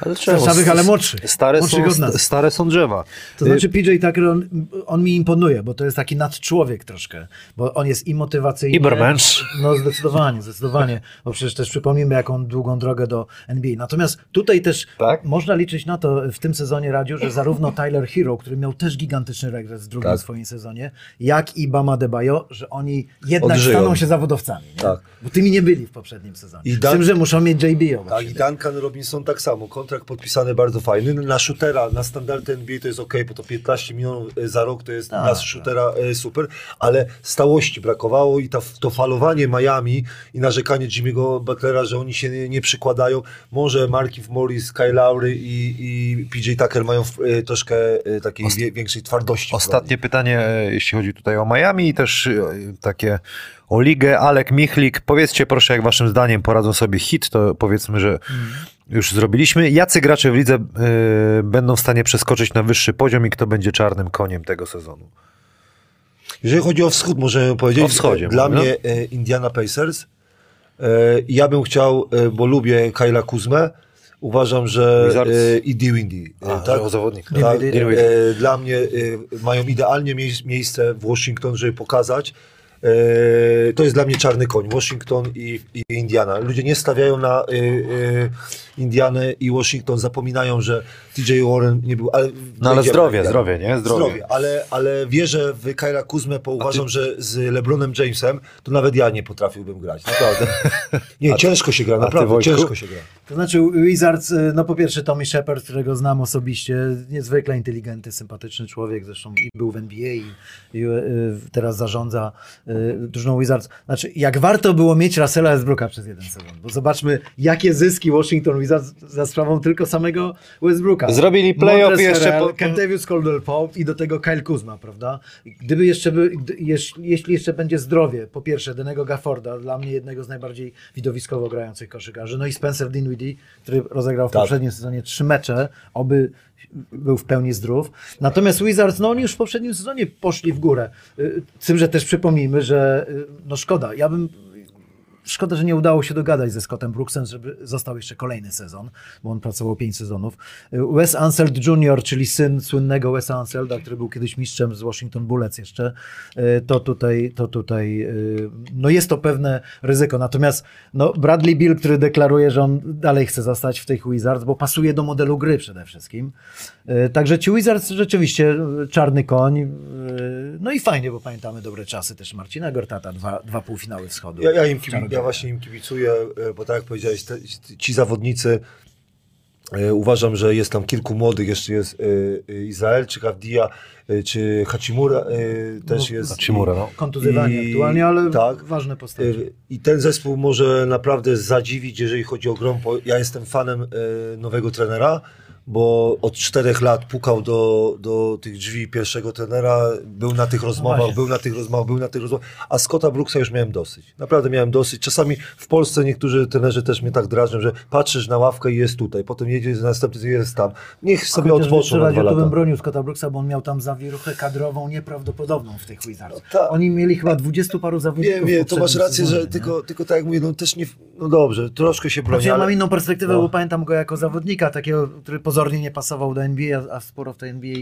Ale Starszawych, ale młodszych. Stare Młodszych są, stare są drzewa. To znaczy PJ Tucker, on, on mi imponuje, bo to jest taki nadczłowiek troszkę, bo on jest i motywacyjny. Ibermensch. No zdecydowanie, zdecydowanie, bo przecież też przypomnimy, jaką długą drogę do NBA. Natomiast tutaj też Tak? można liczyć na to w tym sezonie Radziu, że zarówno Tyler Hero, który miał też gigantyczny regres w drugim Tak. swoim sezonie, jak i Bama Debajo, że oni jednak Odżyją. staną się zawodowcami. Nie? Tak. Bo tymi nie byli w poprzednim sezonie. I Z Dan- tym, że muszą mieć JB Tak, i. Duncan Robinson tak samo. Kontrakt podpisany bardzo fajny. Na shootera, na standardy NBA to jest ok, bo to 15 milionów e, za rok to jest Tak, na shootera e, super, ale stałości brakowało i ta, to falowanie Miami i narzekanie Jimmy'ego Butlera, że oni się nie, nie przykładają. Może Markif Morris, Kyle Lowry i, i PJ Tucker mają e, troszkę takiej większej twardości. Ostatnie pytanie, jeśli chodzi tutaj o Miami i też takie o ligę. Alek Michlik, powiedzcie proszę, jak waszym zdaniem poradzą sobie hit, to powiedzmy, że już zrobiliśmy. Jacy gracze w lidze e, będą w stanie przeskoczyć na wyższy poziom i kto będzie czarnym koniem tego sezonu? Jeżeli chodzi o wschód, możemy powiedzieć. O wschodzie Dla mnie e, Indiana Pacers. E, ja bym chciał, e, bo lubię Kyla Kuzmę. Uważam, że i e, tak? o. Tak, e, dla mnie mają idealnie mie- miejsce w Washington, żeby pokazać. E, to jest dla mnie czarny koń. Washington i, i Indiana. Ludzie nie stawiają na e, e, Indianę i Washington, zapominają, że TJ Warren nie był. Ale No ale zdrowie, zdrowie, nie? Zdrowie. Zdrowie, ale, ale wierzę w Kyla Kuzmę, bo uważam, że z LeBronem Jamesem to nawet ja nie potrafiłbym grać. Naprawdę. Nie, ciężko się gra, naprawdę ciężko się gra. To znaczy Wizards, y, no po pierwsze Tommy Shepard, którego znam osobiście, niezwykle inteligentny, sympatyczny człowiek, zresztą i był w NBA i, i y, teraz zarządza y, drużyną Wizards. Znaczy, jak warto było mieć Russella Westbrooka przez jeden sezon, bo zobaczmy, jakie zyski Washington Wizards za sprawą tylko samego Westbrooka. Zrobili playoff jeszcze po- Kentavious Caldwell-Pope i do tego Kyle Kuzma, prawda? Gdyby jeszcze, by, jeż, jeśli jeszcze będzie zdrowie, po pierwsze Denego Gafforda, dla mnie jednego z najbardziej widowiskowo grających koszykarzy, no i Spencer Dinwiddie, który rozegrał w Tak. poprzednim sezonie trzy mecze, oby był w pełni zdrów. Natomiast Wizards, no oni już w poprzednim sezonie poszli w górę. Y, Z tym, że też przypomnijmy, że y, no szkoda, ja bym Szkoda, że nie udało się dogadać ze Scottem Brooksem, żeby został jeszcze kolejny sezon, bo on pracował pięć sezonów. Wes Unseld Jr., czyli syn słynnego Wesa Unselda, który był kiedyś mistrzem z Washington Bullets jeszcze, y, to tutaj, to tutaj y, no jest to pewne ryzyko. Natomiast no Bradley Bill, który deklaruje, że on dalej chce zostać w tych Wizards, bo pasuje do modelu gry przede wszystkim. Y, Także ci Wizards rzeczywiście y, czarny koń. y, No i fajnie, bo pamiętamy dobre czasy też Marcina Gortata, dwa, dwa półfinały wschodu. Ja, ja, im ja właśnie im kibicuję, e, bo tak jak powiedziałeś, te, ci zawodnicy, e, uważam, że jest tam kilku młodych, jeszcze jest e, e, Izraelczyk, Avdia, e, czy Hachimura e, też No, jest. Hachimura, no. kontuzjowani I- aktualnie, ale tak. ważne postacie. E, I ten zespół może naprawdę zadziwić, jeżeli chodzi o bo Ja jestem fanem e, nowego trenera, bo od czterech lat pukał do, do tych drzwi pierwszego trenera, był na tych rozmowach, właśnie. był na tych rozmowach, był na tych rozmowach, a Scotta Brooksa już miałem dosyć. Naprawdę miałem dosyć. Czasami w Polsce niektórzy trenerzy też mnie tak drażnią, że patrzysz na ławkę i jest tutaj, potem jedzie następny jest tam. Niech sobie odpoczną na dwa to bym lata. bronił Scotta Brooksa, bo on miał tam zawiruchę kadrową nieprawdopodobną w tych Wizards. No tak. Oni mieli chyba dwudziestu paru zawodników Nie, nie, to masz rację, sezonie, że nie? tylko, tylko tak jak mówię, no też nie, no dobrze, troszkę się broni, Znaczy, ja ale... mam inną perspektywę, No. bo pamiętam go jako zawodnika, takiego, który pozornie nie pasował do NBA, a, a sporo w tej NBA.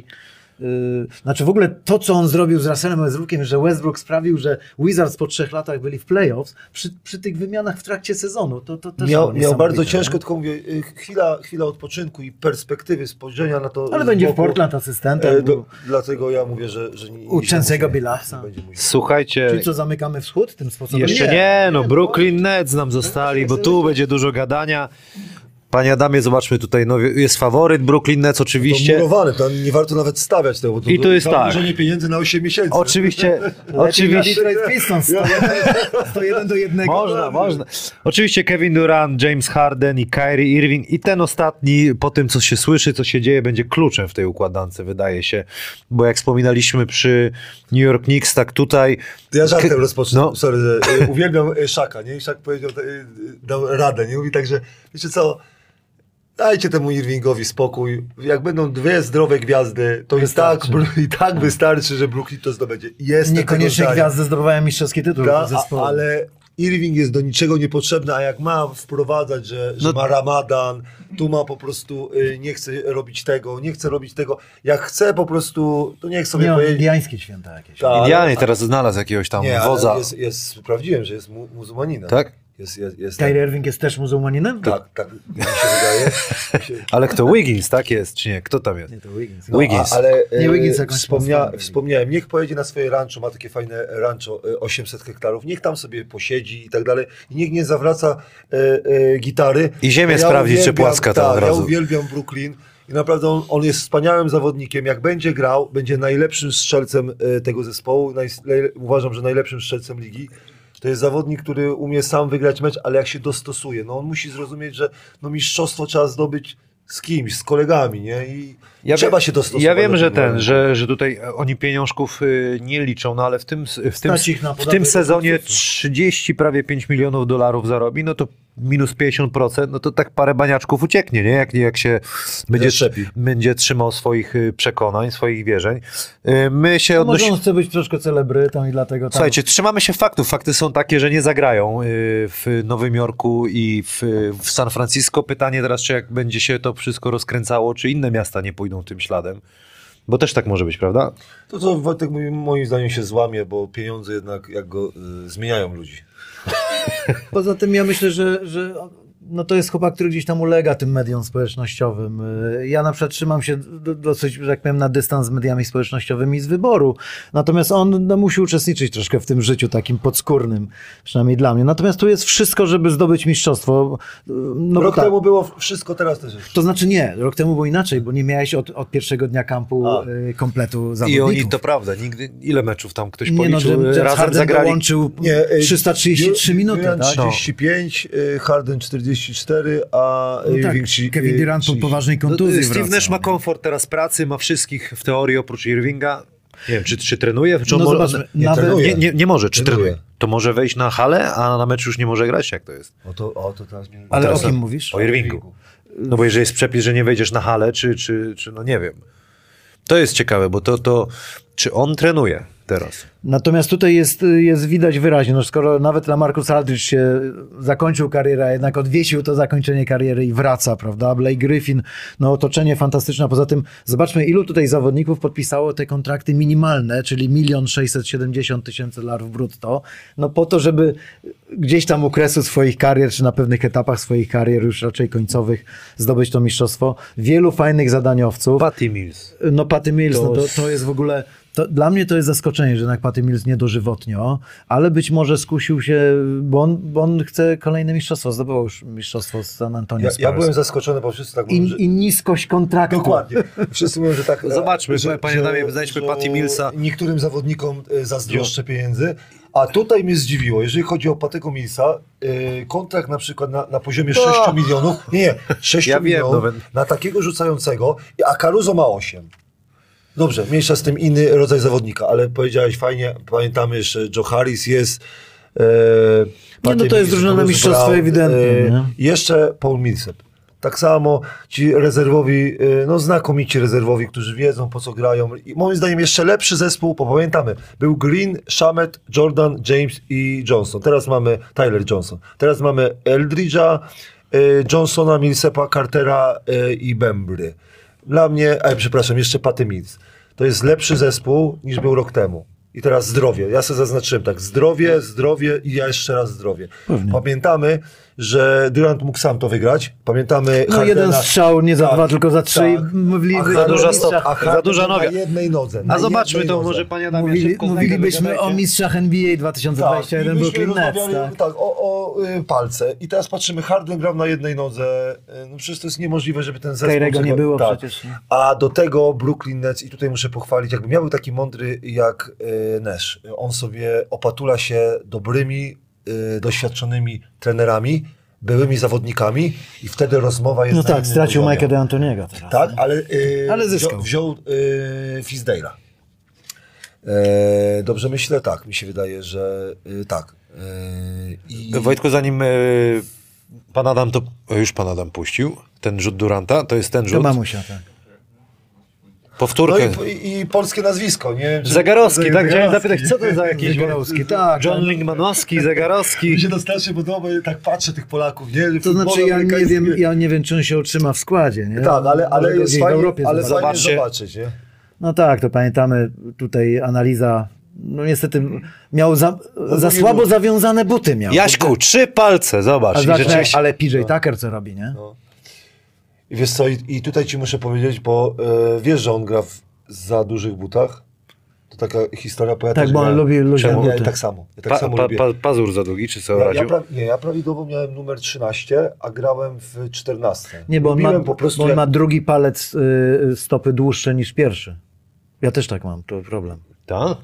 Yy, znaczy w ogóle to, co on zrobił z Russellem Westbrookiem, że Westbrook sprawił, że Wizards po trzech latach byli w playoffs, przy, przy tych wymianach w trakcie sezonu, to, to też Miał, miał bardzo ciężko, nie? tylko mówię, y, chwila, chwila odpoczynku i perspektywy spojrzenia na to. Ale będzie w. Portland asystentem. E, do, dlatego ja mówię, że, że nie, U nie nie musiał. Słuchajcie, Czyli co, zamykamy wschód tym sposobem? Jeszcze nie, no Brooklyn Nets nam zostali, bo tu będzie dużo gadania. Panie Adamie, zobaczmy tutaj, no, jest faworyt Brooklyn Nets To oczywiście. murowane, to nie warto nawet stawiać tego, to I tu jest tak. Założenie pieniędzy na 8 miesięcy. Oczywiście, oczywiście. Detroit Pistons 101 do 1. Można, można. Oczywiście Kevin Durant, James Harden i Kyrie Irving i ten ostatni, po tym co się słyszy, co się dzieje, będzie kluczem w tej układance, wydaje się. Bo jak wspominaliśmy przy New York Knicks, tak tutaj... To ja żartem Ke- rozpocznę. No. Sorry, y, uwielbiam y, Szaka, nie? I Szak powiedział, y, dał radę, nie? Mówi tak, że wiecie co, dajcie temu Irvingowi spokój. Jak będą dwie zdrowe gwiazdy, to i tak, Wystarczy. i tak wystarczy, że Brooklyn to zdobędzie. Jestem Niekoniecznie gwiazdy zdobywają mistrzowski tytuł Ta, zespołu. a, ale Irving jest do niczego niepotrzebny, a jak ma wprowadzać, że, że No- ma ramadan, tu ma po prostu, y, nie chce robić tego, nie chce robić tego. Jak chce po prostu, to niech sobie Nie, pojedzie. indiańskie święta jakieś. Ale- Idealnie teraz znalazł jakiegoś tam Nie, wodza. jest, jest, sprawdziłem, że jest mu, muzułmaninem. Tak? Jest, jest, jest Kyrie Irving jest też muzułmaninem? tak, tak, mi się wydaje. Ale kto? Wiggins, tak jest, czy nie? Kto tam jest? Nie, to Wiggins. No, Wiggins. A, ale Nie, e, Wiggins jakąś wspomnia, wspomniałem, niech pojedzie na swoje rancho, ma takie fajne rancho, e, 800 hektarów, niech tam sobie posiedzi i tak dalej. I niech nie zawraca e, e, gitary. I ziemię sprawdzić, czy płaska tam tak, od Ja razu. uwielbiam Brooklyn i naprawdę on, on jest wspaniałym zawodnikiem. Jak będzie grał, będzie najlepszym strzelcem e, tego zespołu. Uważam, że najlepszym strzelcem ligi. To jest zawodnik, który umie sam wygrać mecz, ale jak się dostosuje, no on musi zrozumieć, że no mistrzostwo trzeba zdobyć z kimś, z kolegami, nie? I trzeba wie- się dostosować. Ja wiem, do że ten, że, że tutaj e, oni pieniążków y, nie liczą, no ale w tym, w tym, w tym sezonie sukcesu. 30, prawie 5 milionów dolarów zarobi, no to minus 50%, no to tak parę baniaczków ucieknie, nie? Jak, jak się będzie, Zaszczepi. będzie trzymał swoich y, przekonań, swoich wierzeń. Y, My się Może odnosimy... on chce być troszkę celebrytą i dlatego tam... Słuchajcie, trzymamy się faktów. Fakty są takie, że nie zagrają w Nowym Jorku i w, w San Francisco. Pytanie teraz, czy jak będzie się to wszystko rozkręcało, czy inne miasta nie pójdą tym śladem. Bo też tak może być, prawda? To co Wojtek mówi, moim zdaniem się złamie, bo pieniądze jednak jak go y, zmieniają ludzi. Poza tym ja myślę, że, że no to jest chłopak, który gdzieś tam ulega tym mediom społecznościowym. Y, Ja na przykład trzymam się do, dosyć, że tak powiem, na dystans z mediami społecznościowymi z wyboru. Natomiast on no, musi uczestniczyć troszkę w tym życiu takim podskórnym, przynajmniej dla mnie. Natomiast tu jest wszystko, żeby zdobyć mistrzostwo. Y, No Rok tak, temu było wszystko, teraz też jest. to znaczy nie, rok temu było inaczej, bo nie miałeś od, od pierwszego dnia kampu A. y, kompletu I zawodników. oni, to prawda, nigdy, ile meczów tam ktoś nie no, policzył, razem Harden zagrali? dołączył Nie, y, 333 minuty, Durant tak? 35, y, Harden 44, a No tak, Irving trzy- Kevin y, Durant po 30. poważnej No, kontuzji Steve wraca. Nash ma komfort teraz pracy, ma wszystkich w teorii oprócz Irvinga. Nie wiem, czy, czy trenuje? Czy on No mo- zobaczmy, nie, nawet- nie, nie, nie może, czy Trenuje. trenuje? To może wejść na halę, a na mecz już nie może grać? Jak to jest? O to, o to teraz mnie... Ale o teraz kim na- mówisz? O Irvingu. No bo jeżeli jest przepis, że nie wejdziesz na halę, czy, czy, czy no nie wiem. To jest ciekawe, bo to, to czy on trenuje teraz? Natomiast tutaj jest, jest widać wyraźnie, no skoro nawet Lamarcus Aldridge się zakończył karierę, a jednak odwiesił to zakończenie kariery i wraca, prawda? Blake Griffin, no otoczenie fantastyczne. Poza tym zobaczmy, ilu tutaj zawodników podpisało te kontrakty minimalne, czyli milion sześćset siedemdziesiąt tysięcy dolarów brutto, no po to, żeby gdzieś tam u kresu swoich karier, czy na pewnych etapach swoich karier, już raczej końcowych, zdobyć to mistrzostwo. Wielu fajnych zadaniowców. Patty Mills. No Patty Mills, To- no to, to jest w ogóle, to, dla mnie to jest zaskoczenie, że jednak Patty Mills niedożywotnio, ale być może skusił się, bo on, bo on chce kolejne mistrzostwo, zdobył już mistrzostwo z San Antonio Ja, ja byłem zaskoczony, bo wszyscy tak mówią, że... I, I niskość kontraktu. Dokładnie. Wszyscy mówią, że tak. No zobaczmy, że, panie Adamie, znajdźmy że Patty Millsa. Niektórym zawodnikom e, zazdroszczę pieniędzy. A tutaj mnie zdziwiło, jeżeli chodzi o Patego Millsa, e, kontrakt na przykład na, na poziomie 6 milionów, nie, nie, 6 Ja wiem, milionów nawet. na takiego rzucającego, a Caruso ma 8. Dobrze, mniejsza z tym inny rodzaj zawodnika, ale powiedziałeś fajnie, pamiętamy jeszcze, Joe Harris jest. E, Nie, no to jest drużyna na mistrzostwo ewidentnie, nie? jeszcze Paul Millsap. Tak samo ci rezerwowi, y, no znakomici rezerwowi, którzy wiedzą po co grają. I moim zdaniem jeszcze lepszy zespół, bo pamiętamy, był Green, Shamet, Jordan, James i Johnson. Teraz mamy Tyler Johnson. Teraz mamy Eldridge'a, y, Johnsona, Millsapa, Cartera y, i Bembry. Dla mnie, a przepraszam, jeszcze Patty Mills. To jest lepszy zespół niż był rok temu. I teraz zdrowie. Ja sobie zaznaczyłem tak, zdrowie, zdrowie i ja jeszcze raz zdrowie. Pamiętamy, że Durant mógł sam to wygrać. Pamiętamy No Hardena- jeden strzał, nie za Tak, dwa, tylko za trzy. tak. Mówili, A za duża a stop- Harden za duża na noga. jednej nodze. na A zobaczmy to, nodze. może panie Adamie mówili, szybko mówilibyśmy o mistrzach NBA 2021 Tak, Brooklyn Nets, tak? tak, o, o y, palce. I teraz patrzymy, Harden grał na jednej nodze. Y, No przecież to jest niemożliwe, żeby ten zespół... Kyrego nie było tak. przecież? A do tego Brooklyn Nets, i tutaj muszę pochwalić, jakby miał był taki mądry jak y, Nash. On sobie opatula się dobrymi, doświadczonymi trenerami, byłymi zawodnikami i wtedy rozmowa jest No tak, stracił poziomie. Mike'a D'Antoniego teraz. Tak, ale, y, Ale zyskał. Wziął, wziął y, Fizdale'a. E, dobrze myślę? Tak, mi się wydaje, że y, tak. E, i, Wojtku, zanim e, pan Adam to... o, Już pan Adam puścił ten rzut Duranta, to jest ten To rzut. mamusia, tak. Powtórkę. No i, i polskie nazwisko, nie czy- Zegarowski, tak? Chciałem zapytać, co to za jakiś Zegarowski, tak. John Lingmanowski, Zegarowski. Mi się to strasznie podoba, tak patrzę tych Polaków, nie? To znaczy, ja nie wiem, ja nie wiem, czy on się utrzyma w składzie, nie? Tak, ale, ale jest gdzieś w fajnie, Europie ale fajnie Zobaczcie. zobaczyć, nie? No tak, to pamiętamy tutaj analiza. No niestety miał za, za słabo zawiązane buty miał. Jaśku, trzy palce, zobacz. Zacznę, ale PJ Tucker co robi, nie? I wiesz co, i, i tutaj ci muszę powiedzieć, bo e, wiesz, że on gra w za dużych butach? To taka historia, bo ja Tak, też bo on miałem- lubi luźne Czemu? Ja buty. tak samo. Ja tak Pa, samo pa, lubię. pa, pazur za długi, czy co, Ja, ja, Radziu? pra, nie, ja prawidłowo miałem numer 13, a grałem w 14. Nie, bo on, ma, Lubiłem po prostu bo on jak- ma drugi palec y, stopy dłuższy niż pierwszy. Ja też tak mam, to problem. Tak?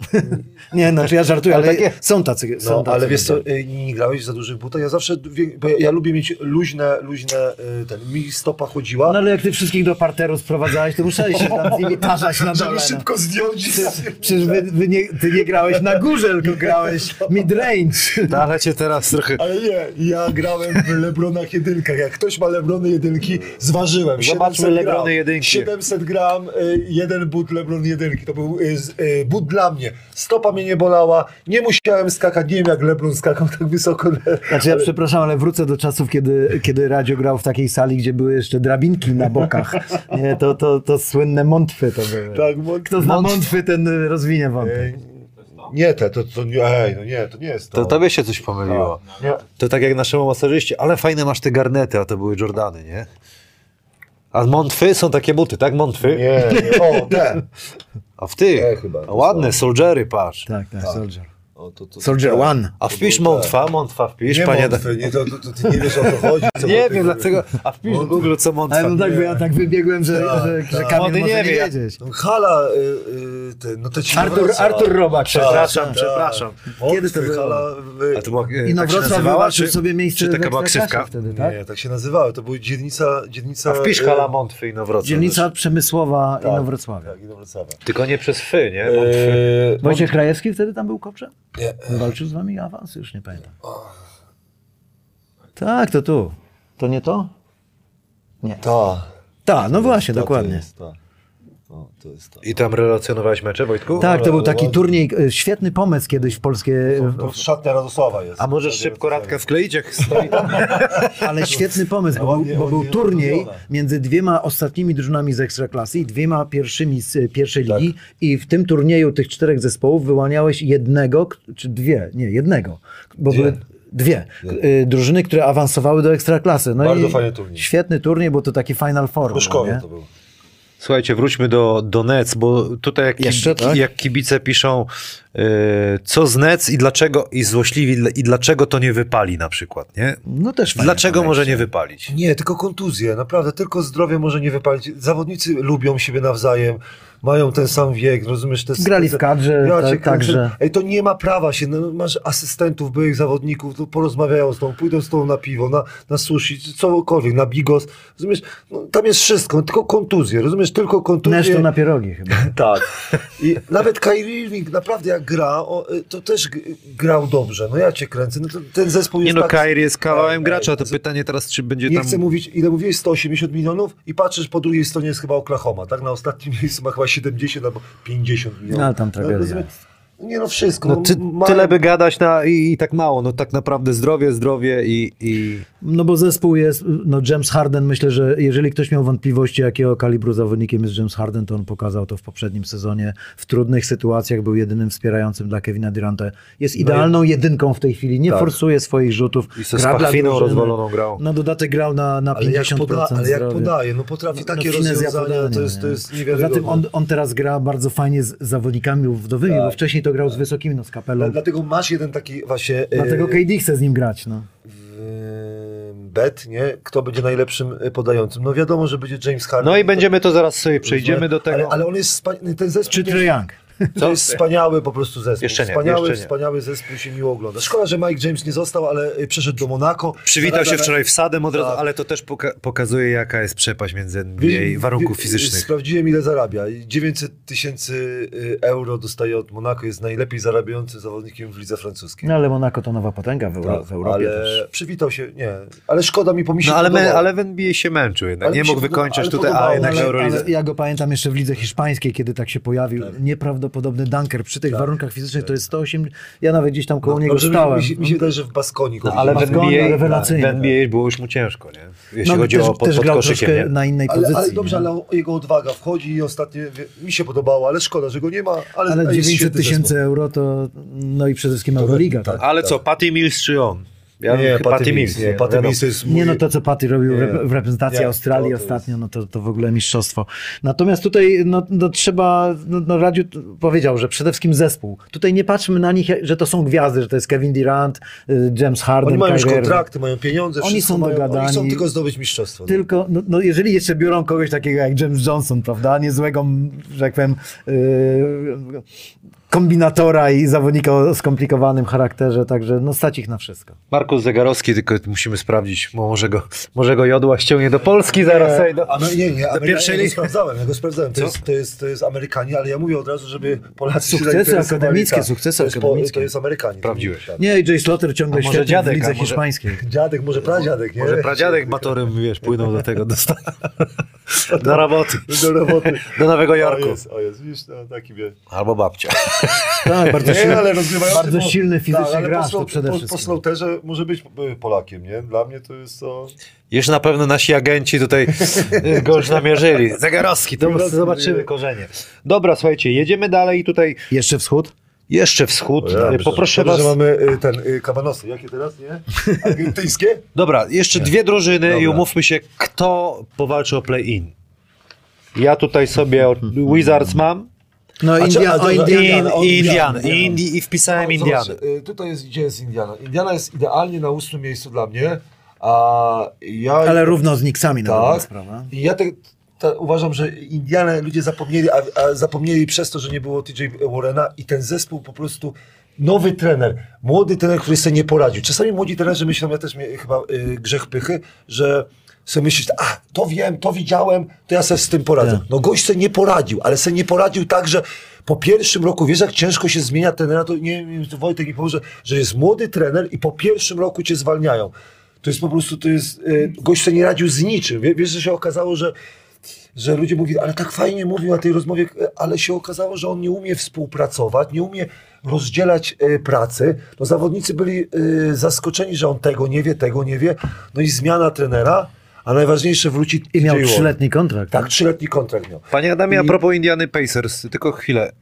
Nie, znaczy ja żartuję, ale, Ale takie- są tacy. Są No, tacy ale wiesz co, y, nie grałeś w za dużych butach? Ja zawsze, bo ja, ja lubię mieć luźne, luźne, y, ten, mi stopa chodziła. No ale jak ty wszystkich do parteru sprowadzałeś, to musiałeś się tam z nimi tarzać na dole. żeby no. szybko zdjąć. Przecież wy, wy nie, ty nie grałeś na górze, tylko grałeś mid-range. No, ale cię teraz trochę... Ale nie, ja grałem w Lebronach jedynkach. Jak ktoś ma Lebrony jedynki, zważyłem. Zobaczmy 700 Lebrony gram. jedynki. 700 gram, y, jeden but Lebron jedynki. To był but dla mnie. Stopa mnie nie bolała, nie musiałem skakać. Nie wiem jak Lebron skakał tak wysoko. Znaczy ja przepraszam, ale wrócę do czasów, kiedy, kiedy Radio grał w takiej sali, gdzie były jeszcze drabinki na bokach. Nie, to, to, to słynne mątwy to były. Tak, mo- Kto zna mątwy, ten rozwinie wątek. Nie te, to, to nie, ej, no nie, to nie jest to. To tobie się coś pomyliło. Nie. To tak jak naszemu masażyście, ale fajne masz te garnety, a to były Jordany, nie? A Montwy są takie buty, tak? Montwy? Nie, nie. O, te. A w tych? Te chyba, ładne, soldiery, patrz. Tak, tak, Soldier. O, to, to, Soldier to- One. A wpisz Montwa, Montwa wpisz, Nie, panie... Montwy, nie, to, to, to ty nie wiesz o co chodzi. Co Nie wiem dlaczego, a wpisz w Google co Montwa. Ale no tak, bo ja tak wybiegłem, że, że, że tak. Kamil Młody może nie nie wie. wiedzieć. No, Hala, y, y, te, no to ci Artur, Wrocław. Artur Robak. Przepraszam, Tak, przepraszam. tak. Kiedy to było? Hala, wy... A to była, e, I tak się Wrocław czy, sobie miejsce czy taka była ksywka? wtedy, tak? Nie, tak się nazywało. To była dzielnica... dzielnica A wpisz y, Hala Montwy i Nowrocław. Dzielnica Przemysłowa tak, Inowrocławia. Tak, i do Wrocławia. Tylko nie przez fy, nie? Eee, Wojciech Krajewski wtedy tam był kopczem? Nie. Walczył z wami awans? Już nie pamiętam. Tak, to tu. To nie to? Ta. Tak, no właśnie, Ta, dokładnie. To jest ta. O, to jest ta. I tam relacjonowałeś mecze, Wojtku? Tak, to był taki turniej, e, świetny pomysł kiedyś w polskie, To szatnia Radosława jest. A możesz szybko Radka wkleić, jak stoi tam? ale świetny pomysł, bo, był- bo był turniej między dwiema ostatnimi drużynami z Ekstraklasy i dwiema pierwszymi z e, pierwszej Tak. ligi i w tym turnieju tych czterech zespołów wyłaniałeś jednego, czy dwie, nie, jednego, bo Dwie. były dwie y, drużyny, które awansowały do Ekstraklasy. No Bardzo i fajny turniej. Świetny turniej, bo to taki Final Four. był, Pruszkowie nie? to był. Słuchajcie, wróćmy do, do Nets, bo tutaj jak, Jeszcze, tak? jak kibice piszą, e, co z Nets i dlaczego, i złośliwi, i dlaczego to nie wypali na przykład, nie? No też fajne Dlaczego może nie wypalić? Nie, tylko kontuzje, naprawdę, tylko zdrowie może nie wypalić. Zawodnicy lubią siebie nawzajem, mają ten sam wiek, rozumiesz? Te, Grali w kadrze, Ja ta- cię kręcę. także. Ej, to nie ma prawa się, no, masz asystentów, byłych zawodników, to porozmawiają z tobą, pójdą z tobą na piwo, na, na sushi, cokolwiek, na bigos, rozumiesz? No, tam jest wszystko, tylko kontuzje, rozumiesz? Tylko kontuzje. Neszto na pierogi chyba. Tak. I nawet Kyrie Irving naprawdę jak gra, o, y, to też grał dobrze. No ja cię kręcę. No to, ten zespół Nie jest no, tak... Kyrie jest kawałem Ej, gracza, ej, to pytanie teraz, czy będzie Nie tam... chcę mówić, ile mówiłeś, 180 milionów i patrzysz, po drugiej stronie jest chyba Oklahoma, tak? Na ostatnim miejscu ma chyba 70 albo 50 milionów. No, ale tam tragedia. rozumiesz? Nie no, wszystko. No, ty, mają- tyle by gadać na, i, i tak mało, no tak naprawdę zdrowie, zdrowie i... i... No bo zespół jest, no James Harden, myślę, że jeżeli ktoś miał wątpliwości, jakiego kalibru zawodnikiem jest James Harden, to on pokazał to w poprzednim sezonie. W trudnych sytuacjach był jedynym wspierającym dla Kevina Duranta. Jest idealną jedynką w tej chwili, nie Tak. forsuje swoich rzutów. I ze gra rozwaloną grał. Na dodatek grał na, na 50% ale jak, poda, ale jak podaje, no potrafi takie finezja rozwiązania, to jest, to nie? jest Poza tym on, on teraz gra bardzo fajnie z zawodnikami uwodowymi, bo wcześniej to grał z wysokimi, no z kapelą. Dlatego masz jeden taki właśnie... e, Dlatego KD chce z nim grać. No. w- bet, nie? Kto będzie najlepszym e, podającym? No wiadomo, że będzie James Harden. No i będziemy to zaraz sobie przejdziemy do tego. Ale, ale on jest, ten zespół... Czy Trae Young. To jest wspaniały po prostu zespół. Jeszcze nie, wspaniały, jeszcze nie. wspaniały zespół się miło ogląda. Szkoda, że Mike James nie został, ale y, przeszedł do Monako. Przywitał się wczoraj wsadem od razu, Tak. ale to też poka- pokazuje, jaka jest przepaść między NBA i warunków wie- fizycznych. Sprawdziłem, ile zarabia. 900 tysięcy y, euro dostaje od Monako. Jest najlepiej zarabiającym zawodnikiem w lidze francuskiej. No ale Monako to nowa potęga w, Euro, Tak, w Europie ale też. przywitał się, nie. Ale szkoda mi, się No ale, my, ale w NBA się męczył jednak. Ale Nie mógł ale tutaj, a podobało, jednak w ale-. Ale ja go pamiętam jeszcze w lidze hiszpańskiej, kiedy tak się pojawił. Nieprawdopodobny dunker przy tych warunkach fizycznych to jest 108. Ja nawet gdzieś tam koło No, niego dobrze, stałem. Mi się, mi się wydaje, że w Baskoni No, ale w NBA, w NBA było już mu ciężko, nie? Jeśli no, chodzi też, o pod, też pod grał koszykiem, troszkę nie? na innej Ale, pozycji. ale dobrze, nie? ale jego odwaga wchodzi i ostatnio mi się podobało, ale szkoda, że go nie ma. Ale, Ale jest 900 świetny tysięcy euro to, no i przede wszystkim Euroliga. Tak. Ale co, Patty Mills czy on? Ja Nie, Patty Mills. Nie. Mills to jest mój... Nie no to, co Paty robił w rep- w reprezentacji Nie, Australii to- to ostatnio, no to, to w ogóle mistrzostwo. Natomiast tutaj no, no trzeba, no, no Radziu powiedział, że przede wszystkim zespół. Tutaj nie patrzmy na nich, że to są gwiazdy, że to jest Kevin Durant, y, James Harden, Oni mają już kontrakty, mają pieniądze, Oni wszystko są mają, dogadani. Oni chcą tylko zdobyć mistrzostwo. no. Tylko, no, no jeżeli jeszcze biorą kogoś takiego jak James Johnson, prawda, niezłego, że tak powiem, yy, kombinatora i zawodnika o skomplikowanym charakterze, także no stać ich na wszystko. Markus Zegarowski, tylko musimy sprawdzić, bo może go, może go jodła ściągnie do Polski zaraz. ej, do- A no, nie, nie, Amery- pierwszej ja go sprawdzałem, ja go sprawdzałem. To jest, to, jest, to jest Amerykanie, ale ja mówię od razu, żeby Polacy Sukcesy akademickie, tak. sukcesy to jest, akademickie. To jest Amerykanie. Sprawdziłeś. Nie, Jay Slaughter ciągle świetnie dziadek, w lidze może- hiszpańskiej. Dziadek, może pradziadek, nie? Może pradziadek motorem, wiesz, płynął do tego, do, do roboty, Do roboty. do Nowego O Jorku. jest, o jest, widzisz, no, taki wie. Albo babcia. Tak, bardzo Nie, silny, ale rozgrywający... bardzo po- silny fizycznie tak, ale gracz, po, to przede po, po wszystkim. slaughterze może być y, Polakiem, nie? Dla mnie to jest to... Jeszcze na pewno nasi agenci tutaj y, go już namierzyli. Zegarowski, to zobaczymy korzenie. Dobra, słuchajcie, jedziemy dalej i tutaj Jeszcze wschód? jeszcze wschód. Ja, Y, Poproszę dobrze, was. że mamy ten kabanosy. Jakie teraz, nie? Argentyńskie? Dobra, jeszcze dwie drużyny i Dobra. umówmy się, kto powalczy o play-in. Ja tutaj sobie Wizards mam No A India, a o dobra, i, Indianie. Indiana, o, Indian. Indiana. I, wpisałem Indianę. Zobacz, y, tutaj jest, gdzie jest Indiana? Indiana jest idealnie na ósmym miejscu dla mnie, a ja... Ale równo z Nixami na Tak. sprawę. I ja te, ta, uważam, że Indianę ludzie zapomnieli, a, a zapomnieli przez to, że nie było TJ Warrena i ten zespół po prostu nowy trener, młody trener, który sobie nie poradził. Czasami młodzi trenerzy myślą, ja też miałem chyba y, grzech pychy, że sobie myślisz, a to wiem, to widziałem, to ja sobie z tym poradzę. Tak. No gość sobie nie poradził, ale sobie nie poradził tak, że po pierwszym roku, wiesz jak ciężko się zmienia trenera, to nie wiem, czy Wojtek mi powie, że, że jest młody trener i po pierwszym roku cię zwalniają. To jest po prostu, to jest, y, gość sobie nie radził z niczym. Wie- Wiesz, że się okazało, że że ludzie mówili, ale tak fajnie mówił na tej rozmowie, ale się okazało, że on nie umie współpracować, nie umie rozdzielać e, pracy. No zawodnicy byli e, zaskoczeni, że on tego nie wie, tego nie wie. No i zmiana trenera, a najważniejsze wróci I miał trzyletni kontrakt. Tak, trzyletni kontrakt miał. Panie Adamie, a I- propos Indiany Pacers, tylko chwilę.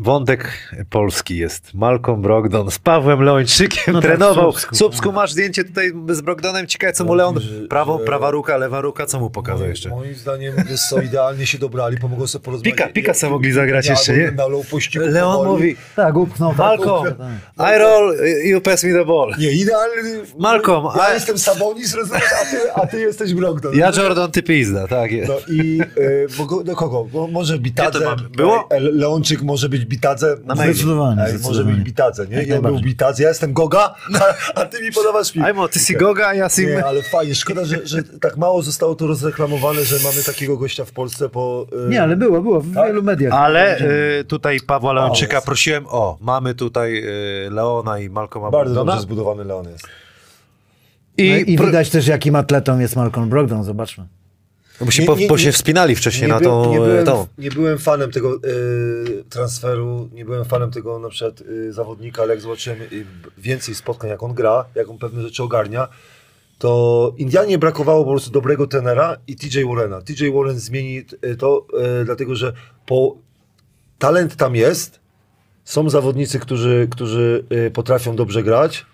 Wątek polski jest. Malcolm Brogdon z Pawłem Leończykiem No tak, trenował. w Słupsku. Masz zdjęcie tutaj z Brogdonem. Ciekawe, co mu Leon... że- prawa ruka, lewa ruka, co mu pokazał Moim- jeszcze? Moim zdaniem co, idealnie się dobrali, pomogą sobie porozmawiać. Pika- Pika sobie mogli zagrać Ja jeszcze, nie? Na pościgu Leon powoli. mówi, Tak, upchnął. tak, Malcolm, tak. I roll, you pass me the ball. Nie, idealny. Malcolm, Ja a- jestem Sabonis, rozumiesz, a ty, a ty jesteś Brogdon. Ja Jordan, ty pizda, tak jest. No i y, bo, do kogo? Bo może Bitadze. Było? Leonczyk może być Bitadze. Na Może- Zdecydowanie, Ej, może zdecydowanie. być Bitadze, nie? Jak Ja był. Bitadze, ja jestem Goga, a, a ty mi podawasz piłkę. Ajmo, ty si Goga, a ja si... Nie, ale fajnie. Szkoda, że, że tak mało zostało to rozreklamowane, że mamy takiego gościa w Polsce, bo... y, Nie, ale było, było w Tak? wielu mediach. Ale y, tutaj Pawła Leończyka jest. prosiłem, o, mamy tutaj y, Leona i Malcolma Bardzo Brogdona. dobrze zbudowany Leon jest. I, No I pro- widać też, jakim atletą jest Malcolm Brogdon, zobaczmy. No bo się, Nie- nie- bo się wspinali wcześniej nie, na tą... nie, byłem, tą. nie byłem fanem tego y, transferu, nie byłem fanem tego na przykład y, zawodnika, ale jak zobaczyłem y, więcej spotkań, jak on gra, jak on pewne rzeczy ogarnia, to Indianie brakowało po prostu dobrego trenera i TJ Warrena. TJ Warren zmieni to, dlatego że po, talent tam jest, są zawodnicy, którzy, którzy potrafią dobrze grać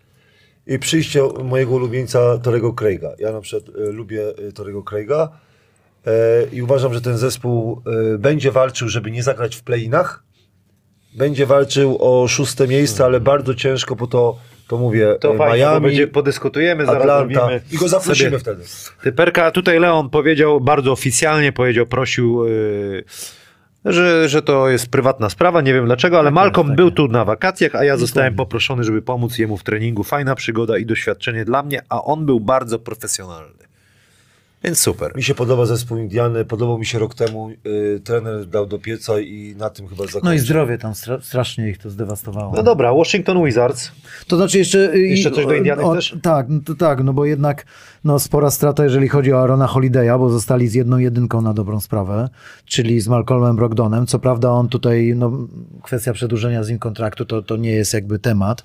i przyjście mojego ulubieńca Torego Craiga. Ja na przykład lubię Torego Craiga e, i uważam, że ten zespół y, będzie walczył, żeby nie zagrać w play-inach. Będzie walczył o szóste miejsce, ale bardzo ciężko, bo to, to mówię, To fajnie, bo Miami, będzie, podyskutujemy, zaraz Atlanta i go zaprosimy sobie- wtedy. Ty Perka, tutaj Leon powiedział bardzo oficjalnie, powiedział, prosił, yy, że, że to jest prywatna sprawa, nie wiem dlaczego, ale Tak Malcolm jest, był tak tu na wakacjach, a ja zostałem poproszony, żeby pomóc jemu w treningu. Fajna przygoda i doświadczenie dla mnie, a on był bardzo profesjonalny. Więc super. Mi się podoba zespół Indiany, podobał mi się rok temu, y, trener dał do pieca i na tym chyba zakończył. No i zdrowie tam stra- strasznie ich to zdewastowało. No dobra, Washington Wizards. To znaczy jeszcze... Jeszcze coś do Indiany o, chcesz? Tak, no to tak, no bo jednak no, spora strata, jeżeli chodzi o Arona Holiday'a, bo zostali z jedną jedynką na dobrą sprawę, czyli z Malcolmem Brogdonem. Co prawda on tutaj, no, kwestia przedłużenia z nim kontraktu to, to nie jest jakby temat.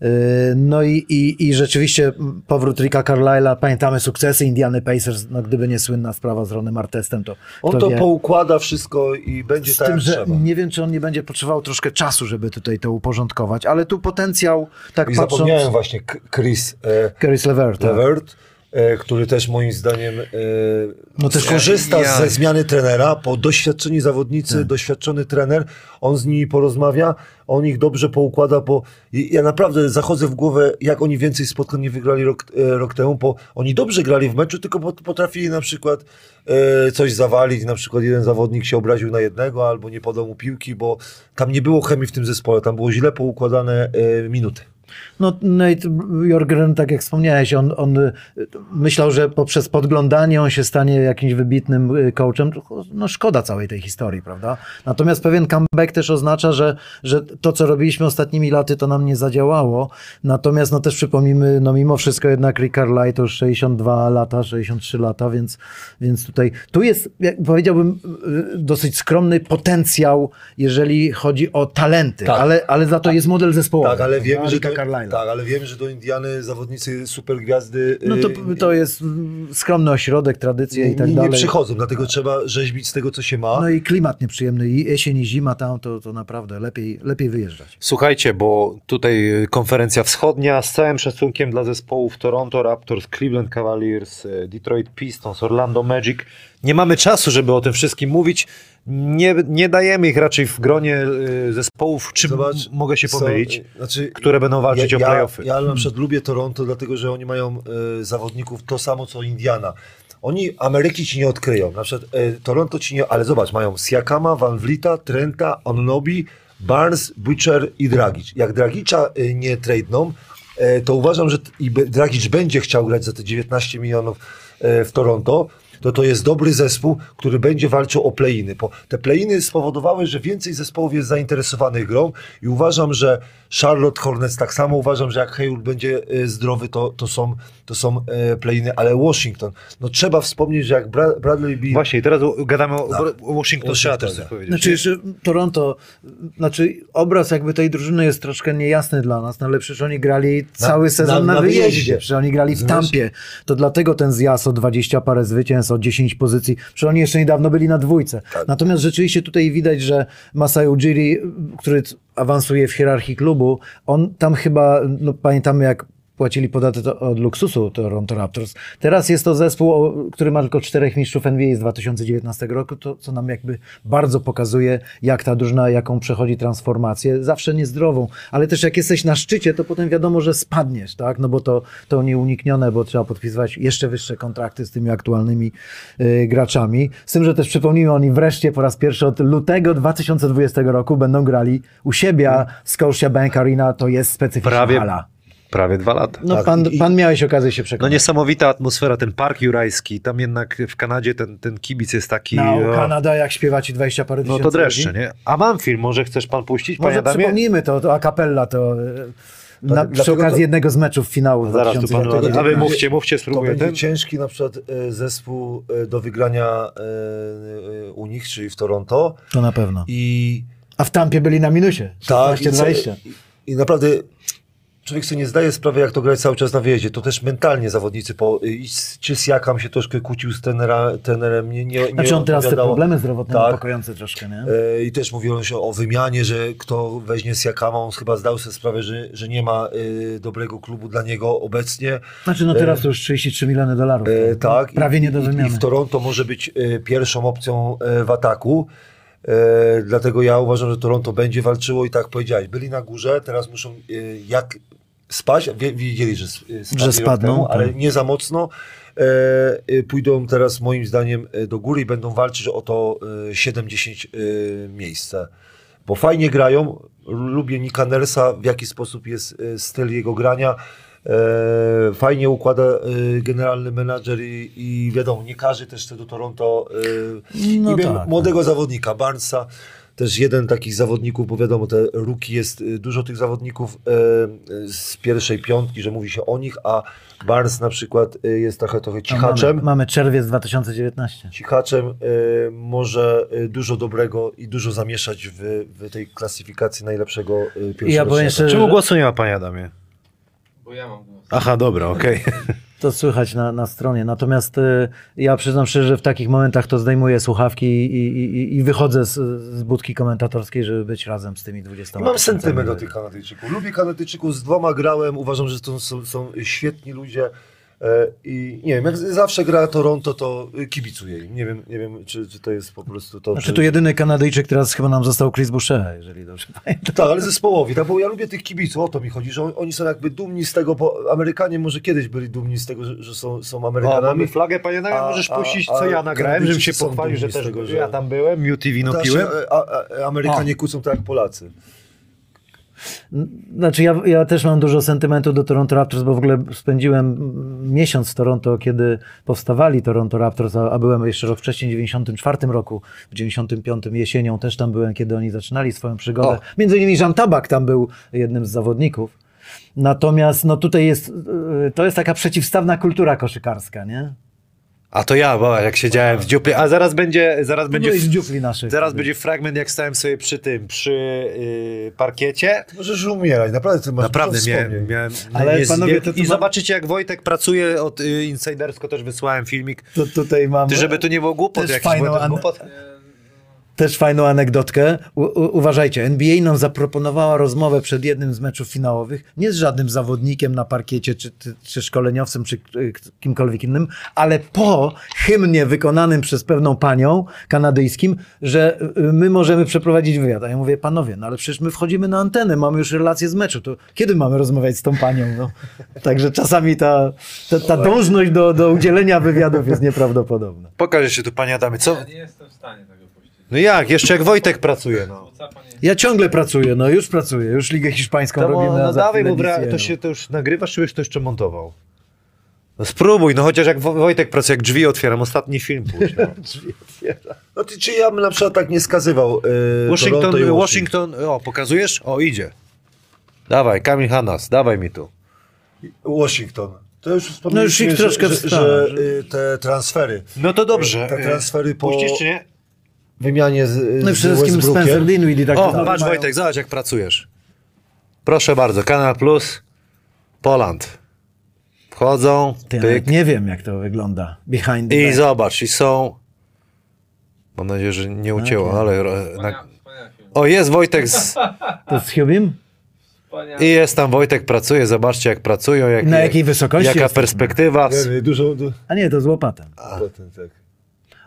Yy, No i, i, i rzeczywiście powrót Ricka Carlisle'a, pamiętamy sukcesy Indiany Pacers, no gdyby nie słynna sprawa z Ronem Artestem, to On to wie. poukłada wszystko i będzie Z tak tym, że trzeba. nie wiem, czy on nie będzie potrzebował troszkę czasu, żeby tutaj to uporządkować, ale tu potencjał, tak I patrząc... zapomniałem właśnie Chris e, Caris Levert, tak. Levert, e, który też moim zdaniem e, No też- skorzysta Ja- ze zmiany trenera, bo doświadczeni zawodnicy, Tak. doświadczony trener, on z nimi porozmawia, on ich dobrze poukłada, bo ja naprawdę zachodzę w głowę, jak oni więcej spotkań nie wygrali rok, e, rok temu, bo oni dobrze grali w meczu, tylko pot- potrafili na przykład e, coś zawalić, na przykład jeden zawodnik się obraził na jednego, albo nie podał mu piłki, bo tam nie było chemii w tym zespole, tam było źle poukładane e, minuty. No Nate Jorgren, tak jak wspomniałeś, on, on y, myślał, że poprzez podglądanie on się stanie jakimś wybitnym y, coachem. No szkoda całej tej historii, prawda? Natomiast pewien comeback też oznacza, że, że to, co robiliśmy ostatnimi laty, to nam nie zadziałało. Natomiast no też przypomnijmy, no mimo wszystko jednak Rick Carlisle to już 62 lata, 63 lata, więc, więc tutaj, tu jest, jak powiedziałbym, y, dosyć skromny potencjał, jeżeli chodzi o talenty, Tak. ale, ale za to jest model zespołowy. Tak, ale wiemy, że Ricka tak, ale wiemy, że do Indiany zawodnicy super gwiazdy No to, y, to jest skromny ośrodek, tradycje i tak nie, nie dalej. przychodzą, dlatego trzeba rzeźbić z tego, co się ma. No i klimat nieprzyjemny, i jesień i zima tam, to, to naprawdę lepiej, lepiej wyjeżdżać. Słuchajcie, bo tutaj y, konferencja wschodnia z całym szacunkiem dla zespołów Toronto Raptors, Cleveland Cavaliers, y, Detroit Pistons, Orlando Magic. Nie mamy czasu, żeby o tym wszystkim mówić. Nie, nie dajemy ich raczej w gronie y, zespołów, czy Zobacz, mogę się są- pomylić, znaczy, które będą walczyć ja, o ja, playoffy. Ja na przykład lubię Toronto, dlatego że oni mają e, zawodników to samo, co Indiana. Oni Ameryki ci nie odkryją. Na przykład e, Toronto ci nie... Ale zobacz, mają Siakama, Van Vlita, Trenta, Onnobi, Barnes, Butcher i Dragic. Jak Dragicza e, nie tradeną, to uważam, że i Dragic będzie chciał grać za te 19 milionów w Toronto, to to jest dobry zespół, który będzie walczył o play-iny. Te play-iny spowodowały, że więcej zespołów jest zainteresowanych grą i uważam, że Charlotte Hornets tak samo uważam, że jak Hayward będzie e, zdrowy, to, to są, to są e, play-iny, ale Washington, no trzeba wspomnieć, że jak Bra- Bradley Beal Właśnie, i teraz gadamy o, Tak. o Washington trzeba też coś powiedzieć. Znaczy jeszcze Toronto, znaczy obraz jakby tej drużyny jest troszkę niejasny dla nas, no ale przecież oni grali cały sezon na, na wyjeździe. wyjeździe. przecież oni grali w? Tampie, to dlatego ten zjazd o 20 parę zwycięstw, o 10 pozycji, przecież oni jeszcze niedawno byli na dwójce. Tak. Natomiast rzeczywiście tutaj widać, że Masai Ujiri, który awansuje w hierarchii klubu, on tam chyba, no pamiętamy jak płacili podatek od luksusu Toronto Raptors. Teraz jest to zespół, który ma tylko czterech mistrzów NBA z 2019 roku, to co nam jakby bardzo pokazuje, jak ta drużyna, jaką przechodzi transformację, zawsze niezdrową, ale też jak jesteś na szczycie, to potem wiadomo, że spadniesz, tak? No bo to, to nieuniknione, bo trzeba podpisywać jeszcze wyższe kontrakty z tymi aktualnymi y, graczami. Z tym, że też przypomnijmy, oni wreszcie po raz pierwszy od lutego 2020 roku będą grali u siebie, a Scotiabank Arena to jest specyficzna Prawie, hala. Prawie dwa lata. No Tak, pan, i- pan miałeś okazję się No przekonać. niesamowita atmosfera, ten park jurajski, tam jednak w Kanadzie ten, ten kibic jest taki... No, o, Kanada, jak śpiewa ci 20 parę no tysięcy to dreszcze, nie? A mam film, może chcesz pan puścić, Może Adamie? przypomnijmy to, to a capella to na, Tak, przy okazji to- jednego z meczów finału Zaraz tu panu 2009 Adam. A wy będzie- mówcie, mówcie, To spróbuję będzie ten. ciężki na przykład e, zespół e, do wygrania e, u nich, czyli w Toronto. To na pewno. I A w Tampie byli na minusie. tak, i, co- 16-20. i, i naprawdę człowiek sobie nie zdaje sprawy, jak to grać cały czas na wyjeździe. To też mentalnie zawodnicy, po, i czy z Jakam się troszkę kłócił z trenera, trenerem, nie, nie, nie Znaczy on teraz te problemy zdrowotne Tak. niepokojące troszkę, nie? E, I też mówiono się o wymianie, że kto weźmie z Jakama, on chyba zdał sobie sprawę, że, że nie ma e, dobrego klubu dla niego obecnie. Znaczy no teraz to już 33 miliony dolarów. E, tak. Prawie I, nie do i, wymiany. I w Toronto może być e, pierwszą opcją e, w ataku. E, dlatego ja uważam, że Toronto będzie walczyło i tak powiedziałeś, byli na górze, teraz muszą e, jak spać, wie, wiedzieli, że, e, rok spadną, temu, ale tak. nie za mocno. e, pójdą teraz moim zdaniem do góry i będą walczyć o to e, 7-10 e, miejsce. Bo fajnie grają, lubię Nika Nersa, w jaki sposób jest styl jego grania. E, fajnie układa e, generalny menadżer i, i wiadomo, nie każdy też do Toronto. E, No tak, młodego zawodnika, Barnesa, też jeden takich zawodników, bo wiadomo, te ruki jest dużo tych zawodników e, z pierwszej piątki, że mówi się o nich, a Barnes na przykład jest trochę, trochę cichaczem. Mamy, mamy czerwiec 2019. Cichaczem y, może dużo dobrego i dużo zamieszać w, w tej klasyfikacji najlepszego pierwszego Ja powiem Czemu głosu nie ma, panie Adamie? Bo ja mam głos. Aha, dobra, okej. to słychać na, na stronie. Natomiast y, ja przyznam szczerze, że w takich momentach to zdejmuję słuchawki i, i, i- i wychodzę z, z budki komentatorskiej, żeby być razem z tymi 20 I mam sentyment do tych Kanadyjczyków. Lubię Kanadyjczyków, z dwoma grałem, uważam, że to są, są świetni ludzie. E, I nie wiem, jak zawsze gra Toronto, to kibicuję im. Nie wiem, nie wiem czy, czy to jest po prostu to. Znaczy że- tu jedyny Kanadyjczyk teraz chyba nam został Chris Boucher, jeżeli dobrze pamiętam. Tak, ale zespołowi, tak, bo ja lubię tych kibiców, o to mi chodzi, że on, oni są jakby dumni z tego, bo Amerykanie może kiedyś byli dumni z tego, że, że są, są O, Amerykanami. mamy flagę, panie Adamie, A- możesz puścić, a co ja nagrałem, żebym się pochwalił, że też tego, że- ja tam byłem, wino Znaczy, piłem. a, a, a Amerykanie kłócą tak jak Polacy. Znaczy ja, ja też mam dużo sentymentu do Toronto Raptors, bo w ogóle spędziłem miesiąc w Toronto, kiedy powstawali Toronto Raptors, a, a byłem jeszcze rok wcześniej, w 94 roku, w 95 jesienią też tam byłem, kiedy oni zaczynali swoją przygodę. O. Między innymi Jean Tabak tam był jednym z zawodników. Natomiast no tutaj jest, y, to jest taka przeciwstawna kultura koszykarska, nie? A to ja, bo jak siedziałem w dziupli, a zaraz będzie, zaraz będzie, Będzie z dziupli naszych. zaraz będzie fragment, jak stałem sobie przy tym, przy yy, parkiecie. Możesz umierać, naprawdę ty masz Naprawdę miałem, miałem Ale jest- panowie, to tu I mam- zobaczycie, jak Wojtek pracuje od y, Insidersko, też wysłałem filmik. To tutaj mam Ty, żeby tu nie było głupot, jakiś fajną głupot. Też fajną anegdotkę. U, u, uważajcie, NBA nam zaproponowała rozmowę przed jednym z meczów finałowych, nie z żadnym zawodnikiem na parkiecie, czy, czy, czy szkoleniowcem, czy kimkolwiek innym, ale po hymnie wykonanym przez pewną panią kanadyjskim, że y, my możemy przeprowadzić wywiad. A ja mówię, panowie, no ale przecież my wchodzimy na antenę, mamy już relację z meczu, to kiedy mamy rozmawiać z tą panią? No. Także czasami ta, ta, ta dążność do, do udzielenia wywiadów jest nieprawdopodobna. Pokażę się tu, panie Adamie, co? Ja nie jestem w stanie. No jak, jeszcze jak Wojtek pracuje, no. Ja ciągle pracuję, no już pracuję, już Ligę Hiszpańską To, robimy. no za dawaj, bo bra- to się to już nagrywasz, czy byś to jeszcze montował? No spróbuj, no chociaż jak Wo- Wojtek pracuje, jak drzwi otwieram, ostatni film puść, no. No ty, czy ja bym na przykład tak nie skazywał e, Washington, i Washington, o, pokazujesz? O, idzie. Dawaj, Kamil Hanas, dawaj mi tu. Washington. To już wspomnieliśmy, No już ich troszkę że, że, że że- y, te transfery, No to dobrze. te transfery po Puścisz czy nie? Wymianie z, No i przede wszystkim. Spencer Dinwiddie. Tak O, patrz mają- Wojtek, zobacz jak pracujesz. Proszę bardzo, Kanal Plus, Poland. Wchodzą, Ty, pyk. nie wiem, jak to wygląda. Behind the I back. zobacz, i są... Mam nadzieję, że nie ucięło, Tak, ale... Na... O, jest Wojtek z... To z Hubim? I jest tam Wojtek, pracuje, zobaczcie jak pracują. Jak, Na jakiej wysokości Jaka perspektywa. Nie, nie, dużo, du, A nie, to z łopatem. potem, tak.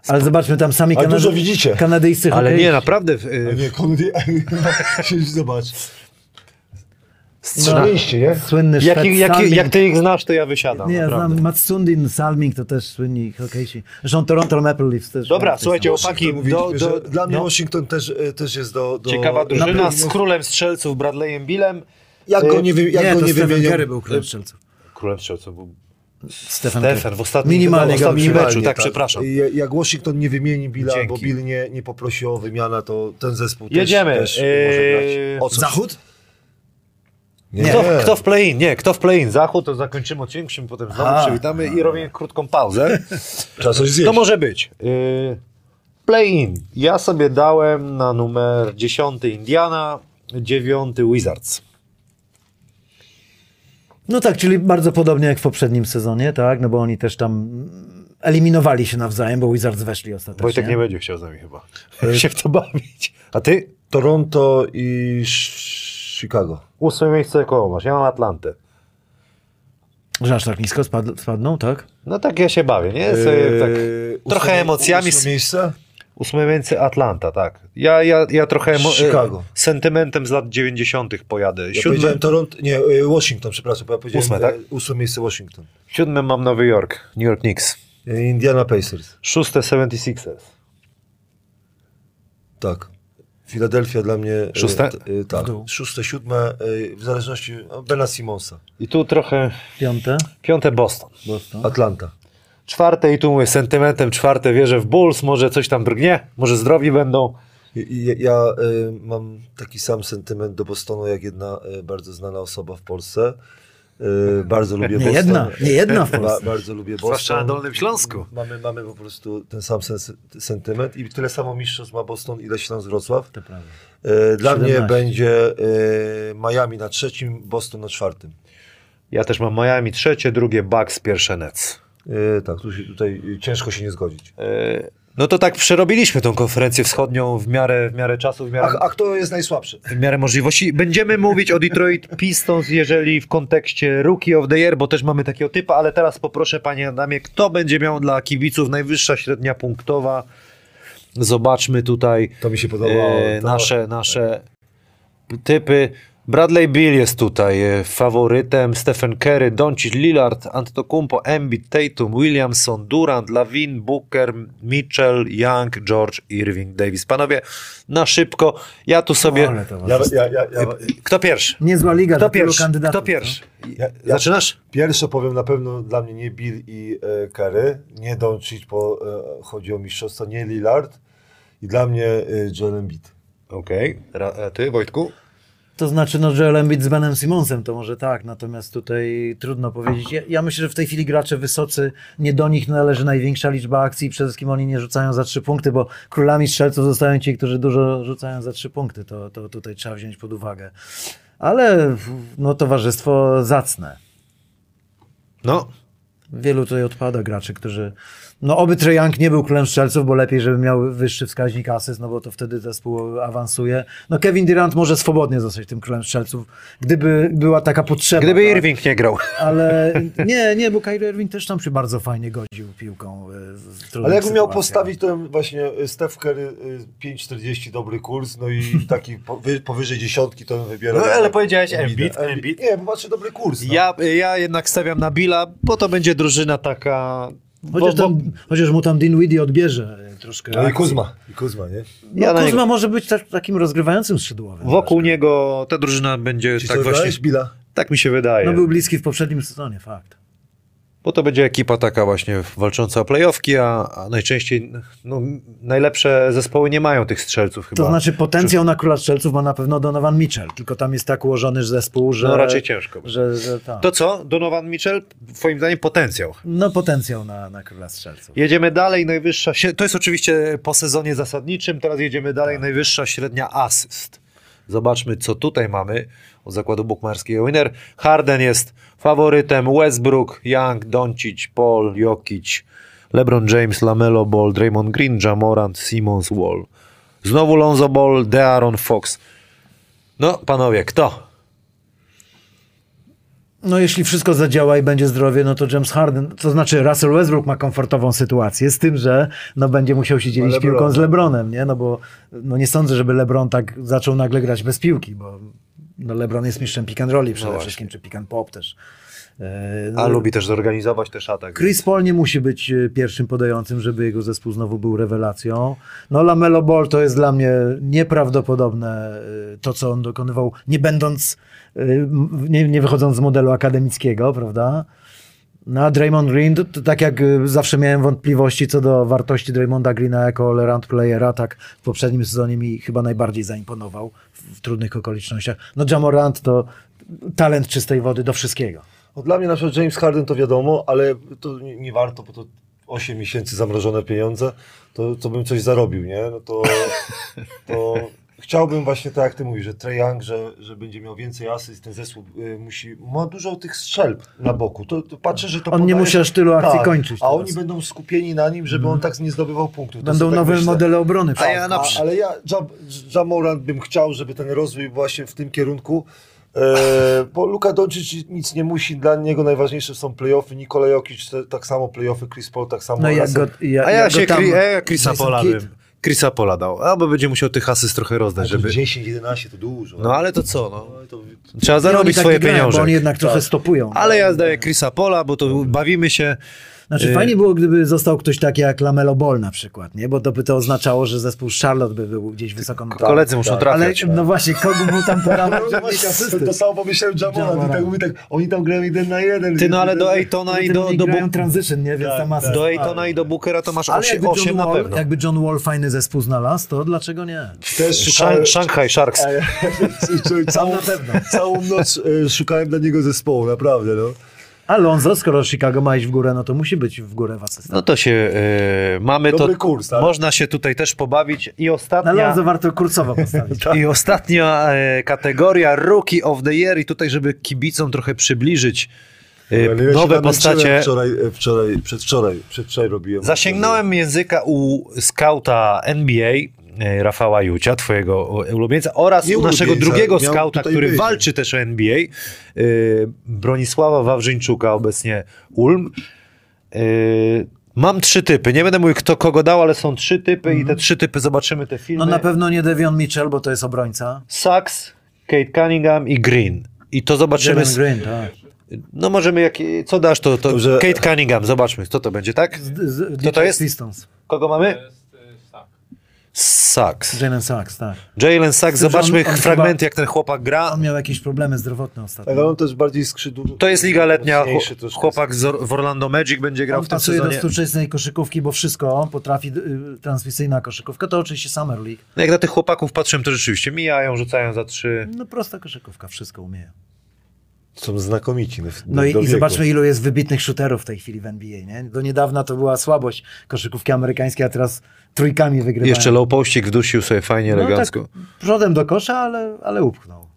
Ale zobaczmy, tam sami Kanady... dużo widzicie. kanadyjscy Ale nie, naprawdę. Y, nie, Kennedy, zobacz. Strzeliście, nie? Słynny jak, Szwed jak, Salming. jak ty ich znasz, to ja wysiadam. Nie, ja naprawdę. znam Matsundin, Salming, to też słynni hokeiści. Zresztą Toronto Maple Leafs też. Dobra, słuchajcie, chłopaki, Washington, do, mówiliśmy, do, że dla mnie no, Washington też, e, też jest do... do ciekawa drużyna na z królem strzelców Bradleyem Billem. Jak go nie, wy, jak Nie, go to nie Stephen wymienią... Curry był królem strzelców. Królem strzelców był Stefan, Stefan w ostatnim, Minimalnie w go ostatnim minimalnie, meczu, tak, przepraszam. Ja- Jak Washington nie wymieni Billa, Dzięki. bo Bill nie, nie poprosi o wymianę, to ten zespół Jedziemy. też, też Eee, może grać. O coś. Zachód? Nie, Kto, kto w play-in? Nie, kto w play-in? Zachód, to zakończymy odcinek, musimy potem znowu A. przywitamy i robimy krótką pauzę. Trzeba coś zjeść. To może być. Yy, play-in. Ja sobie dałem na numer 10 Indiana, 9 Wizards. No tak, czyli bardzo podobnie jak w poprzednim sezonie, tak? No bo oni też tam eliminowali się nawzajem, bo Wizards weszli ostatecznie. Wojtek nie będzie chciał z nami chyba się w to bawić. A ty? Toronto i Chicago. Ósme miejsce koło masz. Ja mam Atlantę. Że aż tak nisko spad, spadną, tak? No tak ja się bawię, nie? Sobie, tak, Eee, trochę ósme- emocjami. ósme miejsce? Ósme miejsce Atlanta, tak. Ja, ja, ja trochę Chicago. e, sentymentem z lat 90. pojadę. Ja Siódme, Toronto, nie, y, Washington, przepraszam, bo ja powiedziałem Ósme, tak? e, ósme miejsce Washington. siódme mam Nowy Jork, New York Knicks. E, Indiana Pacers, Szóste 76ers. tak. Philadelphia dla mnie... e, Szóste? e, tak, szóste, siódme, e, w zależności od Bena Simonsa. I tu trochę Piąte. piąte Boston. Boston. Atlanta. Czwarte i tu mówię sentymentem, czwarte wierzę w Bulls, może coś tam drgnie, może zdrowi będą. I- Ja e, mam taki sam sentyment do Bostonu, jak jedna e, bardzo znana osoba w Polsce. E, bardzo lubię Nie Boston. jedna, nie jedna w Ba, Polsce. bardzo lubię Boston. Zwłaszcza na Dolnym Śląsku. Mamy, mamy po prostu ten sam sens, sentyment i tyle samo mistrzostw ma Boston, ile Śląsk Wrocław. To prawda. E, Dla 17. mnie będzie e, Miami na trzecim, Boston na czwartym. Ja też mam Miami trzecie, drugie Bucks, pierwsze Nets. E, tak, tu się, tutaj ciężko się nie zgodzić. E, No to tak przerobiliśmy tą konferencję wschodnią w miarę, w miarę czasu, w miarę, A, a kto jest najsłabszy? w miarę możliwości. Będziemy mówić o Detroit Pistons, jeżeli w kontekście Rookie of the Year, bo też mamy takiego typa, ale teraz poproszę panie Adamie, kto będzie miał dla kibiców najwyższa średnia punktowa? Zobaczmy tutaj To mi się podobało. e, nasze, nasze typy. Bradley Bill jest tutaj e, faworytem, Stephen Curry, Doncic, Lillard, Antetokounmpo, Embiid, Tatum, Williamson, Durant, Lavin, Booker, Mitchell, Young, George, Irving, Davis. Panowie, na szybko, ja tu sobie... Ja, ja, ja, ja, Kto pierwszy? Niezła liga, Kto pierwszy? kandydatów. Kto pierwszy? Ja- ja- Zaczynasz? Pierwsze powiem na pewno dla mnie nie Bill i e, Curry, nie Doncic, bo e, chodzi o mistrzostwo, nie Lillard i dla mnie e, Joel Embiid. Okej. A Ty, Wojtku? To znaczy, no Joel Embiid z Benem Simonsem, to może tak, natomiast tutaj trudno powiedzieć. Ja, ja myślę, że w tej chwili gracze wysocy, nie do nich należy największa liczba akcji, przede wszystkim oni nie rzucają za trzy punkty, bo królami strzelców zostają ci, którzy dużo rzucają za trzy punkty, to, to tutaj trzeba wziąć pod uwagę. Ale no towarzystwo zacne. No, Wielu tutaj odpada graczy, którzy. No, oby Trae Young nie był królem strzelców, bo lepiej, żeby miał wyższy wskaźnik asyst, no bo to wtedy zespół awansuje. No, Kevin Durant może swobodnie zostać tym królem strzelców, gdyby była taka potrzeba. gdyby tak? Irving nie grał. Ale nie, nie, bo Kyrie Irving też tam się bardzo fajnie godził piłką. e, Ale jakbym miał postawić ten właśnie e, Steph Curry e, 5,40 dobry kurs, no i taki powy, powyżej dziesiątki to bym wybierał. No, ale powiedziałeś. Embiid, Embiid. Nie, bo patrzę dobry kurs. No. Ja, ja jednak stawiam na Billa, bo to będzie drużyna taka... Chociaż, bo- tam, chociaż mu tam Dinwiddie odbierze troszkę. No i. Kuzma, i Kuzma, nie? No, Ja Kuzma niego- może być tak, takim rozgrywającym skrzydłowym. Wokół niego ta drużyna będzie Ci tak co właśnie... Billa? Tak mi się wydaje. No był bliski w poprzednim sezonie, fakt. Bo to będzie ekipa taka właśnie walcząca o playoffki, a, a najczęściej no, najlepsze zespoły nie mają tych strzelców chyba. To znaczy potencjał na króla strzelców ma na pewno Donovan Mitchell, tylko tam jest tak ułożony zespół, że... No raczej ciężko. Że, że tak. To co? Donovan Mitchell? Twoim zdaniem potencjał. No potencjał na, na króla strzelców. Jedziemy dalej, najwyższa... To jest oczywiście po sezonie zasadniczym, teraz jedziemy dalej, najwyższa średnia asyst. Zobaczmy, co tutaj mamy od zakładu bukmacherskiego Winner. Harden jest faworytem, Westbrook, Young, Doncic, Paul, Jokic, LeBron James, Lamelo Ball, Draymond Green, Jamorant, Simmons, Wall. Znowu Lonzo Ball, De'Aaron Fox. No, panowie, kto? No jeśli wszystko zadziała i będzie zdrowie, no to James Harden, to znaczy Russell Westbrook ma komfortową sytuację z tym, że no będzie musiał się dzielić Ma piłką z LeBronem, nie? No bo no nie sądzę, żeby LeBron tak zaczął nagle grać bez piłki, bo no LeBron jest mistrzem pick and rolli przede właśnie. wszystkim, czy pick and pop też. E, A no, lubi też zorganizować też atak. Chris Paul nie musi być e, pierwszym podającym, żeby jego zespół znowu był rewelacją. No Lamelo Ball to jest dla mnie nieprawdopodobne e, to, co on dokonywał, nie będąc, nie, nie wychodząc z modelu akademickiego, prawda? No Draymond Green, to, to tak jak e, zawsze miałem wątpliwości co do wartości Draymonda Greena jako all-around playera, tak w poprzednim sezonie mi chyba najbardziej zaimponował w, w trudnych okolicznościach. No Jamorant to talent czystej wody do wszystkiego. No, dla mnie na przykład James Harden to wiadomo, ale to nie, nie warto, bo to 8 miesięcy zamrożone pieniądze, to, to bym coś zarobił, nie? No to, to chciałbym właśnie tak jak ty mówisz, że Trae Young, że, że będzie miał więcej asyst, ten zespół y, musi, ma dużo tych strzelb na boku, to, to patrzę, że to On nie podaje- musi aż tylu akcji tak, kończyć A teraz. oni będą skupieni na nim, żeby on tak nie zdobywał punktów. To Będą tak nowe myślę. modele obrony. A ja na A, przy- ale ja, Jam- Jamorant bym chciał, żeby ten rozwój właśnie w tym kierunku, e, bo Luka Doncic nic nie musi, dla niego najważniejsze są playoffy, Nikola Jokic tak samo playoffy, Chris Paul tak samo. No jak Russell. go, ja, A ja jak się go tam, ja Chrisa Pola bym. Chrisa Pola dał. Albo będzie musiał tych asyst trochę rozdać, żeby... 10-11 to dużo. No ale to co, no. No, to, Trzeba zarobić tak swoje grają, pieniądze. Bo oni jednak trochę stopują. Ale ja zdaję Chrisa Pola, bo to bawimy się. Znaczy Y- fajnie było, gdyby został ktoś taki jak Lamelo Ball na przykład, nie? Bo to by to oznaczało, że zespół Charlotte by był gdzieś wysoko na Koledzy muszą tak. trafiać. Ale no właśnie, kogo był tam? No właśnie, to samo pomyślałem Jamona, tak mówi tak, oni tam grają jeden na jeden. Ty, no ale do Ejtona i do, do, grają transition, nie? Więc Tak, tam masa. do Ejtona i do Bookera to masz Ale 8, jakby, 8 John na Wall, pewno. jakby John Wall fajny zespół znalazł, to dlaczego nie? Też Shanghai Sharks. całą, na pewno. całą noc e, szukałem dla niego zespołu, naprawdę, no. Alonso, skoro Chicago ma iść w górę, no to musi być w górę w asystach. No to się e, mamy Dobry to. kurs, tak? Można się tutaj też pobawić. I Na ostatnia, Alonso warto kursowo postawić. i ostatnia e, kategoria Rookie of the Year. I tutaj, żeby kibicom trochę przybliżyć Ale ja się nowe postacie. Wczoraj, wczoraj, przedwczoraj, przedwczoraj robiłem. Zasięgnąłem języka u skauta NBA, Rafała Jucia, twojego ulubieńca, oraz Nie naszego ulubieńca, drugiego miał skauta, który być. walczy też o NBA, e, Bronisława Wawrzyńczuka, obecnie Ulm. E, Mam trzy typy. Nie będę mówił, kto kogo dał, ale są trzy typy i te trzy typy zobaczymy te filmy. No na pewno nie Devion Mitchell, bo to jest obrońca. Sachs, Kate Cunningham i Green. I to zobaczymy. Jalen Green, tak. No możemy, jak, co dasz, to, to Dobrze. Kate Cunningham, zobaczmy, co to będzie, tak? Z, z, to Detroit jest? Pistons. Kogo mamy? To jest y, Sak. Sachs. Jalen Sachs, tak. Jalen Sachs, zobaczmy on- on fragmenty, chyba- jak ten chłopak gra. On miał jakieś problemy zdrowotne ostatnio. Tak, ale on też bardziej skrzydł. To jest Liga Letnia, chłopak z w Orlando Magic będzie grał On w tym pasuje do sezonie. współczesnej koszykówki, bo wszystko potrafi, y, transmisyjna koszykówka, to oczywiście Summer League. No jak na tych chłopaków patrzyłem, to rzeczywiście mijają, rzucają za trzy. No prosta koszykówka, wszystko umieją. Są znakomici. No, No i, i zobaczmy, ilu jest wybitnych shooterów w tej chwili w NBA, nie? Do niedawna to była słabość koszykówki amerykańskiej, a teraz trójkami wygrywają. Jeszcze low pościg wdusił sobie fajnie, no, elegancko. tak, przodem do kosza, ale, ale upchnął.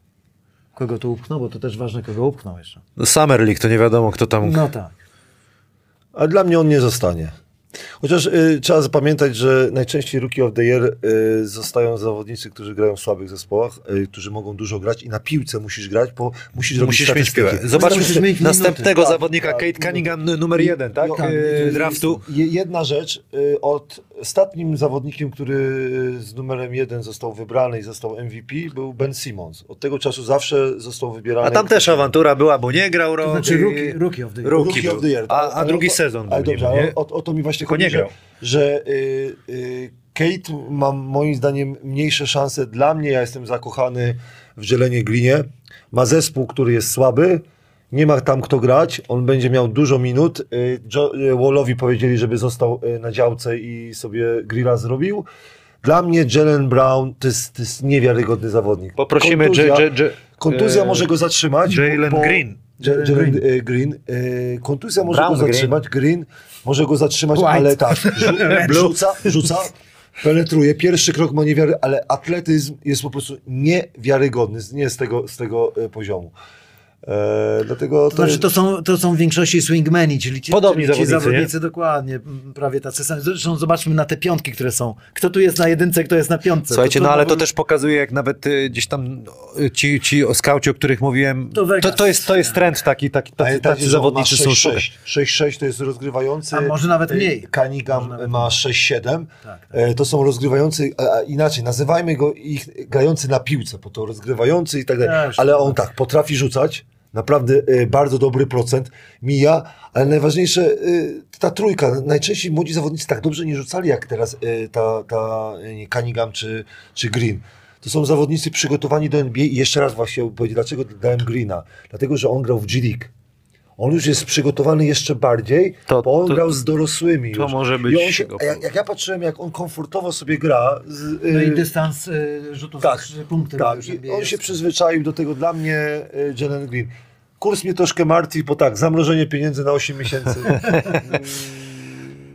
Kogo tu upchnął, bo to też ważne, kogo upchnął jeszcze. No Summer League, to nie wiadomo, kto tam... No tak. A dla mnie on nie zostanie. Chociaż y, trzeba zapamiętać, że najczęściej Rookie of the Year y, zostają zawodnicy, którzy grają w słabych zespołach, y, którzy mogą dużo grać i na piłce musisz grać, bo musisz robić Musisz mieć piłę. Zobaczmy Musisz mieć następnego minuty. zawodnika, Tak, Kate tak. Cunningham, numer jeden, tak? Tak, E, y, draftu. je- Jedna rzecz, y, od ostatnim zawodnikiem, który z numerem jeden został wybrany i został MVP, był Ben Simmons. Od tego czasu zawsze został wybierany. A tam też awantura była, bo nie grał rok. To znaczy rookie, rookie of the year. Rookie Rookie of the Year. A, a drugi sezon Ale był, dobrze, nie? o, o to mi właśnie Tylko nie chodzi, że, grał. że y, y, Kate ma moim zdaniem mniejsze szanse. Dla mnie, ja jestem zakochany w Dzielenie Glinie. Ma zespół, który jest słaby. Nie ma tam kto grać. On będzie miał dużo minut. Y, Jo- y, Wallowi powiedzieli, żeby został y, na działce i sobie grilla zrobił. Dla mnie Jalen Brown to jest, to jest niewiarygodny zawodnik. Poprosimy Kontuzja, J- J- J- kontuzja e, może go zatrzymać. Jalen bo- Green. Jalen Jalen Green. e, Green. E, Kontuzja może Brown go zatrzymać, Green. może go zatrzymać, White. ale tak, rzu- rzuca, rzuca, penetruje, pierwszy krok ma niewiary, ale atletyzm jest po prostu niewiarygodny, z- nie z tego, z tego poziomu. E, dlatego To znaczy, to są, to są w większości swingmeni, czyli ci, Podobni czyli ci zawodnicy, zawodnicy, dokładnie, prawie tacy sami. Zresztą zobaczmy na te piątki, które są. Kto tu jest na jedynce, kto jest na piątce. Słuchajcie, To no ale to też pokazuje, jak nawet y, gdzieś tam y, ci, ci o skauci, o których mówiłem, To to, Vegas. to, jest, to jest trend taki, taki tacy, tacy zawodnicy są szukani. 6-6. 6-6 to jest rozgrywający. A może nawet E, mniej. Nawet ma 6-7. Tak, tak. E, To są rozgrywający, a, a inaczej, nazywajmy go ich grający na piłce, bo to rozgrywający i tak dalej. Ale tak. on tak, potrafi rzucać, naprawdę e, bardzo dobry procent, mija, ale najważniejsze, e, ta trójka, najczęściej młodzi zawodnicy tak dobrze nie rzucali jak teraz e, ta, ta Cunningham czy, czy Green. To są zawodnicy przygotowani do NBA i jeszcze raz właśnie powiedzieć, dlaczego dałem Greena. Dlatego, że on grał w G League. On już jest przygotowany jeszcze bardziej, To- bo on to- grał z dorosłymi to już. może być się, a jak, jak ja patrzyłem, jak on komfortowo sobie gra, z, No i y, dystans y, rzutów tak, tak, trzy punkty. tak, on jest. się przyzwyczaił do tego dla mnie y, Jalen Green. Kurs mnie troszkę martwi, bo tak, zamrożenie pieniędzy na 8 miesięcy.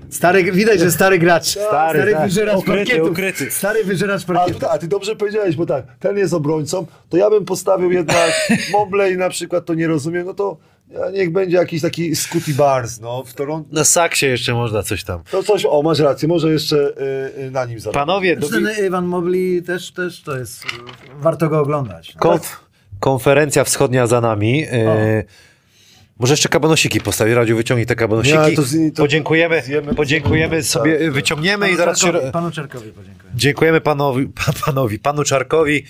Stary, widać, że stary gracz. Stary, tak. wyżeracz Ukryty, parkietu. ukryty. Stary wyżeracz A, parkietu. ty- a ty dobrze powiedziałeś, bo tak, ten jest obrońcą, to ja bym postawił jednak Mobley na przykład, to nie rozumiem, no to niech będzie jakiś taki Scotty Barnes, no, w Toronto. Na saksie jeszcze można coś tam. To coś, o masz rację, może jeszcze y, y, na nim zarobić. Panowie, do, Ten Iwan Mobley też, też to jest, y, warto go oglądać. No. konf, konferencja wschodnia za nami. E, Może jeszcze kabanosiki postawi, Radziu wyciągnij te kabanosiki. Nie, to z- to podziękujemy, zjemy- podziękujemy sobie, tak. wyciągniemy i zaraz się... Czarkowi, panu Czarkowi podziękuję. Dziękujemy panowi, pa- panowi, panu Czarkowi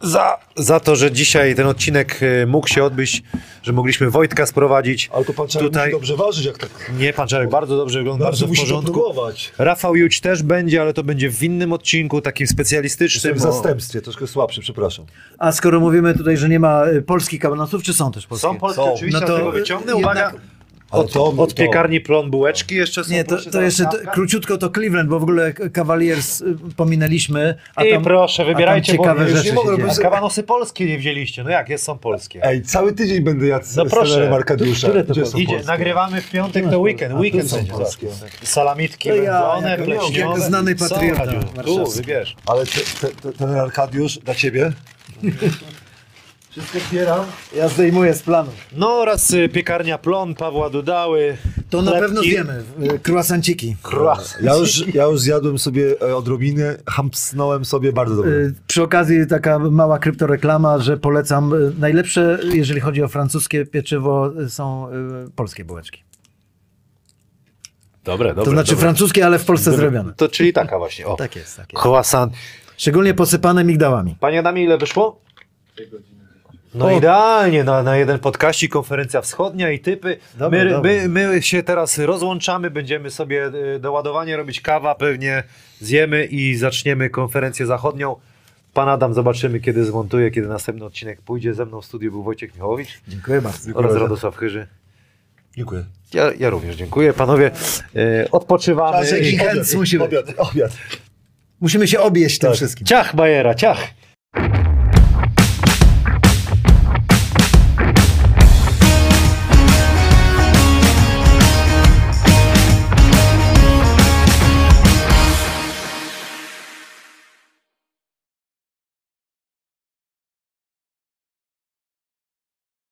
za, za to, że dzisiaj ten odcinek e, mógł się odbyć, że mogliśmy Wojtka sprowadzić. Ale to pan Czarek Tutaj- dobrze ważyć, jak tak. Nie, pan Czarek bardzo dobrze wygląda, bardzo w musi to porządku. Rafał Juć też będzie, ale to będzie w innym odcinku, takim Jestem specjalistycznym. w zastępstwie, troszkę słabszy, przepraszam. A skoro mówimy tutaj, że nie ma y, polskich kabanosów, czy są też polskie? Są polskie, Są. oczywiście, No to, tego wyciągnę. Uwaga, jednak- od, to- od to- piekarni plon bułeczki jeszcze są. Nie, to, proszę, to jeszcze to, króciutko to Cleveland, bo w ogóle Cavaliers y, pominęliśmy. A tam, proszę, wybierajcie, a tam ciekawe bo rzeczy nie mogę, kawanosy polskie nie wzięliście. No jak, jest, są polskie. Ej, cały tydzień będę jadł No z proszę. trenerem Arkadiusza. Które to Gdzie polskie? są Idzie, polskie? nagrywamy w piątek, to weekend, A, weekend są będzie. polskie. Salamitki To ja, wędzone, pleśniowe. jako znany patriota Tu, wybierz. Ale te, te, te, ten Arkadiusz dla ciebie? Wszystko zbieram. Ja zdejmuję z planu. No oraz y, piekarnia plon Pawła Dudały. To na pewno zjemy. y. Croissant. Ja już, ja już zjadłem sobie e, odrobinę, hampsnąłem sobie bardzo dobrze. Y, Przy okazji taka mała kryptoreklama, że polecam. y, Najlepsze, jeżeli chodzi o francuskie pieczywo, y, są y, polskie bułeczki. Dobre, dobre. To znaczy dobre. francuskie, ale w Polsce zrobione. To czyli taka właśnie, o. Tak jest, tak jest. Croissant. Szczególnie posypane migdałami. Panie Adamie, ile wyszło? Dwie godziny. No idealnie, na, na jeden podkaści, konferencja wschodnia i typy. Dobra, my, dobra. My, my się teraz rozłączamy, będziemy sobie y, doładowanie robić kawa, pewnie zjemy i zaczniemy konferencję zachodnią. Pan Adam zobaczymy, kiedy zmontuje, kiedy następny odcinek pójdzie. Ze mną w studiu był Wojciech Michałowicz Dziękuję bardzo. oraz bardzo. Radosław Chyży. Dziękuję. Ja, ja również dziękuję. Panowie, y, odpoczywamy. Czas jakiś- I... Chęc musi być. Obiad, obiad. Musimy się objeść tym Tak. wszystkim. Ciach, Bajera, ciach!